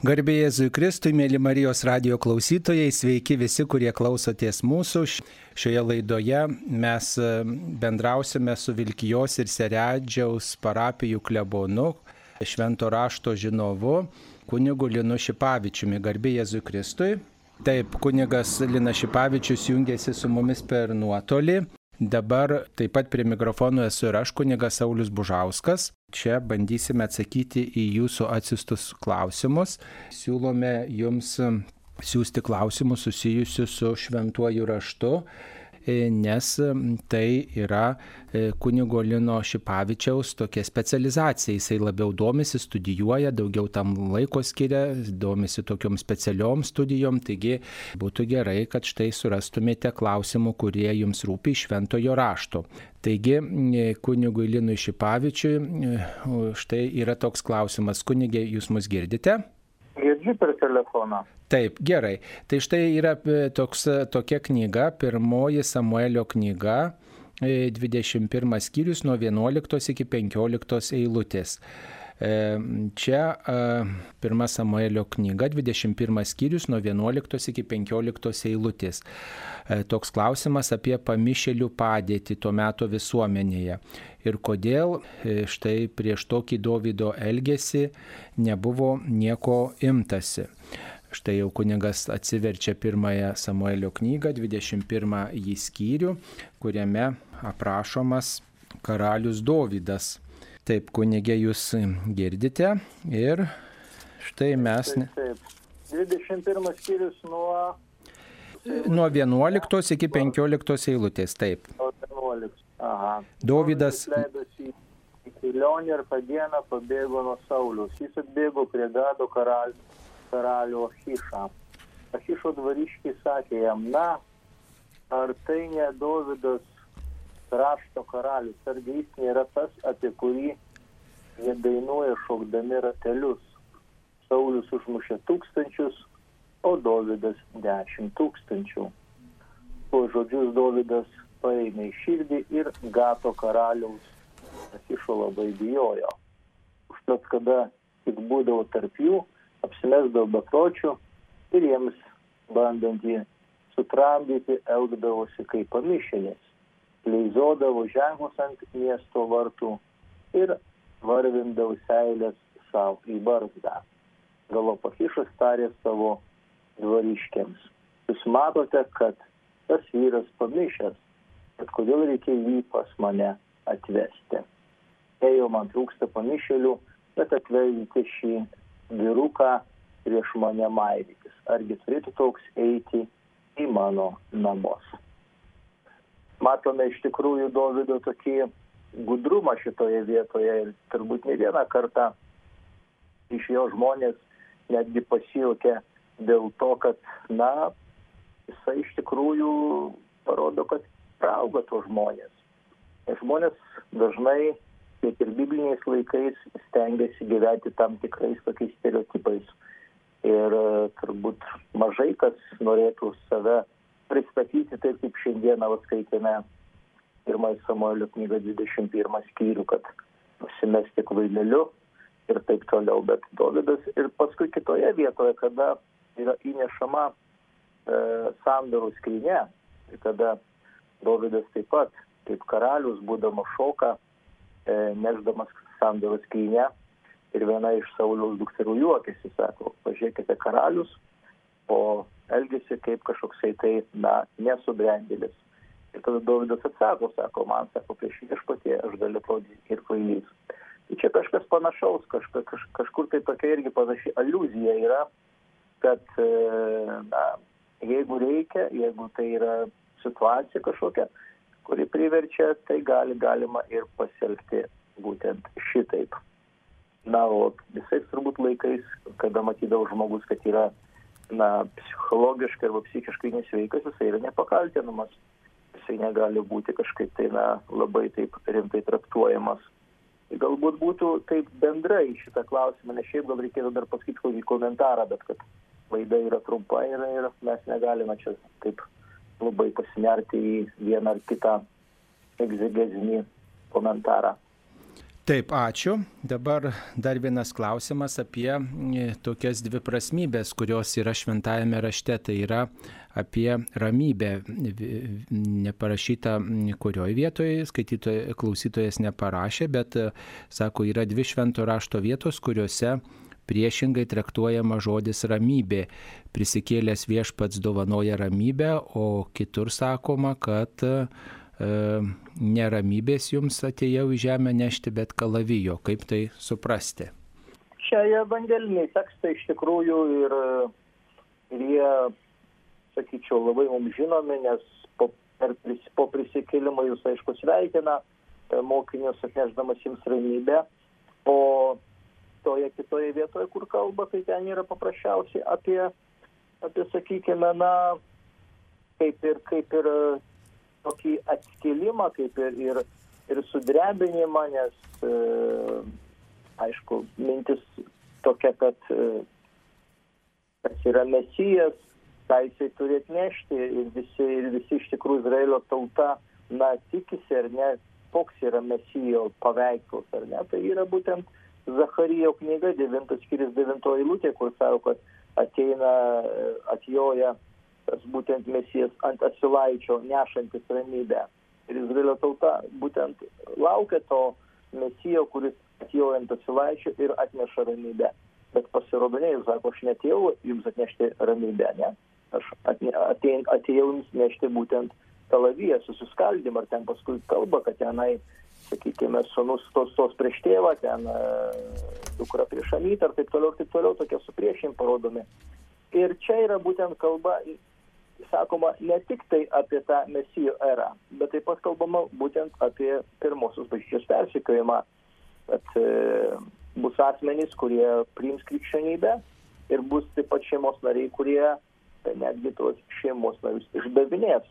Garbėjai Jėzui Kristui, mėly Marijos radio klausytojai, sveiki visi, kurie klausotės mūsų. Šioje laidoje mes e, bendrausime su Vilkijos ir Seredžiaus parapijų klebonu, švento rašto žinovu, kunigu Linu Šipavičiumi. Garbėjai Jėzui Kristui. Taip, kunigas Linas Šipavičius jungiasi su mumis per nuotolį. Dabar taip pat prie mikrofono esu ir aš, kunigas Saulis Bužauskas. Čia bandysime atsakyti į jūsų atsistus klausimus. Siūlome jums siūsti klausimus susijusius su šventuoju raštu nes tai yra e, kunigo Lino Šipavičiaus tokia specializacija. Jisai labiau domisi, studijuoja, daugiau tam laiko skiria, domisi tokiom specialiom studijom. Taigi būtų gerai, kad štai surastumėte klausimų, kurie jums rūpi iš šventojo rašto. Taigi, e, kunigui Linui Šipavičiui, štai yra toks klausimas. Kunigė, jūs mus girdite? Girdžiu per telefoną. Taip, gerai. Tai štai yra e, toks, e, tokia knyga, pirmoji Samuelio knyga, 21 e, skyrius nuo 11 iki 15 eilutės. Čia pirma Samuelio knyga, 21 skyrius nuo 11 iki 15 eilutės. Toks klausimas apie pamišėlių padėtį tuo metu visuomenėje ir kodėl štai prieš tokį Davido elgesį nebuvo nieko imtasi. Štai jau kunigas atsiverčia pirmąją Samuelio knygą, 21 jį skyrių, kuriame aprašomas karalius Dovydas. Taip, kunigė, jūs girdite ir štai mes. Taip, taip. 21 skyrius nuo. Nuo 11 iki 15 eilutės, taip. 11. Aha. Dovydas. Leidosi į kelionę ir tą dieną pabėgo nuo Saulius. Jis atbėgo prie Gado karalių karalių Achišą. Achišo dvariškiai sakė jam, na, ar tai ne Dovydas rašto karalius, argi jis nėra tas, apie kurį jie dainuoja šokdami ratelius. Saulis užmušė tūkstančius, o Dovydas dešimt tūkstančių. Po žodžius Dovydas paėmė į širdį ir Gato karaliaus Achišo labai bijojo. Užtat, kada tik būdavo tarp jų, apsimesdavo bepročių ir jiems bandant jį sutramdyti elgdavosi kaip pamišėlis, leizodavo ženklus ant miesto vartų ir varvindavo seilės savo į barzdą. Galopachišas tarė savo dvariškiams. Jūs matote, kad tas vyras pamišęs, bet kodėl reikia jį pas mane atvesti. Jei jau man trūksta pamišėlių, bet atvežite šį vyruką prieš mane maivytis. Argi turėtų toks eiti į mano namus. Matome iš tikrųjų Davido tokį gudrumą šitoje vietoje ir turbūt ne vieną kartą iš jo žmonės netgi pasijuokė dėl to, kad, na, jisai iš tikrųjų parodo, kad prauga to žmonės. Žmonės dažnai tiek ir bibliniais laikais stengiasi gyventi tam tikrais tokiais stereotipais. Ir e, turbūt mažai kas norėtų save pristatyti taip, kaip šiandieną skaitėme pirmąjį Samuelio knygą 21 skyrių, kad nusimesti kvaileliu ir taip toliau. Bet Dovydas ir paskui kitoje vietoje, kada yra įnešama e, sandorų skrinė, kada Dovydas taip pat, kaip karalius, būdamas šoka, E, neždamas sandorio skynę ir viena iš Sauliaus dukterų juokėsi, sako, pažiūrėkite karalius, o elgesi kaip kažkoksai tai, na, nesubrendėlis. Ir tada Davidas atsako, sako, man sako, prieš viešpatį aš galiu atrodyti ir kvailys. Tai čia kažkas panašaus, kažka, kaž, kažkur tai tokia irgi panaši aluzija yra, kad, e, na, jeigu reikia, jeigu tai yra situacija kažkokia, kuri priverčia, tai gali, galima ir pasielgti būtent šitaip. Na, o visais turbūt laikais, kada matydavo žmogus, kad yra na, psichologiškai arba psichiškai nesveikas, jisai yra nepakaltinamas. Jisai negali būti kažkaip tai na, labai taip rimtai traktuojamas. Galbūt būtų taip bendrai šitą klausimą, nes šiaip gal reikėtų dar pasakyti kokį komentarą, bet kad laida yra trumpa ir, ir mes negalime čia taip labai pasinerti į vieną ar kitą egzegezinį komentarą. Taip, ačiū. Dabar dar vienas klausimas apie e, tokias dvi prasmybės, kurios yra šventajame rašte. Tai yra apie ramybę. Neparašyta kurioje vietoje, skaitytojas, klausytojas neparašė, bet, e, sako, yra dvi švento rašto vietos, kuriuose priešingai traktuojama žodis ramybė. Prisikėlęs viešpats dovanoja ramybę, o kitur sakoma, kad E, neramybės jums atėjau į žemę nešti, bet kalavijo. Kaip tai suprasti? Čia evangeliniai tekstai iš tikrųjų ir, ir jie, sakyčiau, labai mums žinomi, nes po, per, po prisikėlimą jūs aišku sveikina e, mokinius atnešdamas jums ramybę, o toje kitoje vietoje, kur kalba, tai ten yra paprasčiausiai apie, apie sakykime, na, kaip ir, kaip ir tokį atskilimą, kaip ir, ir, ir sudrebinimą, nes, e, aišku, mintis tokia, kad e, kas yra mesijas, ką jisai turi atnešti ir visi, ir visi iš tikrųjų Izraelio tauta, na, tikisi ar ne, koks yra mesijo paveikslas, ar ne, tai yra būtent Zacharijo knyga, 9 skiris 9 eilutė, kur sako, kad ateina, atjoja tas būtent mesijas ant atsilaičio nešantis ramybę. Ir Izraelio tauta būtent laukia to mesijo, kuris atėjo ant atsilaičio ir atneša ramybę. Bet pasirodo, ne, jis sako, aš netėjau jums atnešti ramybę, ne. Aš atėjau jums nešti būtent kalaviją, susiskaldimą, ar ten paskui kalba, kad tenai, sakykime, sunus tos, tos prieš tėvą, ten dukra prieš anytą ir taip toliau, ir taip toliau, tokie supriešim parodomi. Ir čia yra būtent kalba sakoma ne tik tai apie tą mesijo erą, bet taip pat kalbama būtent apie pirmosios bažnyčios persikiojimą, kad e, bus asmenys, kurie priims krikščionybę ir bus taip pat šeimos nariai, kurie tai netgi tos šeimos narius išdavinės.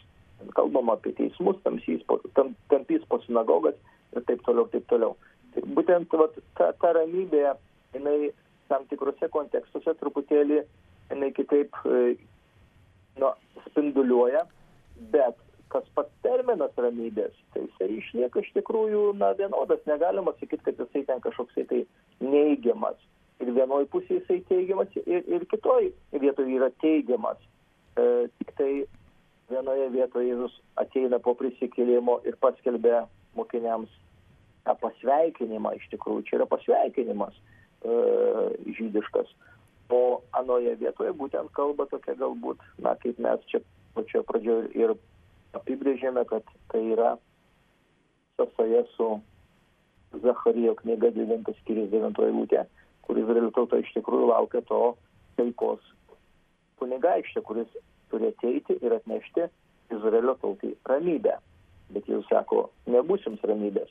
Kalbama apie teismus, tamsys, tam, tampys po sinagogas ir taip toliau, taip toliau. Tai būtent vat, ta, ta ramybė, jinai tam tikrose kontekstuose truputėlį jinai kitaip e, nu, spinduliuoja, bet kas pats terminas ramybės, tai jisai išlieka iš tikrųjų na, vienodas, negalima sakyti, kad jisai ten kažkoks tai neigiamas. Ir vienoje pusėje jisai teigiamas, ir, ir kitoje vietoje yra teigiamas. E, tik tai vienoje vietoje Jėzus ateina po prisikėlimo ir paskelbė mokiniams tą pasveikinimą, iš tikrųjų čia yra pasveikinimas e, žydiškas. O anoje vietoje būtent kalba tokia galbūt, na, kaip mes čia pačioje pradžioje ir apibrėžėme, kad tai yra sąsaja su Zacharijo knyga 9 skyrius 9 eilutė, kur Izraelio tauta iš tikrųjų laukia to taikos kunigaikštė, kuris turi ateiti ir atnešti Izraelio tautai ramybę. Bet jis sako, nebus jums ramybės,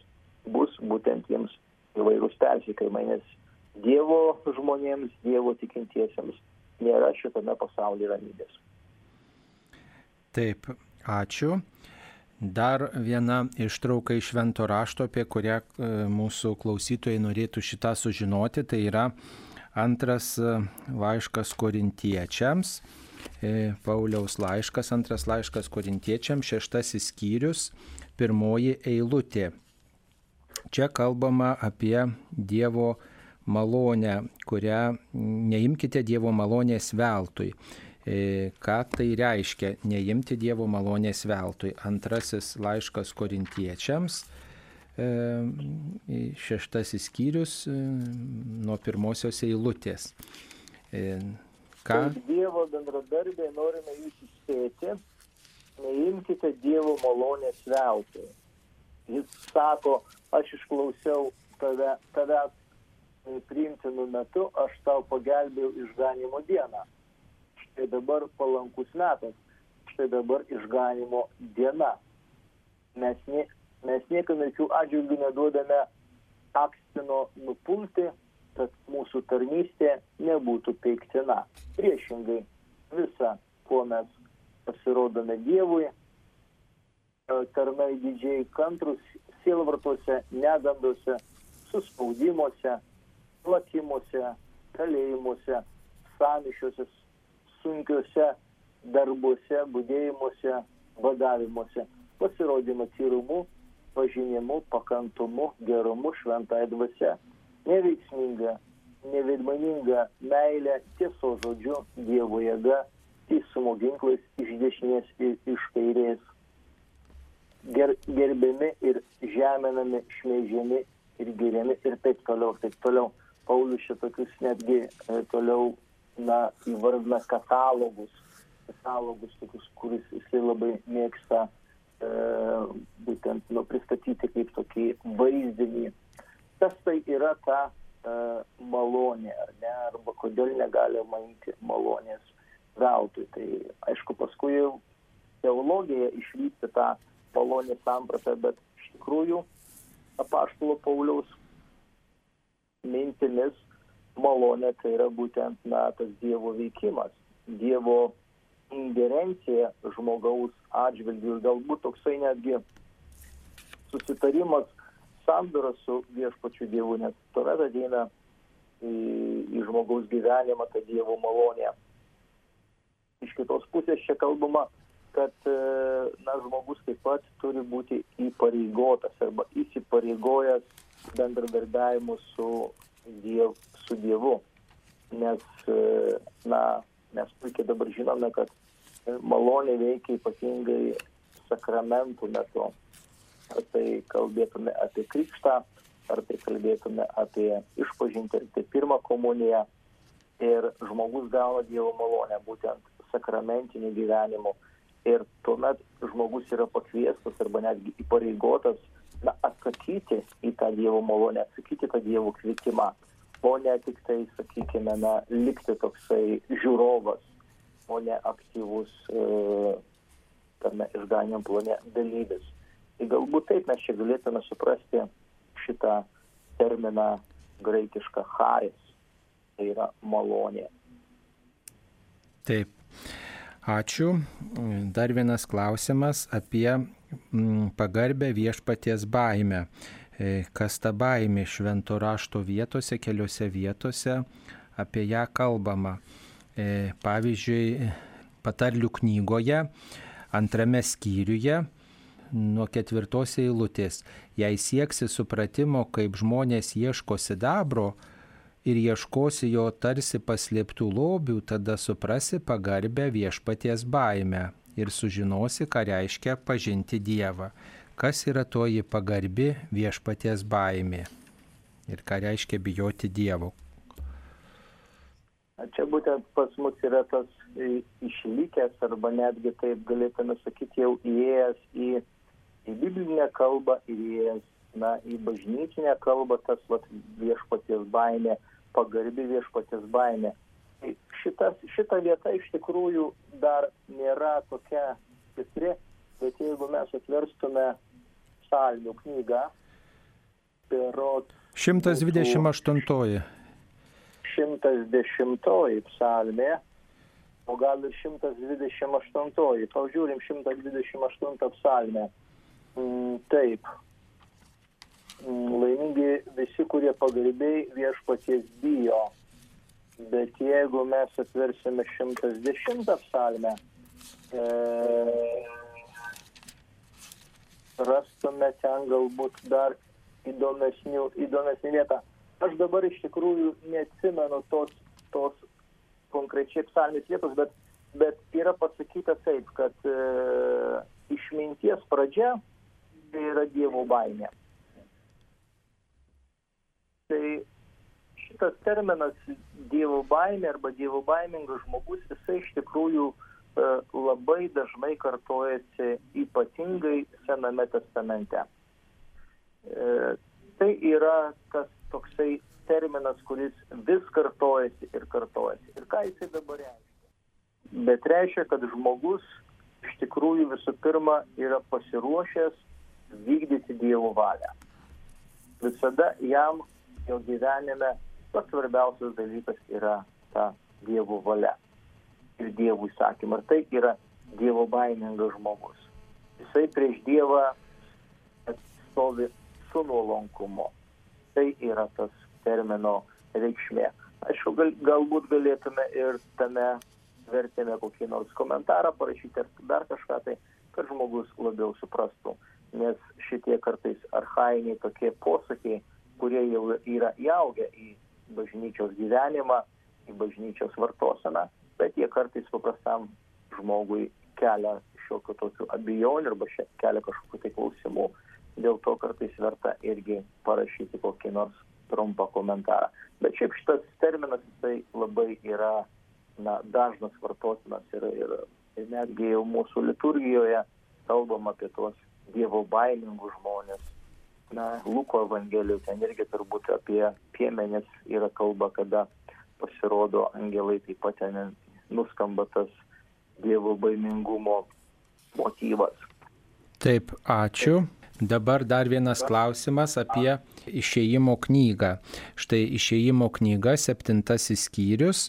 bus būtent jums įvairūs persikėjimai, nes Dievo žmonėms, Dievo tikintiesiems nėra šitame pasaulyje ramybės. Taip, ačiū. Dar viena ištrauka iš Vento rašto, apie kurią e, mūsų klausytojai norėtų šitą sužinoti, tai yra antras e, laiškas korintiečiams. E, Pauliaus laiškas, antras laiškas korintiečiams, šeštasis skyrius, pirmoji eilutė. Čia kalbama apie Dievo malonę, kurią neimkite Dievo malonės veltui. E, ką tai reiškia neimti Dievo malonės veltui? Antrasis laiškas korintiečiams, e, šeštasis skyrius nuo pirmosios eilutės. Ką? Kaip Dievo bendradarbiai norime jūs įspėti, neimkite Dievo malonės veltui. Jis sako, aš išklausiau tave, tavęs priimtinu metu aš tau pagelbėjau išganimo dieną. Štai dabar palankus metas, štai dabar išganimo diena. Mes, nie, mes niekam jokių atžvilgių neduodame akstino nupulti, kad mūsų tarnystė nebūtų peiktina. Priešingai, visa, kuo mes pasirodome Dievui, tarnai didžiai kantrus sielvartuose, negandose, suspaudimuose, plakimuose, kalėjimuose, samišiuose, sunkiuose darbuose, būdėjimuose, vadavimuose, pasirodymo tyrumu, pažinimu, pakantumu, gerumu, šventai dvasia. Neveiksminga, neveidmaninga meilė, tiesos žodžiu, Dievo jėga, teisumo ginklais iš dešinės ir iš kairės. Ger, gerbiami ir žeminami, šmeižiami ir geriami ir taip toliau, taip toliau. Paulius šitokius netgi e, toliau na, įvardina katalogus, katalogus tokius, kuris jisai labai mėgsta e, būtent nu, pristatyti kaip tokį vaizdinį. Kas tai yra ta e, malonė, ar ne, arba kodėl negalima imti malonės veltui. Tai aišku, paskui jau teologija išvystė tą malonės sampratą, bet iš tikrųjų apaštalo Pauliaus mintimis malonė tai yra būtent na, tas Dievo veikimas, Dievo ingerencija žmogaus atžvilgių ir galbūt toksai netgi susitarimas sandora su viešpačiu Dievu, nes tuomet ateina į, į žmogaus gyvenimą ta Dievo malonė. Iš kitos pusės čia kalbama, kad e, na, žmogus taip pat turi būti įpareigotas arba įsipareigojęs bendradarbiavimu su, diev, su Dievu. Nes, e, na, mes puikiai dabar žinome, kad malonė veikia ypatingai sakramentų metu. Ar tai kalbėtume apie krikštą, ar tai kalbėtume apie išpažinti, ar tai pirmą komuniją. Ir žmogus gauna Dievo malonę būtent sakramentiniu gyvenimu. Ir tuomet žmogus yra pakviestas arba netgi įpareigotas na, atsakyti į tą Dievo malonę, atsakyti tą Dievo kvietimą, o ne tik tai, sakykime, na, likti toksai žiūrovas, o ne aktyvus e, tame išganimo plane dalyvis. Tai galbūt taip mes čia galėtume suprasti šitą terminą graikišką charis, tai yra malonė. Taip. Ačiū. Dar vienas klausimas apie mm, pagarbę viešpaties baimę. E, kas ta baimė švento rašto vietose, keliose vietose, apie ją kalbama. E, pavyzdžiui, patarlių knygoje, antrame skyriuje, nuo ketvirtos eilutės, jei sieksi supratimo, kaip žmonės ieško sidabro, ir ieškosi jo tarsi paslėptų lobių, tada suprasi pagarbę viešpaties baimę ir sužinosi, ką reiškia pažinti Dievą. Kas yra toji pagarbi viešpaties baimė ir ką reiškia bijoti Dievo. Čia būtent pas mus yra tas išlikęs arba netgi taip galėtume sakyti jau įėjęs į, į biblinę kalbą, įėjęs na, į bažnytinę kalbą tas vat, viešpaties baimė, pagarbi viešpaties baimė. Tai šitas, šita vieta iš tikrųjų dar nėra tokia stipri, bet jeigu mes atverstume psalmių knygą, perot. 128. 110 psalmė, o gal ir 128. Pažiūrim 128 psalmę. Mm, taip, laimingi visi, kurie pagarbiai viešpaties bijo. Bet jeigu mes atversime 110 psalmę, e, rastume ten galbūt dar įdomesnį vietą. Aš dabar iš tikrųjų neatsimenu tos, tos konkrečiai psalmės vietos, bet, bet yra pasakyta taip, kad e, išminties pradžia tai yra Dievo baimė. Tai šitas terminas Dievo baimė arba Dievo baimingas žmogus, jisai iš tikrųjų e, labai dažnai kartojasi ypatingai Sename testamente. E, tai yra tas toksai terminas, kuris vis kartojasi ir kartojasi. Ir ką jisai dabar reiškia? Bet reiškia, kad žmogus iš tikrųjų visų pirma yra pasiruošęs vykdyti Dievo valią. Visada jam jo gyvenime pats svarbiausias dalykas yra ta Dievo valia ir Dievo įsakymą. Ir tai yra Dievo baimingas žmogus. Jisai prieš Dievą stovi su nuolankumu. Tai yra tas termino reikšmė. Aišku, gal, galbūt galėtume ir tame vertėme kokį nors komentarą parašyti ar dar kažką tai, kad žmogus labiau suprastų. Nes šitie kartais archainiai tokie posakiai, kurie jau yra įaugę į bažnyčios gyvenimą, į bažnyčios vartoseną, bet jie kartais paprastam žmogui kelia šiokių tokių abejonių arba kelia kažkokių tai klausimų. Dėl to kartais verta irgi parašyti kokį nors trumpą komentarą. Bet šiaip šitas terminas jisai labai yra na, dažnas vartotinas ir, ir, ir netgi jau mūsų liturgijoje kalbam apie tuos dievo baimingus žmonės. Na, Luko evangelijoje ten irgi turbūt apie piemenis yra kalba, kada pasirodo angelai, taip pat ten nuskamba tas dievo baimingumo motyvas. Taip, ačiū. Dabar dar vienas klausimas apie išėjimo knygą. Štai išėjimo knyga, septintasis skyrius,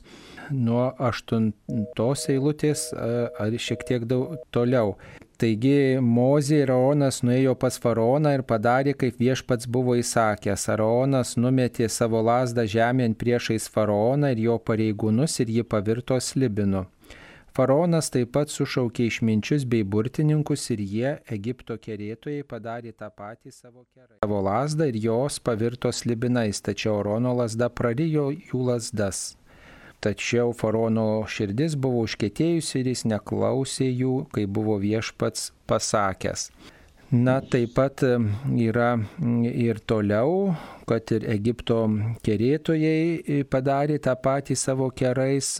nuo aštuntos eilutės ar šiek tiek daug toliau. Taigi Mozė ir Aronas nuėjo pas faraoną ir padarė, kaip viešpats buvo įsakęs. Aronas numetė savo lasdą žemėn priešais faraoną ir jo pareigūnus ir jį pavirto slibinu. Faraonas taip pat sušaukė išminčius bei burtininkus ir jie, Egipto kerėtojai, padarė tą patį savo kerai. Savo lasdą ir jos pavirto slibinais, tačiau Arono lasda prarijo jų lasdas. Tačiau faraono širdis buvo užkėtėjusi ir jis neklausė jų, kai buvo viešpats pasakęs. Na, taip pat yra ir toliau, kad ir Egipto kerėtojai padarė tą patį savo kerais,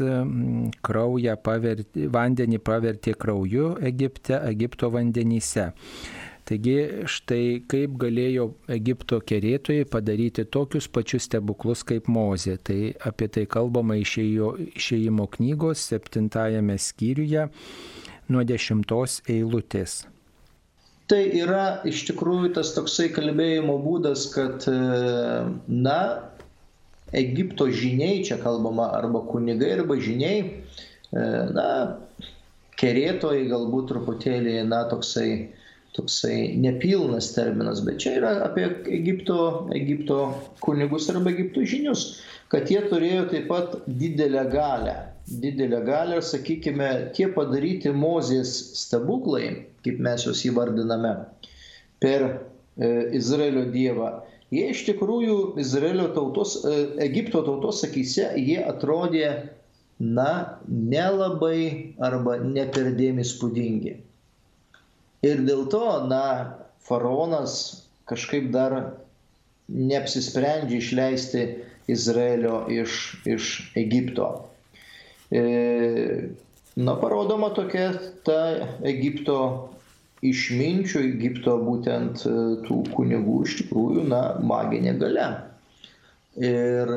kraują pavertė, vandenį pavertė krauju Egipte, Egipto vandenyse. Taigi štai kaip galėjo Egipto kerėtojai padaryti tokius pačius stebuklus kaip Mozė. Tai apie tai kalbama išėjo, išėjimo knygos septintajame skyriuje nuo dešimtos eilutės. Tai yra iš tikrųjų tas toksai kalbėjimo būdas, kad, e, na, Egipto žiniai, čia kalbama arba kunigai, arba žiniai, e, na, kerėtojai galbūt truputėlį, na, toksai, toksai nepilnas terminas, bet čia yra apie Egipto, Egipto kunigus arba Egipto žinius, kad jie turėjo taip pat didelę galę didelę galę ir, sakykime, tie padaryti Mozės stebuklai, kaip mes juos įvardiname, per e, Izraelio Dievą, jie iš tikrųjų Izraelio tautos, e, Egipto tautos akise, jie atrodė, na, nelabai arba neperdėm įspūdingi. Ir dėl to, na, faraonas kažkaip dar neapsisprendžia išleisti Izraelio iš, iš Egipto. E, na, parodoma tokia ta Egipto išminčių, Egipto būtent e, tų kunigų iš tikrųjų, na, maginė gale. Ir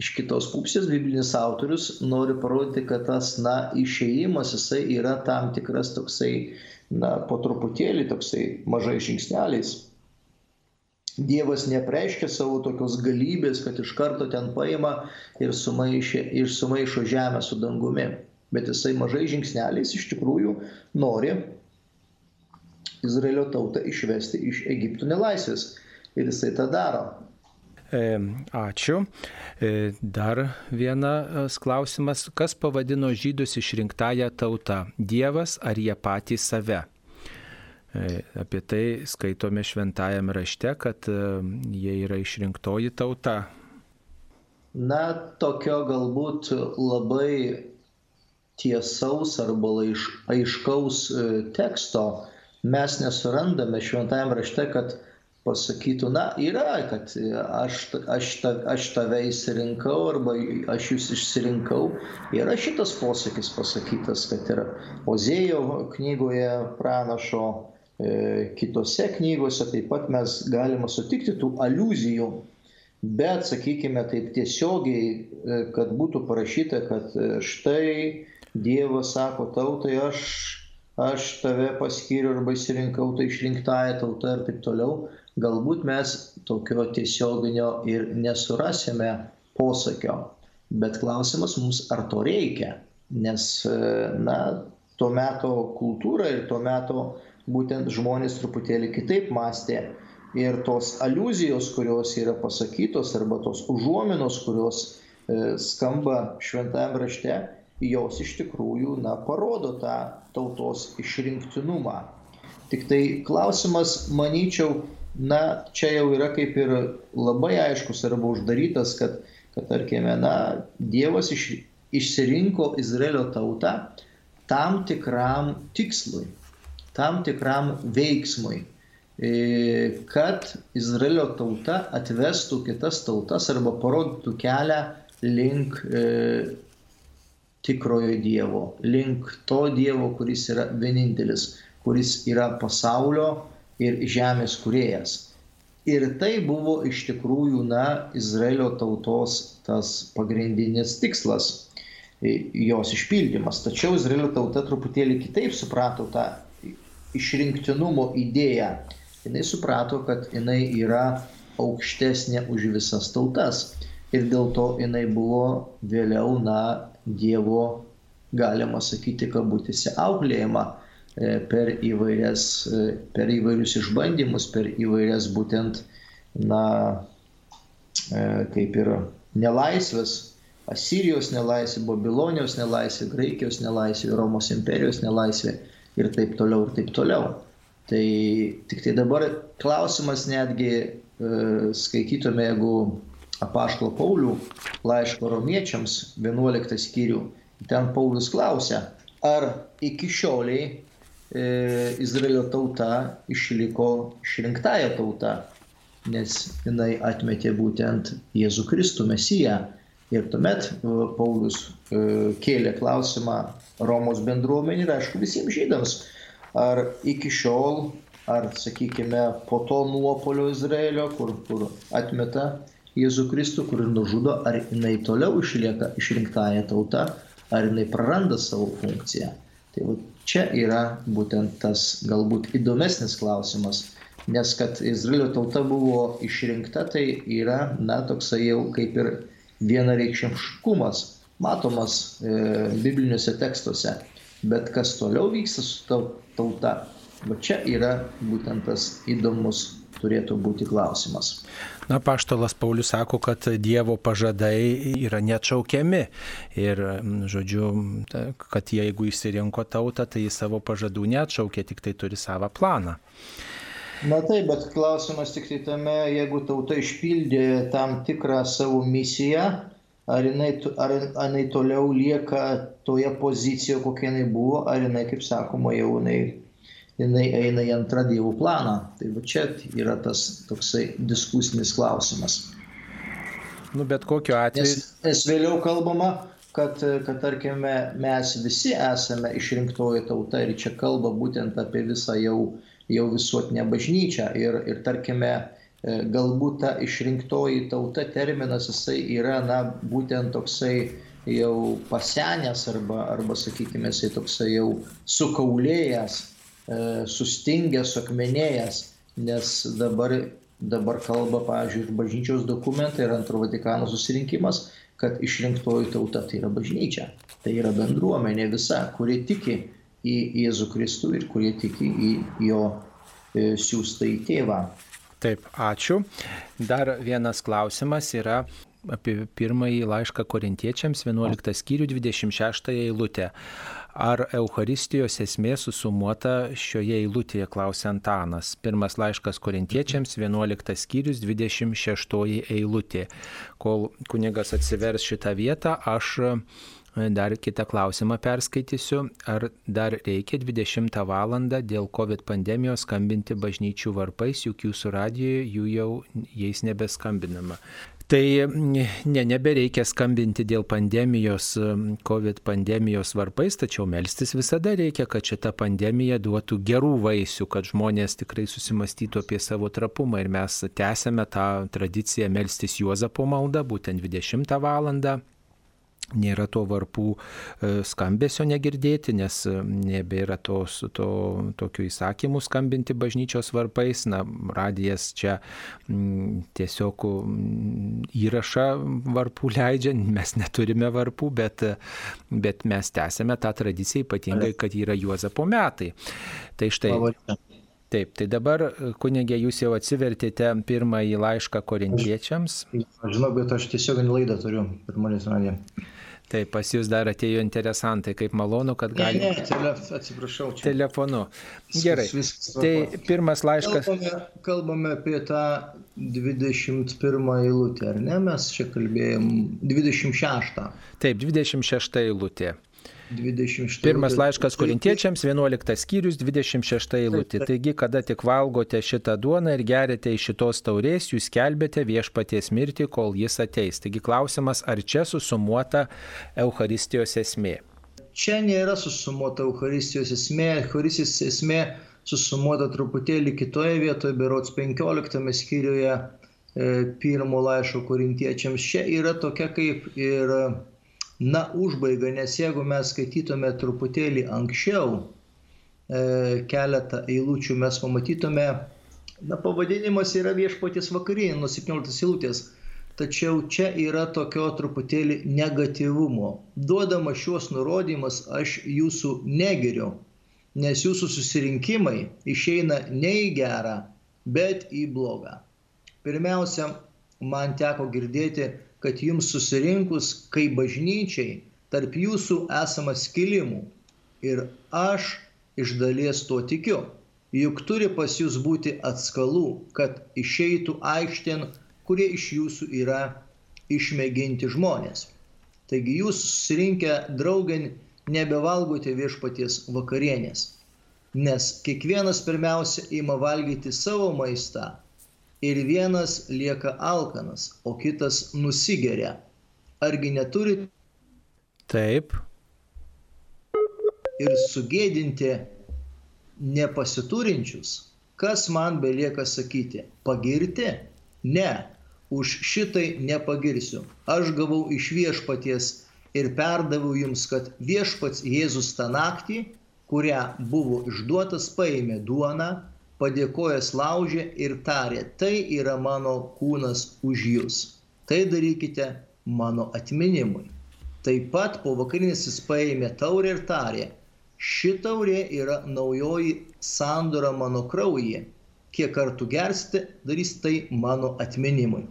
iš kitos pusės biblinis autorius nori parodyti, kad tas, na, išėjimas, jisai yra tam tikras toksai, na, po truputėlį toksai mažai žingsneliais. Dievas nepreiškia savo tokios galybės, kad iš karto ten paima ir sumaišė, ir sumaišo žemę su dangumi. Bet jisai mažai žingsneliais iš tikrųjų nori Izraelio tautą išvesti iš Egipto nelaisvės. Ir jisai tą daro. E, ačiū. E, dar vienas klausimas. Kas pavadino žydus išrinktąją tautą? Dievas ar jie patys save? E, apie tai skaitome šventajame rašte, kad e, jie yra išrinktoji tauta. Na, tokio galbūt labai tiesaus arba aiškaus e, teksto mes nesurandame šventajame rašte, kad pasakytų, na, yra, kad aš, aš, ta, aš tave įsirinkau arba aš jūs išsirinkau. Yra šitas posakis pasakytas, kad yra Ozėjo knygoje pranašo E, kitose knygose taip pat mes galime sutikti tų aluzijų, bet, sakykime, taip tiesiogiai, e, kad būtų parašyta, kad e, štai Dievas sako tautai, aš, aš tave paskyriau arba įsirinkau, tai išrinktąją tautą ir taip toliau, galbūt mes tokio tiesioginio ir nesurasime posakio. Bet klausimas mums, ar to reikia, nes, na, tuo metu kultūra ir tuo metu būtent žmonės truputėlį kitaip mąstė. Ir tos aluzijos, kurios yra pasakytos, arba tos užuominos, kurios e, skamba šventajame rašte, jos iš tikrųjų na, parodo tą tautos išrinktinumą. Tik tai klausimas, manyčiau, na, čia jau yra kaip ir labai aiškus arba uždarytas, kad, kad tarkime, na, Dievas iš, išsirinko Izraelio tautą tam tikram tikslui, tam tikram veiksmui, e, kad Izraelio tauta atvestų kitas tautas arba parodytų kelią link e, tikrojo Dievo, link to Dievo, kuris yra vienintelis, kuris yra pasaulio ir žemės kuriejas. Ir tai buvo iš tikrųjų, na, Izraelio tautos tas pagrindinis tikslas, jos išpildymas. Tačiau Izraelio tauta truputėlį kitaip suprato tą išrinktinumo idėją. Jis suprato, kad jinai yra aukštesnė už visas tautas. Ir dėl to jinai buvo vėliau, na, Dievo, galima sakyti, kabutėse auklėjama E, per, įvairias, e, per įvairius išbandymus, per įvairias būtent, na, e, kaip ir nelaisvės, Asirijos nelaisvė, Babilonijos nelaisvė, Graikijos nelaisvė, Romos imperijos nelaisvė ir taip toliau ir taip toliau. Tai tik tai dabar klausimas netgi e, skaitytume, jeigu apaštalo Paulių laiško romiečiams 11 skyrių, ten Paulius klausia, ar iki šioliai E, Izraelio tauta išliko išrinktąją tautą, nes jinai atmetė būtent Jėzų Kristų Mesiją. Ir tuomet e, Paulius e, kėlė klausimą Romos bendruomenį ir aišku visiems žydams, ar iki šiol, ar sakykime po to nuopolio Izraelio, kur, kur atmeta Jėzų Kristų, kur ir nužudo, ar jinai toliau išlieka išrinktąją tautą, ar jinai praranda savo funkciją. Tai va, čia yra būtent tas galbūt įdomesnis klausimas, nes kad Izraelio tauta buvo išrinkta, tai yra, na, toksai jau kaip ir vienareikšmiškumas, matomas e, bibliniuose tekstuose. Bet kas toliau vyksta su tauta, va čia yra būtent tas įdomus turėtų būti klausimas. Na, paštalas Paulius sako, kad Dievo pažadai yra neatšaukiami. Ir, žodžiu, kad jeigu išsirinko tautą, tai jis savo pažadų neatšaukė, tik tai turi savo planą. Na taip, bet klausimas tik tai tame, jeigu tauta išpildė tam tikrą savo misiją, ar jinai, ar, ar jinai toliau lieka toje pozicijoje, kokia jinai buvo, ar jinai, kaip sakoma, jau jinai jinai eina į antrą dievų planą. Tai va čia yra tas toksai diskusinis klausimas. Nu, bet kokiu atveju. Nes, nes vėliau kalbama, kad, kad tarkime, mes visi esame išrinktoji tauta ir čia kalba būtent apie visą jau, jau visuotinę bažnyčią. Ir, ir tarkime, e, galbūt ta išrinktoji tauta terminas jisai yra, na, būtent toksai jau pasenęs arba, arba sakykime, jisai toksai jau sukaulėjęs sustingęs, suakmenėjęs, nes dabar, dabar kalba, pavyzdžiui, ir bažnyčios dokumentai, ir antro Vatikano susirinkimas, kad išrinktoji tauta tai yra bažnyčia, tai yra bendruomenė visa, kuri tiki į Jėzų Kristų ir kurie tiki į jo e, siūstą į tėvą. Taip, ačiū. Dar vienas klausimas yra apie pirmąjį laišką korintiečiams, 11 skyrių 26 eilutę. Ar Euharistijos esmė susumuota šioje eilutėje, klausė Antanas. Pirmas laiškas korintiečiams, 11 skyrius, 26 eilutė. Kol kunigas atsivers šitą vietą, aš Dar kitą klausimą perskaitysiu. Ar dar reikia 20 val. dėl COVID pandemijos skambinti bažnyčių varpais, juk jūsų radijoje jų jau jais nebeskambinama. Tai ne, nebereikia skambinti dėl pandemijos, COVID pandemijos varpais, tačiau melstis visada reikia, kad šita pandemija duotų gerų vaisių, kad žmonės tikrai susimastytų apie savo trapumą. Ir mes tęsėme tą tradiciją melstis Juozapo maldą būtent 20 val nėra to varpų e, skambesio negirdėti, nes e, nebėra tos, to, tokių įsakymų skambinti bažnyčios varpais. Na, radijas čia m, tiesiog įrašą varpų leidžia, mes neturime varpų, bet, bet mes tęsėme tą tradiciją, ypatingai, kad yra Juozapo metai. Tai štai. Taip, tai dabar, kunigė, jūs jau atsivertėte pirmąjį laišką korintiečiams. Aš žinau, bet aš tiesiog laidą turiu manęs radiją. Taip, pas jūs dar atėjo interesantai, kaip malonu, kad Ne, galite. ne, telef, atsiprašau, čia. Telefonu. Viskas- Gerai. viskas Tai tvarkoj. pirmas laiškas. Kalbame, kalbame apie tą 21 eilutę, ar ne? Mes čia kalbėjom 26. Taip, 26 eilutė. 26 Pirmas laiškas korintiečiams, 11 skyrius, 26 eilutė. Taigi, kada tik valgote šitą duoną ir gerite iš šitos taurės, jūs kelbėte viešpaties mirtį, kol jis ateis. Taigi klausimas, ar čia susumuota Euharistijos esmė. Čia nėra susumuota Euharistijos esmė. Euharistijos esmė susumuota truputėlį kitoje vietoje, berots 15 skyriuje e, pirmo laiško korintiečiams. Čia yra tokia kaip ir, na, užbaiga, nes jeigu mes skaitytume truputėlį anksčiau e, keletą eilučių, mes pamatytume, na, pavadinimas yra viešpaties vakarienė nuo 17 eilutės. Tačiau čia yra tokio truputėlį negatyvumo. Duodama šios nurodymas, aš jūsų negeriu, nes jūsų susirinkimai išeina ne į gerą, bet į blogą. Pirmiausia, man teko girdėti, kad jums susirinkus, kai bažnyčiai, tarp jūsų esama skilimų. Ir aš iš dalies tuo tikiu. Juk turi pas jūs būti atskalų, kad išeitų aikštėn, kurie iš jūsų yra išmėginti žmonės. Taigi jūs susirinkę draugin nebevalgote viešpaties vakarienės, nes kiekvienas pirmiausia ima valgyti savo maistą ir vienas lieka alkanas, o kitas nusigeria. Argi neturite Taip. ir sugėdinti nepasiturinčius, kas man belieka sakyti? Pagirti? Ne, už šitai nepagirsiu. Aš gavau iš viešpaties ir perdaviau jums, kad viešpats Jėzus tą naktį, kurią buvo išduotas, paėmė duoną, padėkojęs laužė ir tarė, tai yra mano kūnas už jūs. Tai darykite mano atminimui. Taip pat po vakarinės jis paėmė taurę ir tarė, ši taurė yra naujoji sandora mano kraujyje. Kiek kartų gersite, darys tai mano atminimui.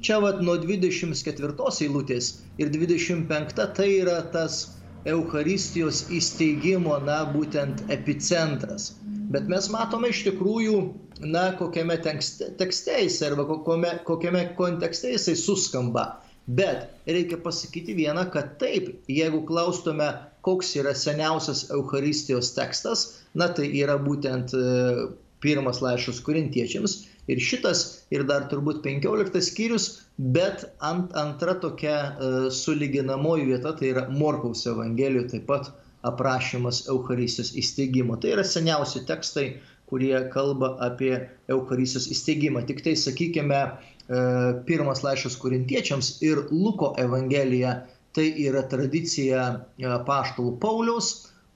Čia vat nuo 24 eilutės ir 25 tai yra tas Euharistijos įsteigimo, na, būtent epicentras. Bet mes matome iš tikrųjų, na, kokiame tekste, jis arba kokiame, kokiame kontekste jisai suskamba. Bet reikia pasakyti vieną, kad taip, jeigu klaustume, koks yra seniausias Euharistijos tekstas, na tai yra būtent e, pirmas laiškas korintiečiams ir šitas ir dar turbūt 15 skyrius, bet ant, antra tokia e, sulyginamoji vieta tai yra Morkaus Evangelijoje taip pat aprašymas Euharistijos įsteigimo. Tai yra seniausi tekstai, kurie kalba apie Euharistijos įsteigimą. Tik tai, sakykime, e, pirmas laiškas korintiečiams ir Luko Evangelija tai yra tradicija paštalų Pauliaus,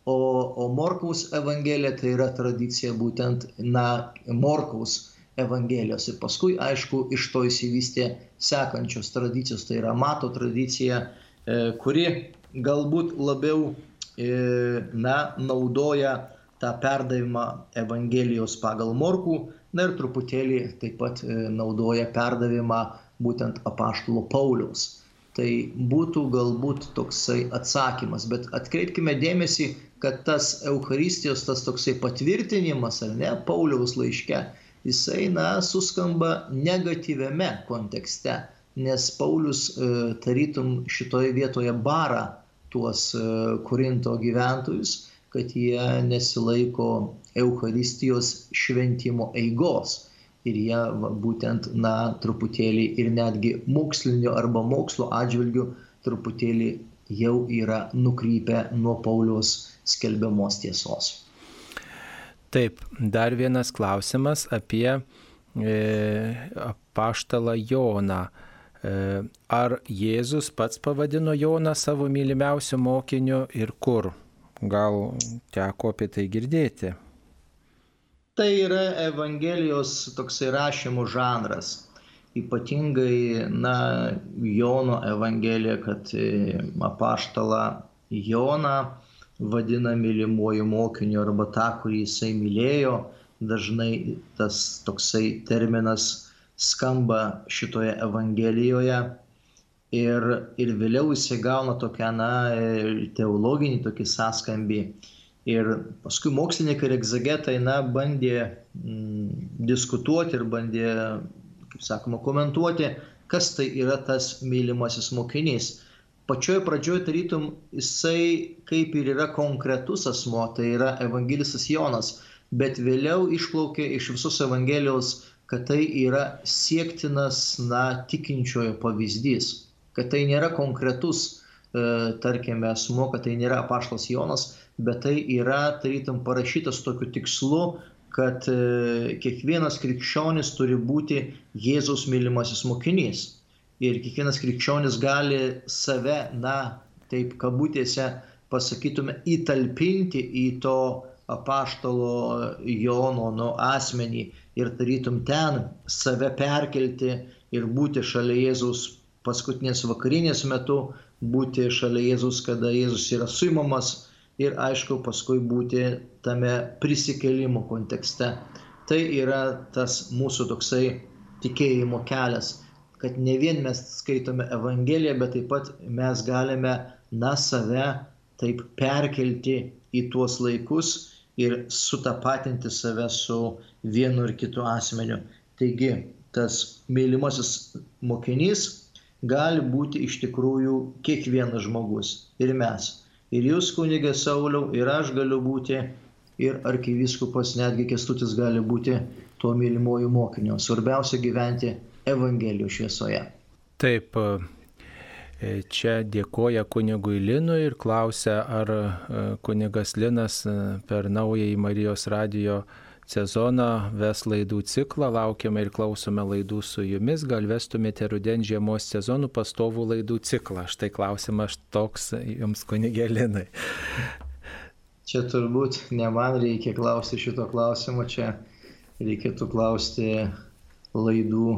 o, o Morkaus Evangelija tai yra tradicija būtent, na, Morkaus Evangelijos. Ir paskui, aišku, iš to įsivystė sekančios tradicijos, tai yra Mato tradicija, e, kuri galbūt labiau, e, na, naudoja tą perdavimą Evangelijos pagal Morkų, na ir truputėlį taip pat e, naudoja perdavimą būtent apaštalo Pauliaus. Tai būtų galbūt toksai atsakymas, bet atkreipkime dėmesį, kad tas Euharistijos, tas toksai patvirtinimas, ar ne, Pauliaus laiške, jisai, na, suskamba negatyviame kontekste, nes Paulius e, tarytum šitoje vietoje bara tuos e, Korinto gyventojus, kad jie nesilaiko Euharistijos šventimo eigos. Ir jie va, būtent, na, truputėlį ir netgi mokslinio arba mokslo atžvilgių truputėlį jau yra nukrypę nuo Pauliaus skelbiamos tiesos. Taip, dar vienas klausimas apie e, apaštalą Joną. E, ar Jėzus pats pavadino Joną savo mylimiausiu mokiniu ir kur? Gal teko apie tai girdėti? Tai yra Evangelijos toksai rašymų žanras. Ypatingai, na, Jono Evangelija, kad e, apaštalą Joną vadina mylimuoju mokiniu arba tą, kurį jisai mylėjo. Dažnai tas toksai terminas skamba šitoje Evangelijoje. ir, ir vėliau jis įgauna tokią, na, teologinį tokį sąskambį. Ir paskui mokslininkai ir egzegetai, na, bandė mm, diskutuoti ir bandė, kaip sakoma, komentuoti, kas tai yra tas mylimasis mokinys. Pačioje pradžioje tarytum jisai kaip ir yra konkretus asmo, tai yra evangelistas Jonas, bet vėliau išplaukė iš visos Evangelijos, kad tai yra siektinas, na, tikinčiojo pavyzdys kad tai nėra konkretus, e, tarkime, asmo, kad tai nėra apaštas Jonas, bet tai yra, tarytum, parašytas tokiu tikslu, kad e, kiekvienas krikščionis turi būti Jėzaus mylimasis mokinys. Ir kiekvienas krikščionis gali save, na, taip kabutėse pasakytume, įtalpinti į to apaštalo Jono nu, asmenį ir tarytum ten save perkelti ir būti šalia Jėzaus paskutinės vakarinės metu, būti šalia Jėzus, kada Jėzus yra suimamas ir aišku paskui būti tame prisikelimo kontekste. Tai yra tas mūsų toksai tikėjimo kelias, kad ne vien mes skaitome Evangeliją, bet taip pat mes galime na save taip perkelti į tuos laikus ir sutapatinti save su vienu ir kitu asmeniu. Taigi tas mylimasis mokinys gali būti iš tikrųjų kiekvienas žmogus. Ir mes. Ir jūs, kunigė Sauliau, ir aš galiu būti, ir arkiviskupas netgi kestutis gali būti tuo mylimuoju mokiniu. Svarbiausia gyventi Evangelijos šviesoje. Taip, e, čia dėkoja kunigui Linui ir klausia, ar e, kunigas Linas e, per naująjį Marijos radijo sezoną ves laidų ciklą, laukiame ir klausome laidų su jumis, gal vestumėte ruden žiemos sezonų pastovų laidų ciklą. Štai klausimas toks jums kunigelinai. Čia turbūt ne man reikia klausti šito klausimo, čia reikėtų klausti laidų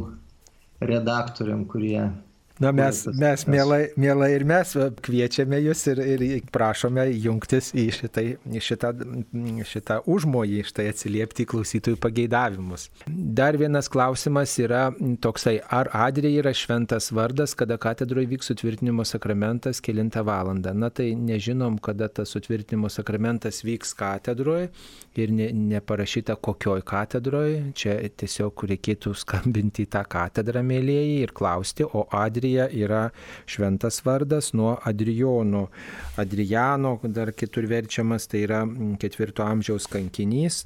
redaktoriam, kurie Na, mes, mes mielai, mielai ir mes kviečiame jūs ir, ir prašome jungtis į, šitai, į šitą, šitą užmojį, štai atsiliepti į klausytojų pageidavimus. Dar vienas klausimas yra toksai, ar Adrija yra šventas vardas, kada katedroje vyks sutvirtinimo sakramentas, kilintą valandą. Na tai nežinom, kada tas sutvirtinimo sakramentas vyks katedroje ir ne, neparašyta kokioj katedroje. Čia tiesiog reikėtų skambinti į tą katedrą, mėlyjeji, ir klausti, o Adrija Adrija yra šventas vardas nuo Adrijono. Adrijano, dar kitur verčiamas, tai yra ketvirto amžiaus kankinys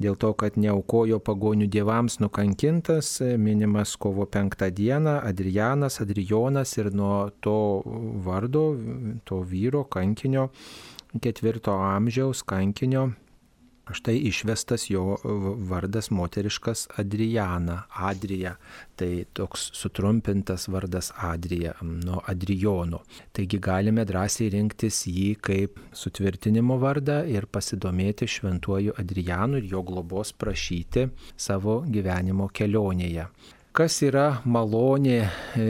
dėl to, kad neaukojo pagonių dievams nukankintas, minimas kovo penktą dieną, Adrianas, Adrijonas ir nuo to vardo, to vyro kankinio, ketvirto amžiaus kankinio Štai išvestas jo vardas moteriškas Adriana, Adrija. Tai toks sutrumpintas vardas Adrija nuo Adrijono. Taigi galime drąsiai rinktis jį kaip sutvirtinimo vardą ir pasidomėti šventuoju Adrijanu ir jo globos prašyti savo gyvenimo kelionėje. Kas yra malonė, e,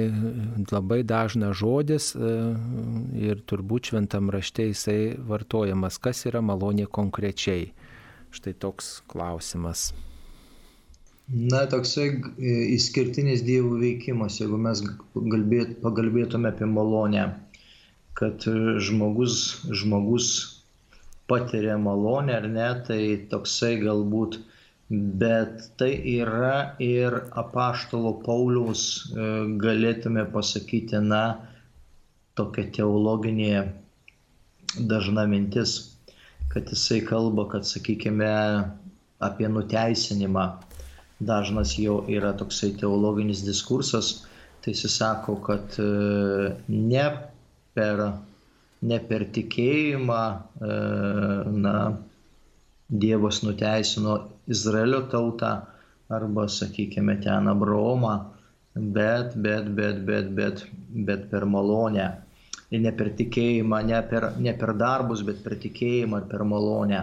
labai dažnas žodis e, ir turbūt šventam rašte jisai vartojamas. Kas yra malonė konkrečiai? Štai toks klausimas. Na, toksai e, išskirtinis dievų veikimas, jeigu mes galbėt, pagalbėtume apie malonę, kad žmogus, žmogus patiria malonę ar ne, tai toksai galbūt, bet tai yra ir apaštalo Pauliaus, e, galėtume pasakyti, na, tokia teologinė dažna mintis kad jisai kalba, kad, sakykime, apie nuteisinimą. Dažnas jo yra toksai teologinis diskursas, tai jis sako, kad e, ne per, ne per tikėjimą, e, na, Dievas nuteisino Izraelio tautą arba, sakykime, ten Abraomą, bet, bet, bet, bet, bet, bet per malonę ne per tikėjimą, ne per, ne per darbus, bet per tikėjimą ir per malonę.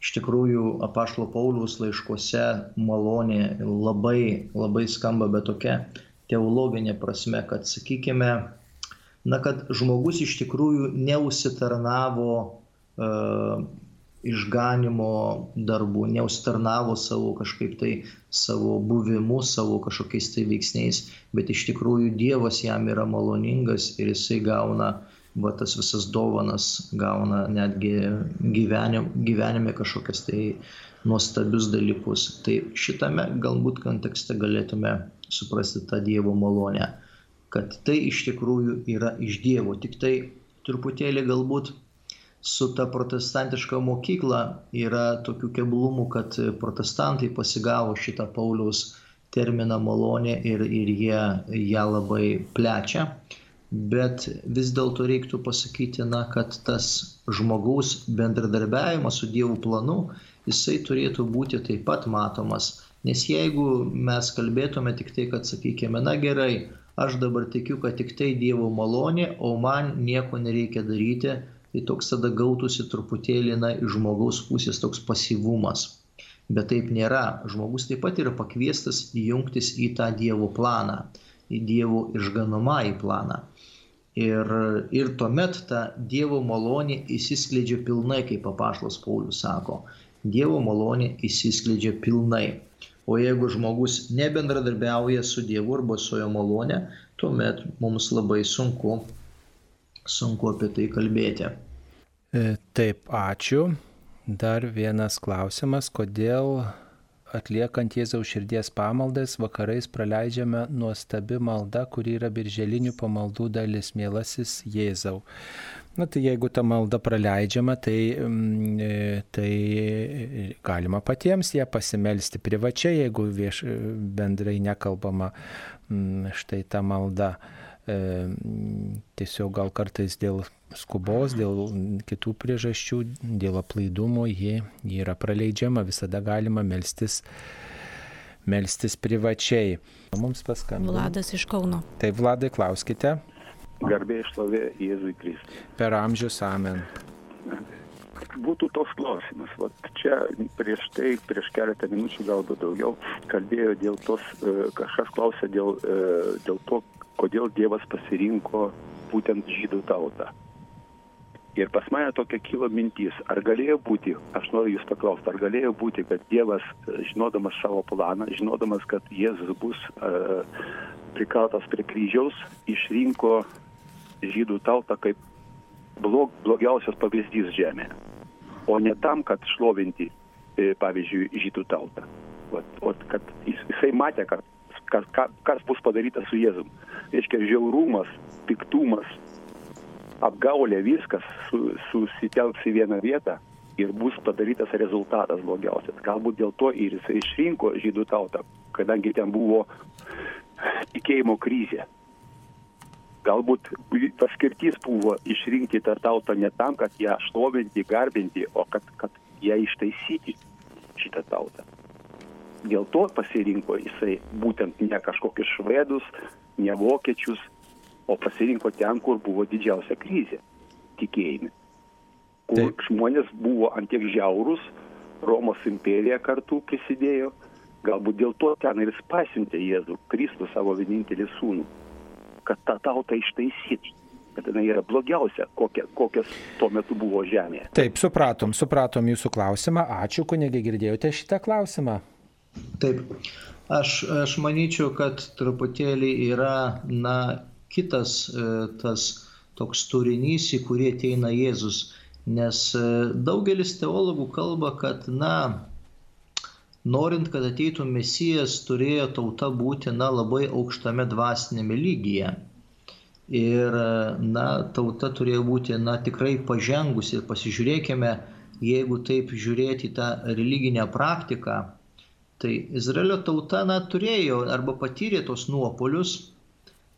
Iš tikrųjų, apašlo Paulius laiškose malonė labai, labai skamba, bet tokia teologinė prasme, kad, sakykime, na, kad žmogus iš tikrųjų neusitarnavo uh, išganimo darbų, neužtarnavo savo kažkaip tai savo buvimu, savo kažkokiais tai veiksniais, bet iš tikrųjų Dievas jam yra maloningas ir jisai gauna va tas visas dovanas, gauna netgi gyvenim, gyvenime kažkokias tai nuostabius dalykus. Tai šitame galbūt kontekste galėtume suprasti tą Dievo malonę, kad tai iš tikrųjų yra iš Dievo, tik tai truputėlį galbūt su ta protestantiška mokykla yra tokių keblumų, kad protestantai pasigavo šitą Pauliaus terminą malonė ir, ir jie ją labai plečia. Bet vis dėlto reiktų pasakyti, na, kad tas žmogaus bendradarbiavimas su Dievo planu, jisai turėtų būti taip pat matomas. Nes jeigu mes kalbėtume tik tai, kad sakykime, na gerai, aš dabar tikiu, kad tik tai Dievo malonė, o man nieko nereikia daryti, tai toks tada gautųsi truputėlį na, iš žmogaus pusės toks pasyvumas. Bet taip nėra. Žmogus taip pat yra pakviestas jungtis į tą Dievo planą, į Dievo išganomąjį planą. Ir, ir tuomet ta Dievo malonė įsiskleidžia pilnai, kaip papašlas Paulius sako. Dievo malonė įsiskleidžia pilnai. O jeigu žmogus nebendradarbiauja su Dievu arba su jo malonė, tuomet mums labai sunku sunku apie tai kalbėti. E, taip, ačiū. Dar vienas klausimas, kodėl atliekant Jėzaus širdies pamaldas vakarais praleidžiame nuostabi malda, kuri yra birželinių pamaldų dalis, mielasis Jėzau. Na tai jeigu ta malda praleidžiama, tai, mm, e, tai galima patiems ją pasimelsti privačiai, jeigu vieš, bendrai nekalbama mm, štai ta malda. E, tiesiog gal kartais dėl skubos, dėl kitų priežasčių, dėl aplaidumo ji, ji yra praleidžiama, visada galima melstis, melstis privačiai. Mums paskambino. Vladas iš Kauno. Tai Vladai, klauskite. Garbė išlovė Jėzui Kristui. Per amžius amen. Būtų toks klausimas. Vat čia prieš tai, prieš keletą minučių galbūt daugiau, kalbėjo dėl tos, e, kažkas klausė dėl, e, dėl to, kodėl Dievas pasirinko būtent žydų tautą. Ir pas mane tokia kilo mintis, ar galėjo būti, aš noriu jūs paklausti, ar galėjo būti, kad Dievas, žinodamas savo planą, žinodamas, kad Jėzus bus uh, prikaltas prie kryžiaus, išrinko žydų tautą kaip blog, blogiausias pavyzdys žemėje, o ne tam, kad šlovinti, e, pavyzdžiui, žydų tautą. O, o kad jis, jisai matė, kad kas, kas bus padaryta su Jėzum. Reiškia, žiaurumas, piktumas, apgaulė, viskas su, susitelks į vieną vietą ir bus padarytas rezultatas blogiausias. Galbūt dėl to ir jisai išrinko žydų tautą, kadangi ten buvo tikėjimo krizė. Galbūt paskirtis buvo išrinkti tą tautą ne tam, kad ją šlovinti, garbinti, o kad, kad ją ištaisyti šitą tautą dėl to pasirinko jisai būtent ne kažkokius švedus, ne vokiečius, o pasirinko ten, kur buvo didžiausia krizė tikėjime. Kur Taip. žmonės buvo antiek žiaurus, Romos imperija kartu prisidėjo, galbūt dėl to ten ir jis pasiuntė Jėzų Kristų savo vienintelį sūnų, kad tą tautą ištaisytų kad jinai yra blogiausia, kokia, kokios tuo metu buvo žemėje. Taip, supratom, supratom jūsų klausimą. Ačiū, kunigi, girdėjote šitą klausimą. Taip, aš, aš manyčiau, kad truputėlį yra, na, kitas e, tas toks turinys, į kurį ateina Jėzus. Nes e, daugelis teologų kalba, kad, na, norint, kad ateitų Mesijas, turėjo tauta būti, na, labai aukštame dvasinėme lygyje. Ir, na, tauta turėjo būti, na, tikrai pažengusi. Ir pasižiūrėkime, jeigu taip žiūrėti tą religinę praktiką, Tai Izraelio tauta na, turėjo arba patyrė tos nuopolius,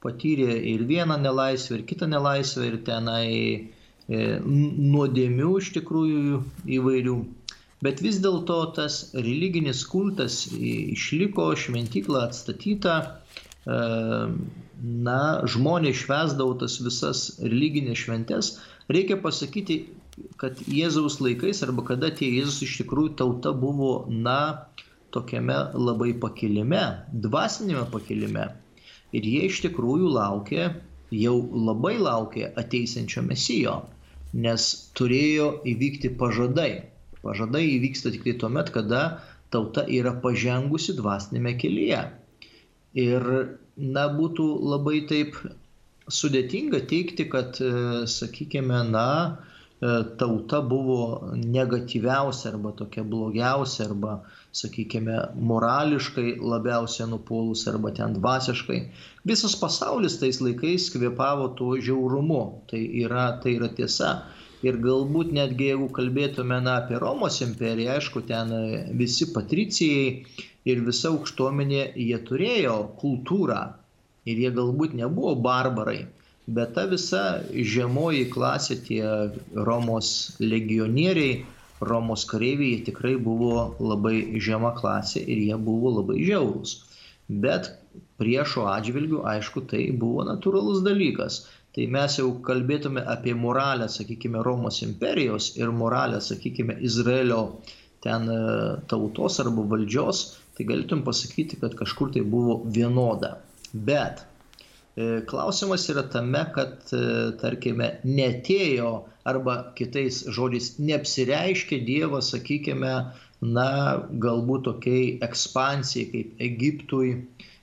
patyrė ir vieną nelaisvę, ir kitą nelaisvę, ir tenai e, nuodėmių iš tikrųjų įvairių. Bet vis dėlto tas religinis kultas išliko, šventykla atstatyta, e, na, žmonės švesdavo tas visas religinės šventes. Reikia pasakyti, kad Jėzaus laikais arba kada tie Jėzus iš tikrųjų tauta buvo, na, tokiame labai pakilime, dvasinėme pakilime. Ir jie iš tikrųjų laukė, jau labai laukė ateisančio mesijo, nes turėjo įvykti pažadai. Pažadai įvyksta tik tai tuomet, kada tauta yra pažengusi dvasinėme kelyje. Ir, na, būtų labai taip sudėtinga teikti, kad, e, sakykime, na, tauta buvo negatyviausia arba tokia blogiausia arba, sakykime, morališkai labiausiai nupolus arba ten dvasiškai. Visas pasaulis tais laikais kvėpavo tuo žiaurumu. Tai yra, tai yra tiesa. Ir galbūt netgi jeigu kalbėtume na, apie Romos imperiją, aišku, ten visi patricijai ir visa aukštuomenė, jie turėjo kultūrą ir jie galbūt nebuvo barbarai, bet ta visa žemoji klasė, tie Romos legionieriai, Romos kareiviai, tikrai buvo labai žema klasė ir jie buvo labai žiaurūs. Bet priešo atžvilgių, aišku, tai buvo natūralus dalykas. Tai mes jau kalbėtume apie moralę, sakykime, Romos imperijos ir moralę, sakykime, Izraelio ten e, tautos arba valdžios, tai galėtum pasakyti, kad kažkur tai buvo vienoda. Bet klausimas yra tame, kad, e, tarkime, netėjo arba kitais žodžiais neapsireiškė Dievas, sakykime, na, galbūt tokiai ekspansijai kaip Egiptui,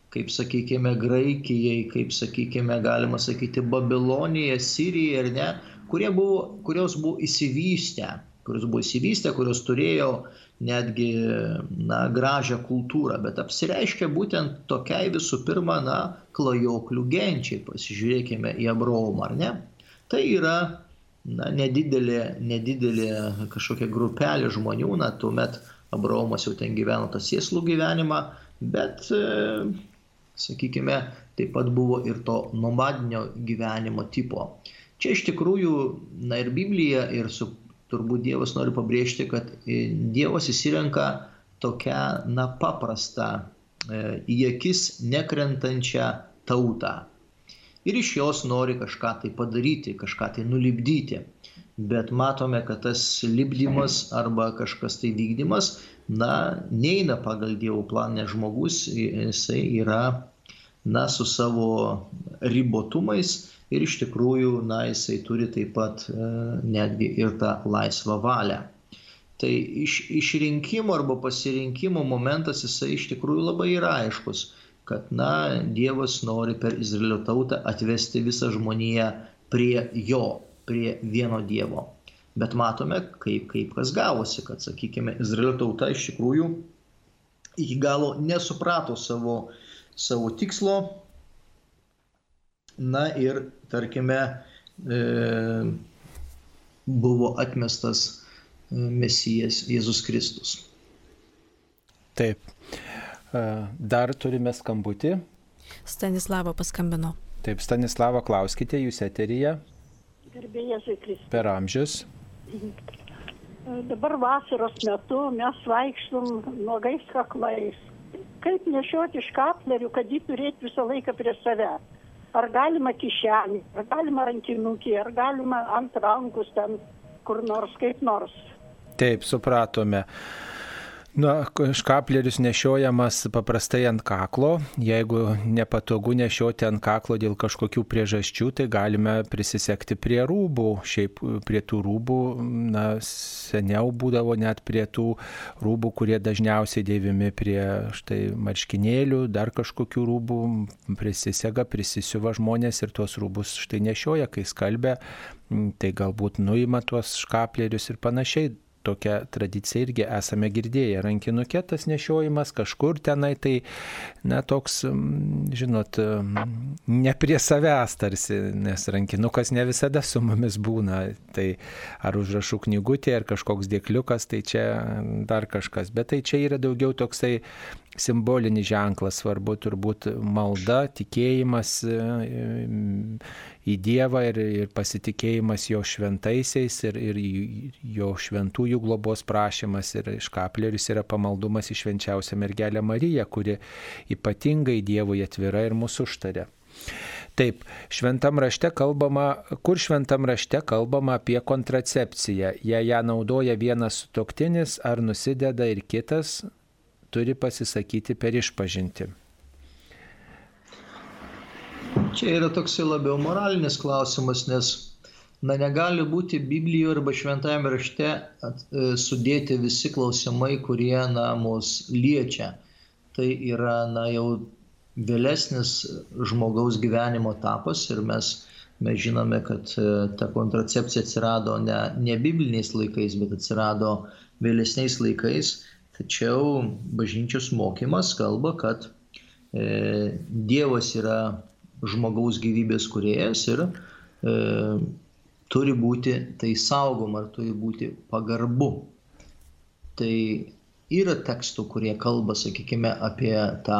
kaip sakykime Graikijai, kaip sakykime galima sakyti Babilonija, Sirija ir ne, kurie buvo, kurios buvo įsivystę, kurios buvo įsivystę, kurios turėjo netgi na, gražią kultūrą, bet apsireiškia būtent tokiai visų pirma, na, klajoklių genčiai, pasižiūrėkime į Abraomą, ar ne? Tai yra na, nedidelė, nedidelė kažkokia grupelė žmonių, na, tuomet Abraomas jau ten gyveno tą sėslų gyvenimą, bet sakykime, taip pat buvo ir to nomadinio gyvenimo tipo. Čia iš tikrųjų, na ir Biblija, ir su, turbūt Dievas nori pabrėžti, kad e, Dievas įsirenka tokią, na, paprastą, e, į akis nekrentančią tautą. Ir iš jos nori kažką tai padaryti, kažką tai nulibdyti. Bet matome, kad tas libdymas arba kažkas tai vykdymas, na, neina pagal Dievo planą, nes žmogus, jisai yra na, su savo ribotumais ir iš tikrųjų, na, jisai turi taip pat e, netgi ir tą laisvą valią. Tai iš, išrinkimo arba pasirinkimo momentas jisai iš tikrųjų labai yra aiškus, kad, na, Dievas nori per Izraelio tautą atvesti visą žmoniją prie jo, prie vieno Dievo. Bet matome, kaip, kaip kas gavosi, kad, sakykime, Izraelio tauta iš tikrųjų iki galo nesuprato savo savo tikslo. Na ir, tarkime, e, buvo atmestas e, Mesijas Jėzus Kristus. Taip. E, dar turime skambutį. Stanislavo paskambino. Taip, Stanislavo, klauskite, jūs eteryje. Gerbėjai Kristus. Per amžius. Dabar vasaros metu mes vaikštum nuogais kaklais kaip nešioti škaplerių, kad jį turėti visą laiką prie savęs. Ar galima kišenį, ar galima rankinukį, ar galima ant rankus ten kur nors, kaip nors. Taip, supratome. Na, škapleris nešiojamas paprastai ant kaklo. Jeigu nepatogu nešioti ant kaklo dėl kažkokių priežasčių, tai galime prisisekti prie rūbų. Šiaip prie tų rūbų, na, seniau būdavo net prie tų rūbų, kurie dažniausiai dėvimi prie štai marškinėlių, dar kažkokių rūbų prisisega, prisisiuva žmonės ir tuos rūbus štai nešioja, kai skalbia, tai galbūt nuima tuos škaplerius ir panašiai tokią tradiciją irgi esame girdėję. Rankinukė tas nešiojimas kažkur tenai, tai, na, toks, žinot, ne prie savęs tarsi, nes rankinukas ne visada su mumis būna. Tai ar užrašų knygutė, ar kažkoks dėkliukas, tai čia dar kažkas. Bet tai čia yra daugiau toksai simbolinis ženklas, svarbu turbūt malda, tikėjimas e, į Dievą ir, ir pasitikėjimas jo šventaisiais ir, ir jo šventųjų globos prašymas ir škapleris yra pamaldumas į švenčiausią mergelę Mariją, kuri ypatingai Dievui atvira ir mūsų užtarė. Taip, šventam rašte kalbama, kur šventam rašte kalbama apie kontracepciją. Jei ją naudoja vienas sutoktinis ar nusideda ir kitas, turi pasisakyti per išpažinti. Čia yra toksai labiau moralinis klausimas, nes Na negali būti Biblijoje arba šventajame rašte at, e, sudėti visi klausimai, kurie na, mus liečia. Tai yra na, jau vėlesnis žmogaus gyvenimo etapas ir mes, mes žinome, kad e, ta kontracepcija atsirado ne, ne bibliniais laikais, bet atsirado vėlesniais laikais. Tačiau bažnyčios mokymas kalba, kad e, Dievas yra žmogaus gyvybės kuriejas ir e, turi būti tai saugoma, ar turi būti pagarbu. Tai yra tekstų, kurie kalba, sakykime, apie tą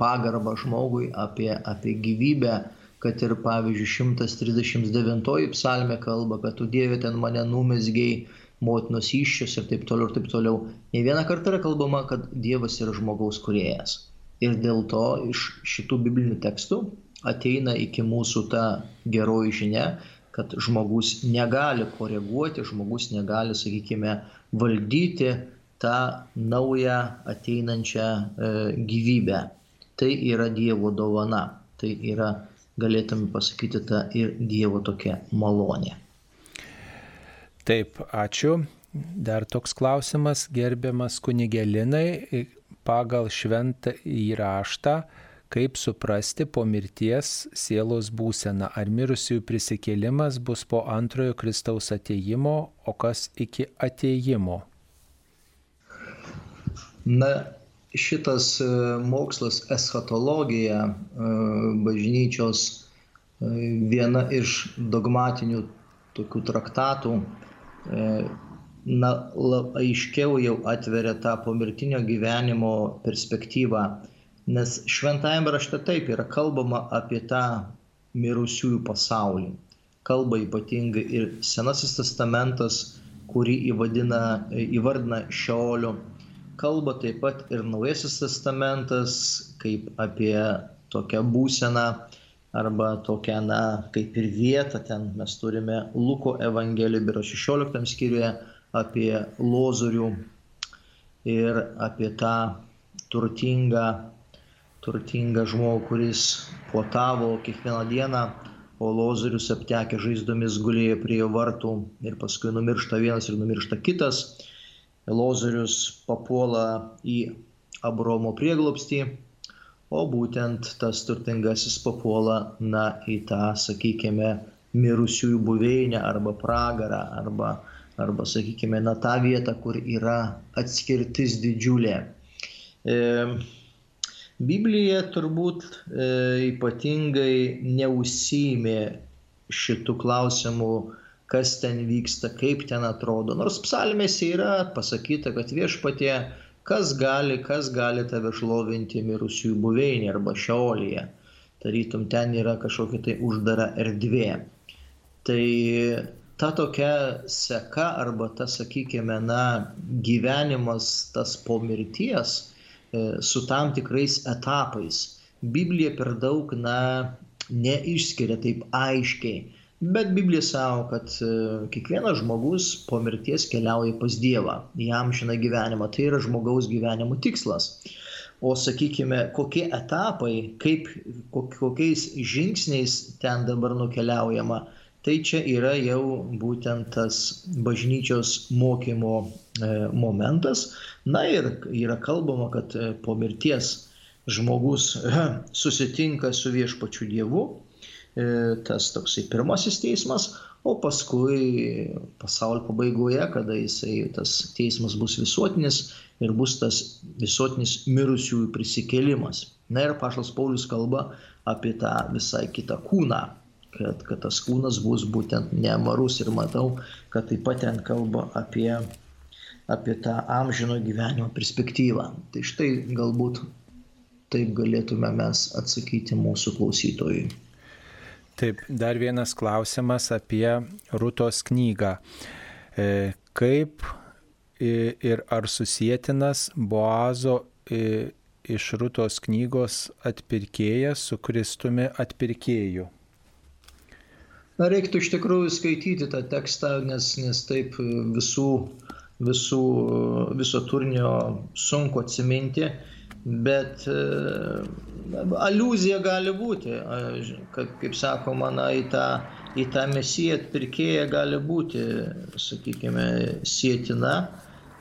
pagarbą žmogui, apie, apie gyvybę, kad ir pavyzdžiui 139 psalmė kalba, kad tu Dieve ten mane numesgiai motinos iššius ir taip toliau ir taip toliau. Ne vieną kartą yra kalbama, kad Dievas yra žmogaus kuriejas. Ir dėl to iš šitų biblinių tekstų ateina iki mūsų ta geroji žinia, kad žmogus negali koreguoti, žmogus negali, sakykime, valdyti tą naują ateinančią e, gyvybę. Tai yra Dievo dovana, tai yra, galėtume pasakyti, ta ir Dievo tokia malonė. Taip, ačiū. Dar toks klausimas, gerbiamas kunigelinai, pagal šventą įraštą Kaip suprasti po mirties sielos būseną? Ar mirusiųjų prisikėlimas bus po antrojo Kristaus ateimo, o kas iki ateimo? Na, šitas e, mokslas eschatologija e, bažnyčios e, viena iš dogmatinių tokių traktatų na, aiškiau jau atveria tą pomirtinio gyvenimo perspektyvą Nes šventajame rašte taip yra kalbama apie tą mirusiųjų pasaulį. Kalba ypatingai ir Senasis testamentas, kurį įvadina, įvardina šioliu. Kalba taip pat ir Naujasis testamentas, kaip apie tokią būseną arba tokią, na, kaip ir vietą. Ten mes turime Luko Evangeliją, biro 16 skyriuje apie lozorių ir apie tą turtingą turtingą žmogų, kuris puotavo kiekvieną dieną, o lozorius aptekę žaizdomis gulėjo prie jo vartų ir paskui numiršta vienas ir numiršta kitas. Lozorius papuola į Abromo prieglopstį, o būtent tas turtingasis papuola, na, į tą, sakykime, mirusiųjų buveinę arba pragarą, arba, arba sakykime, na, tą vietą, kur yra atskirtis didžiulė. E, Biblija turbūt e, ypatingai neusimė šitų klausimų, kas ten vyksta, kaip ten atrodo. Nors psalmėse yra pasakyta, kad viešpatie, kas gali, kas gali tave šlovinti mirusiųjų buveinį arba šiolyje. Tarytum ten yra kažkokia tai uždara erdvė. Tai ta tokia seka arba ta, sakykime, na, gyvenimas tas po mirties su tam tikrais etapais. Biblija per daug, na, neišskiria taip aiškiai. Bet Biblija savo, kad e, kiekvienas žmogus po mirties keliauja pas Dievą, jam šią gyvenimą. Tai yra žmogaus gyvenimo tikslas. O sakykime, kokie etapai, kaip, kokiais žingsniais ten dabar nukeliaujama, Tai čia yra jau būtent tas bažnyčios mokymo e, momentas. Na ir yra kalbama, kad e, po mirties žmogus susitinka su viešpačiu Dievu, e, tas toksai pirmasis teismas, o paskui pasaulio pabaigoje, kada jisai, tas teismas bus visuotinis ir bus tas visuotinis mirusiųjų prisikėlimas. Na ir Paštas Paulius kalba apie tą visai kitą kūną, kad, kad tas kūnas bus būtent nemarus ir matau, kad taip pat ten kalba apie, apie tą amžino gyvenimo perspektyvą. Tai štai galbūt taip galėtume mes atsakyti mūsų klausytojui. Taip, dar vienas klausimas apie Rutos knygą. E, kaip ir ar susijėtinas Boazo iš Rutos knygos atpirkėjas su Kristumi atpirkėju? Na, reiktų iš tikrųjų skaityti tą tekstą, nes, nes taip visų visų, viso turinio sunku atsiminti, bet e, aluzija gali būti, kad, kaip sakoma, na, į tą, į tą mesiją atpirkėją gali būti, sakykime, sėtina,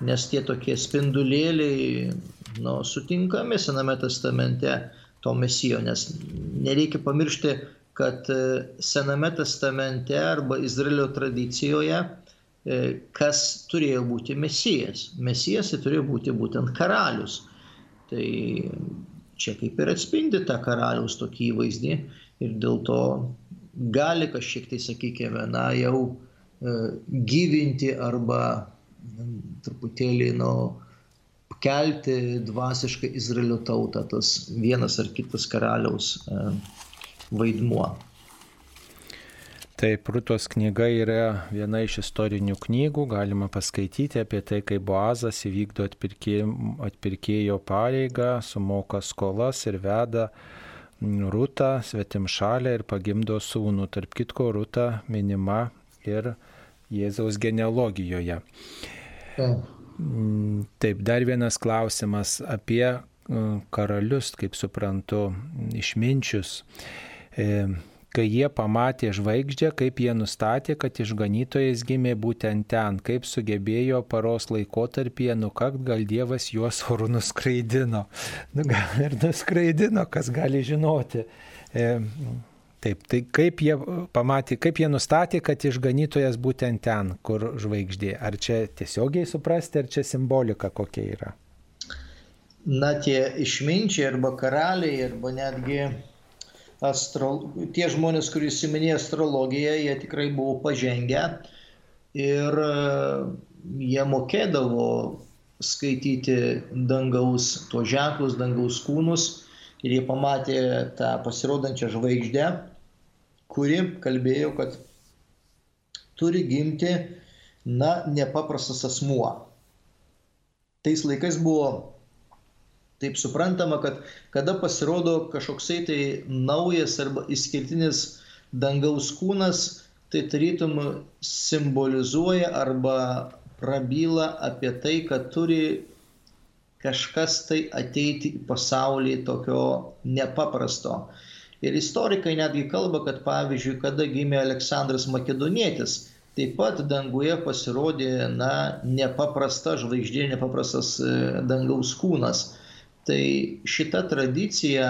nes tie tokie spindulėliai nu, sutinkami Sename testamente to mesijo, nes nereikia pamiršti, kad e, Sename testamente arba Izraelio tradicijoje e, kas turėjo būti mesijas. Mesijas tai turėjo būti būtent karalius. Tai čia kaip ir atspindi tą karaliaus tokį įvaizdį ir dėl to gali kažkiek tai, sakykime, na jau e, gyvinti arba truputėlį, nu, kelti dvasiškai Izraelio tautą, tas vienas ar kitas karaliaus vaidmuo. Taip, Rūtos knyga yra viena iš istorinių knygų, galima paskaityti apie tai, kaip Boazas įvykdo atpirkėjo pareigą, sumoka skolas ir veda Rūtą svetim šalę ir pagimdo sūnų. Tarp kitko, Rūta minima ir Jėzaus genealogijoje. Taip, dar vienas klausimas apie karalius, kaip suprantu, išminčius. E, kai jie pamatė žvaigždžią, kaip jie nustatė, kad išganytojas gimė būtent ten, kaip sugebėjo paros laikotarpyje nukakt, gal Dievas juos orų nuskraidino. Nu, gal ir nuskraidino, kas gali žinoti. E, taip, tai kaip jie pamatė, kaip jie nustatė, kad išganytojas būtent ten, kur žvaigždė. Ar čia tiesiogiai suprasti, ar čia simbolika kokia yra? Na, tie išminčiai arba karaliai, arba netgi astro, tie žmonės, kurie įsiminė astrologiją, jie tikrai buvo pažengę ir e, jie mokėdavo skaityti dangaus, tuos ženklus, dangaus kūnus ir jie pamatė tą pasirodančią žvaigždę, kuri kalbėjo, kad turi gimti, na, nepaprastas asmuo. Tais laikais buvo Taip suprantama, kad kada pasirodo kažkoksai tai naujas arba išskirtinis dangaus kūnas, tai tarytum simbolizuoja arba prabyla apie tai, kad turi kažkas tai ateiti į pasaulį tokio nepaprasto. Ir istorikai netgi kalba, kad pavyzdžiui, kada gimė Aleksandras Makedonietis, taip pat danguje pasirodė, na, nepaprasta žvaigždė, nepaprastas e, dangaus kūnas. Tai šita tradicija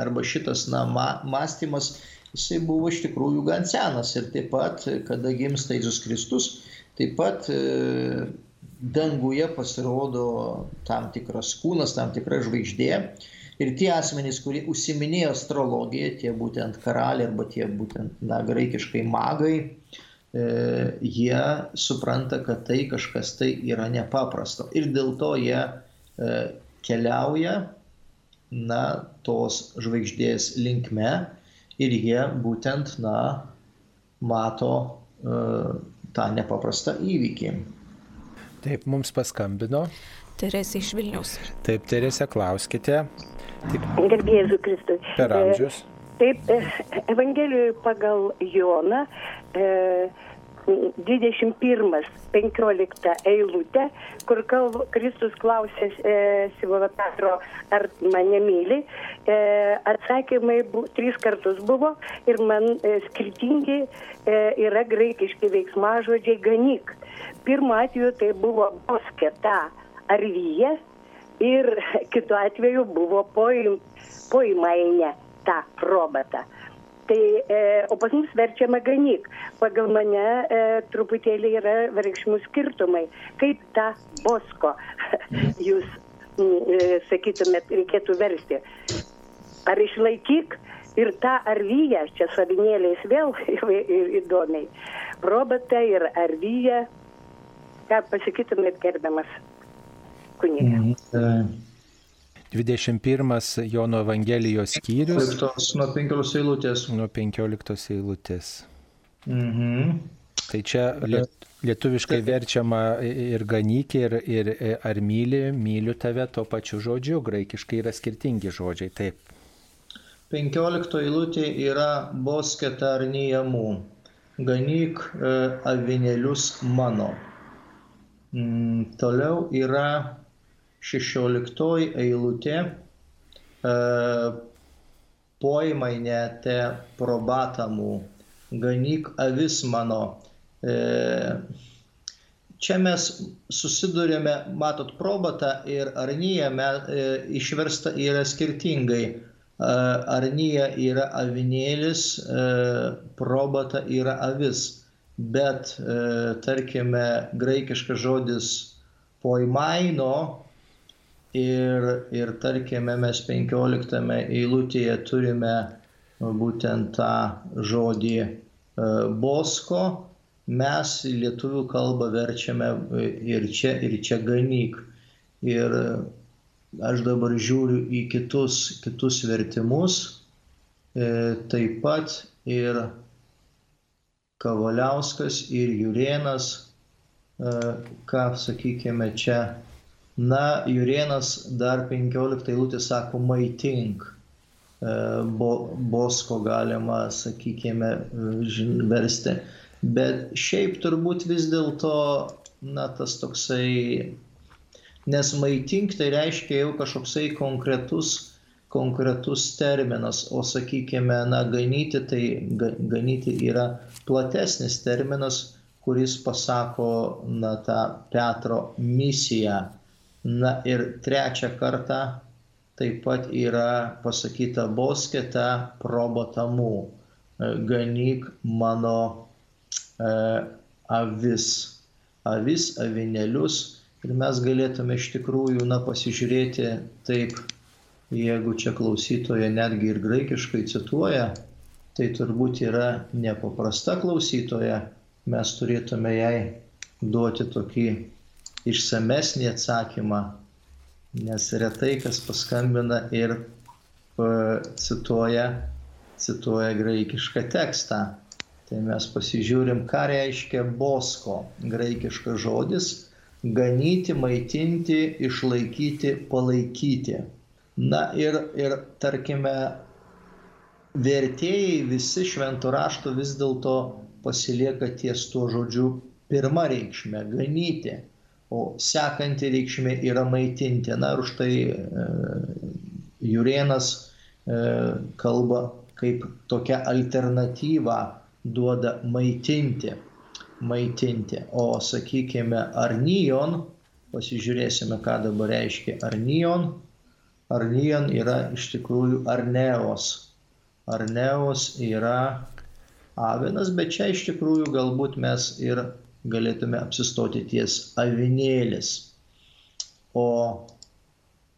arba šitas na, mąstymas, jisai buvo iš tikrųjų gan senas ir taip pat, kada gimsta Jėzus Kristus, taip pat e, danguje pasirodo tam tikras kūnas, tam tikra žvaigždė. Ir tie asmenys, kurie užsiminėjo astrologiją, tie būtent karaliai arba tie būtent, na, graikiškai magai, e, jie supranta, kad tai kažkas tai yra nepaprasto. Ir dėl to jie e, keliauja na, tos žvaigždės linkme ir jie būtent na, mato uh, tą nepaprastą įvykį. Taip, mums paskambino. Teresė iš Vilniaus. Taip, Teresė, klauskite. Taip. Gerbėjai Kristui. Per amžius. Taip, e, Evangelijoje pagal Joną. E, 21-15 eilutę, kur kalb, Kristus klausė e, Simono Petro, ar mane myli. E, atsakymai bu, trys kartus buvo ir man e, skirtingi e, yra graikiški veiksmažodžiai ganyk. Pirmu atveju tai buvo bosketa ar vyje ir kitu atveju buvo poimainė tą robotą. Tai, e, o pas mus verčiama ganyk. Pagal mane e, truputėlį yra reikšmų skirtumai. Kaip tą bosko jūs e, sakytumėt, reikėtų versti. Ar išlaikyk ir tą arvyją, čia savinėliais vėl įdomiai. Robotą ir arvyją. Ką pasakytumėt, gerbiamas kunigė? Mm -hmm. 21 Jono Evangelijos skyrius. Nuo 15 eilutės. Nuo 15 eilutės. Mhm. Tai čia liet, lietuviškai verčiama ir ganykė, ir, ir ar myli, myliu tave to pačiu žodžiu, graikiškai yra skirtingi žodžiai, taip. 15 eilutė yra bosketarnijamų, ganyk e, avinėlius mano. Mm, toliau yra 16 eilutė. E, Poimainė te probatamų, ganyk avis mano. E, čia mes susidurėme, matot, probata ir arnyja e, išversta yra skirtingai. Arnyja yra avinėlis, probata yra avis. Bet, tarkime, graikiškas žodis poimaino ir, ir tarkime, mes 15 eilutėje turime būtent tą žodį e, bosko, mes lietuvių kalbą verčiame ir čia, ir čia ganyk. Ir aš dabar žiūriu į kitus, kitus vertimus, e, taip pat ir Kavaliauskas ir Jurienas, e, ką sakykime čia Na, Jurienas dar 15 eilutė sako maitink. E, bo, bosko galima, sakykime, versti. Bet šiaip turbūt vis dėlto, na, tas toksai, nes maitink tai reiškia jau kažkoksai konkretus, konkretus terminas, o sakykime, na, ganyti, tai ganyti yra platesnis terminas, kuris pasako, na, tą Petro misiją Na ir trečią kartą taip pat yra pasakyta bosketa probotamų, e, ganyk mano e, avis, avis, avinėlius. Ir mes galėtume iš tikrųjų, na, pasižiūrėti taip, jeigu čia klausytoja netgi ir graikiškai cituoja, tai turbūt yra nepaprasta klausytoja, mes turėtume jai duoti tokį išsamesnį atsakymą, nes retai kas paskambina ir cituoja, cituoja graikišką tekstą. Tai mes pasižiūrim, ką reiškia bosko graikiškas žodis - ganyti, maitinti, išlaikyti, palaikyti. Na ir, ir tarkime, vertėjai visi šventų rašto vis dėlto pasilieka ties tuo žodžiu pirmą reikšmę - ganyti o sekanti reikšmė yra maitinti. Na ir už tai e, Jurienas e, kalba kaip tokia alternatyva duoda maitinti. maitinti. O sakykime, arnijon, pasižiūrėsime, ką dabar reiškia arnijon. Arnijon yra iš tikrųjų arneos. Arneos yra avinas, bet čia iš tikrųjų galbūt mes ir galėtume apsistoti ties avinėlis. O,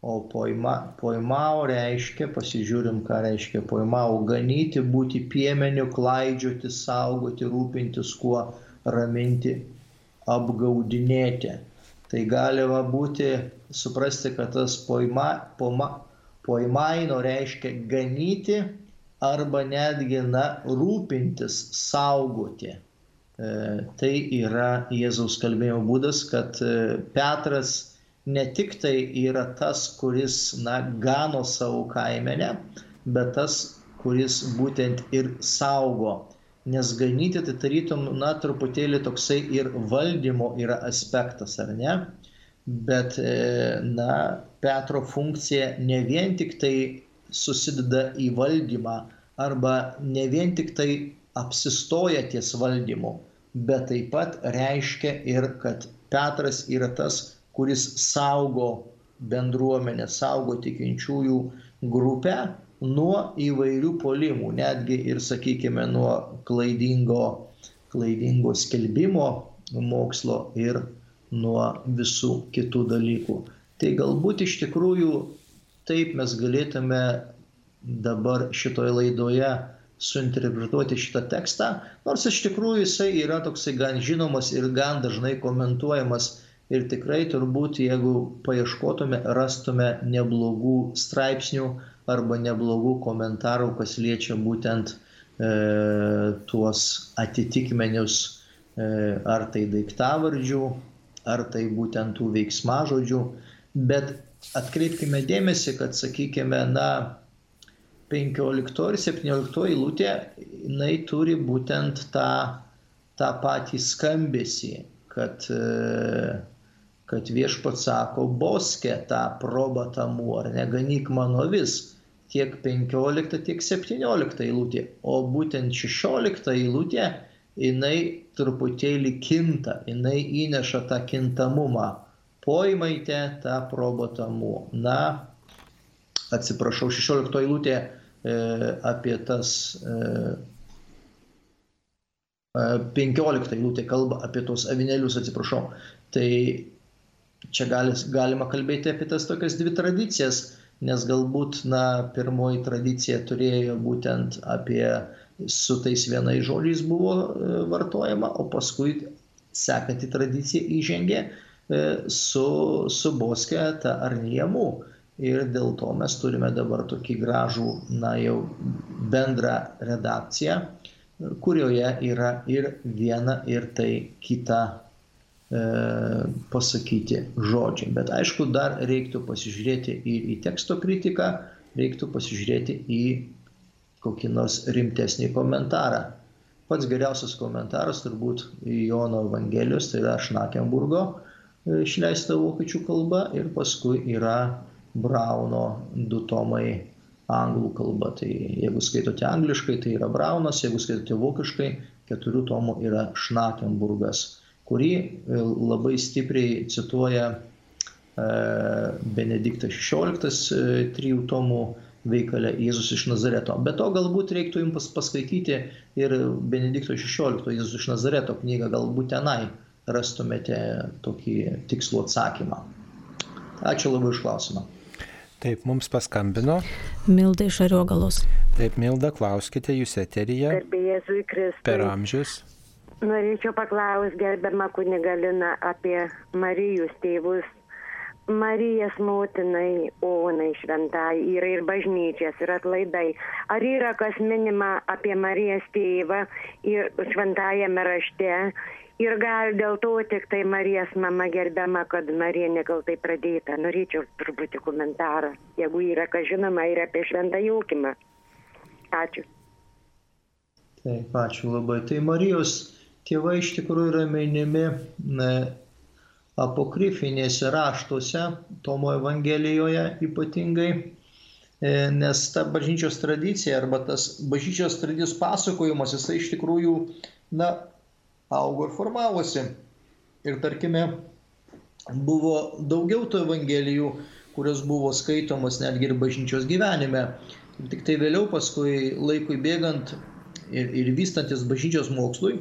o poima, poimau reiškia, pasižiūrim, ką reiškia poimau, ganyti, būti piemeniu, klaidžioti, saugoti, rūpintis kuo, raminti, apgaudinėti. Tai galima būti, suprasti, kad tas poima, poma, poimaino reiškia ganyti arba netgi, na, rūpintis, saugoti. E, tai yra Jėzaus kalbėjimo būdas, kad e, Petras ne tik tai yra tas, kuris, na, gano savo kaimenę, bet tas, kuris būtent ir saugo. Nes ganyti tai tarytum, na, truputėlį toksai ir valdymo yra aspektas, ar ne? Bet, e, na, Petro funkcija ne vien tik tai susideda į valdymą arba ne vien tik tai apsistoja ties valdymu, bet taip pat reiškia ir, kad Petras yra tas, kuris saugo bendruomenę, saugo tikinčiųjų grupę nuo įvairių polimų, netgi ir, sakykime, nuo klaidingo, klaidingo skelbimo mokslo ir nuo visų kitų dalykų. Tai galbūt iš tikrųjų taip mes galėtume dabar šitoje laidoje suinterpretuoti šitą tekstą, nors iš tikrųjų jisai yra toksai gan žinomas ir gan dažnai komentuojamas. Ir tikrai turbūt, jeigu paieškotume, rastume neblogų straipsnių arba neblogų komentarų, kas liečia būtent e, tuos atitikmenius, e, ar tai daiktavardžių, ar tai būtent tų veiksmažodžių, bet atkreipkime dėmesį, kad, sakykime, na, 15 ir 17 eilutė, jinai turi būtent tą, tą patį skambesį, kad, kad viešpat sako, boske tą probatamų, ar neganyk mano vis, tiek 15, tiek 17 eilutė. O būtent 16 eilutė, jinai truputėlį kinta, jinai įneša tą kintamumą. Poimaite tą probatamų. Na, atsiprašau, 16 eilutė e, apie tas e, 15 eilutė kalba apie tos avinėlius, atsiprašau. Tai čia gali, galima kalbėti apie tas tokias dvi tradicijas, nes galbūt, na, pirmoji tradicija turėjo būtent apie su tais vienais žodžiais buvo e, vartojama, o paskui sekanti tradicija įžengė e, su, su boske ta arniemų. Ir dėl to mes turime dabar tokį gražų, na jau bendrą redakciją, kurioje yra ir viena, ir tai kita E, pasakyti žodžiai. Bet aišku, dar reiktų pasižiūrėti ir į teksto kritiką, reiktų pasižiūrėti į kokį nors rimtesnį komentarą. Pats geriausias komentaras turbūt Jono Evangelijos, tai yra Šnakenburgo e, išleista vokiečių kalba ir paskui yra Brauno du tomai anglų kalba. Tai jeigu skaitote angliškai, tai yra Braunas, jeigu skaitote vokiškai, keturių tomų yra Šnakenburgas kurį e, labai stipriai cituoja e, Benediktas XVI e, trijų tomų veikale Jėzus iš Nazareto. Be to galbūt reiktų jums paskaityti ir Benedikto XVI Jėzus iš Nazareto knygą, galbūt tenai rastumėte tokį tikslų atsakymą. Ačiū labai už klausimą. Taip, mums paskambino. Milda iš Ariogalos. Taip, Milda, klauskite, jūs eteryje. Per amžius. Norėčiau paklausti gerbiamą kunigaliną apie Marijos tėvus. Marijas motinai, Onai šventai, yra ir bažnyčias, ir atlaidai. Ar yra kas minima apie Marijas tėvą ir šventajame rašte? Ir gal dėl to tik tai Marijas mama gerbiama, kad Marija nekaltai pradėta. Norėčiau truputį komentarą, jeigu yra kas žinoma ir apie šventą jaukimą. Ačiū. Taip, ačiū labai. Tai Marijos tėvai iš tikrųjų yra minimi apokrifinėse raštuose, Tomo Evangelijoje ypatingai, e, nes ta bažnyčios tradicija arba tas bažnyčios tradicijos pasakojimas, jisai iš tikrųjų, na, augo ir formavosi. Ir tarkime, buvo daugiau tų Evangelijų, kurios buvo skaitomos netgi ir bažnyčios gyvenime. Tik tai vėliau, paskui laikui bėgant ir, ir vystantis bažnyčios mokslui,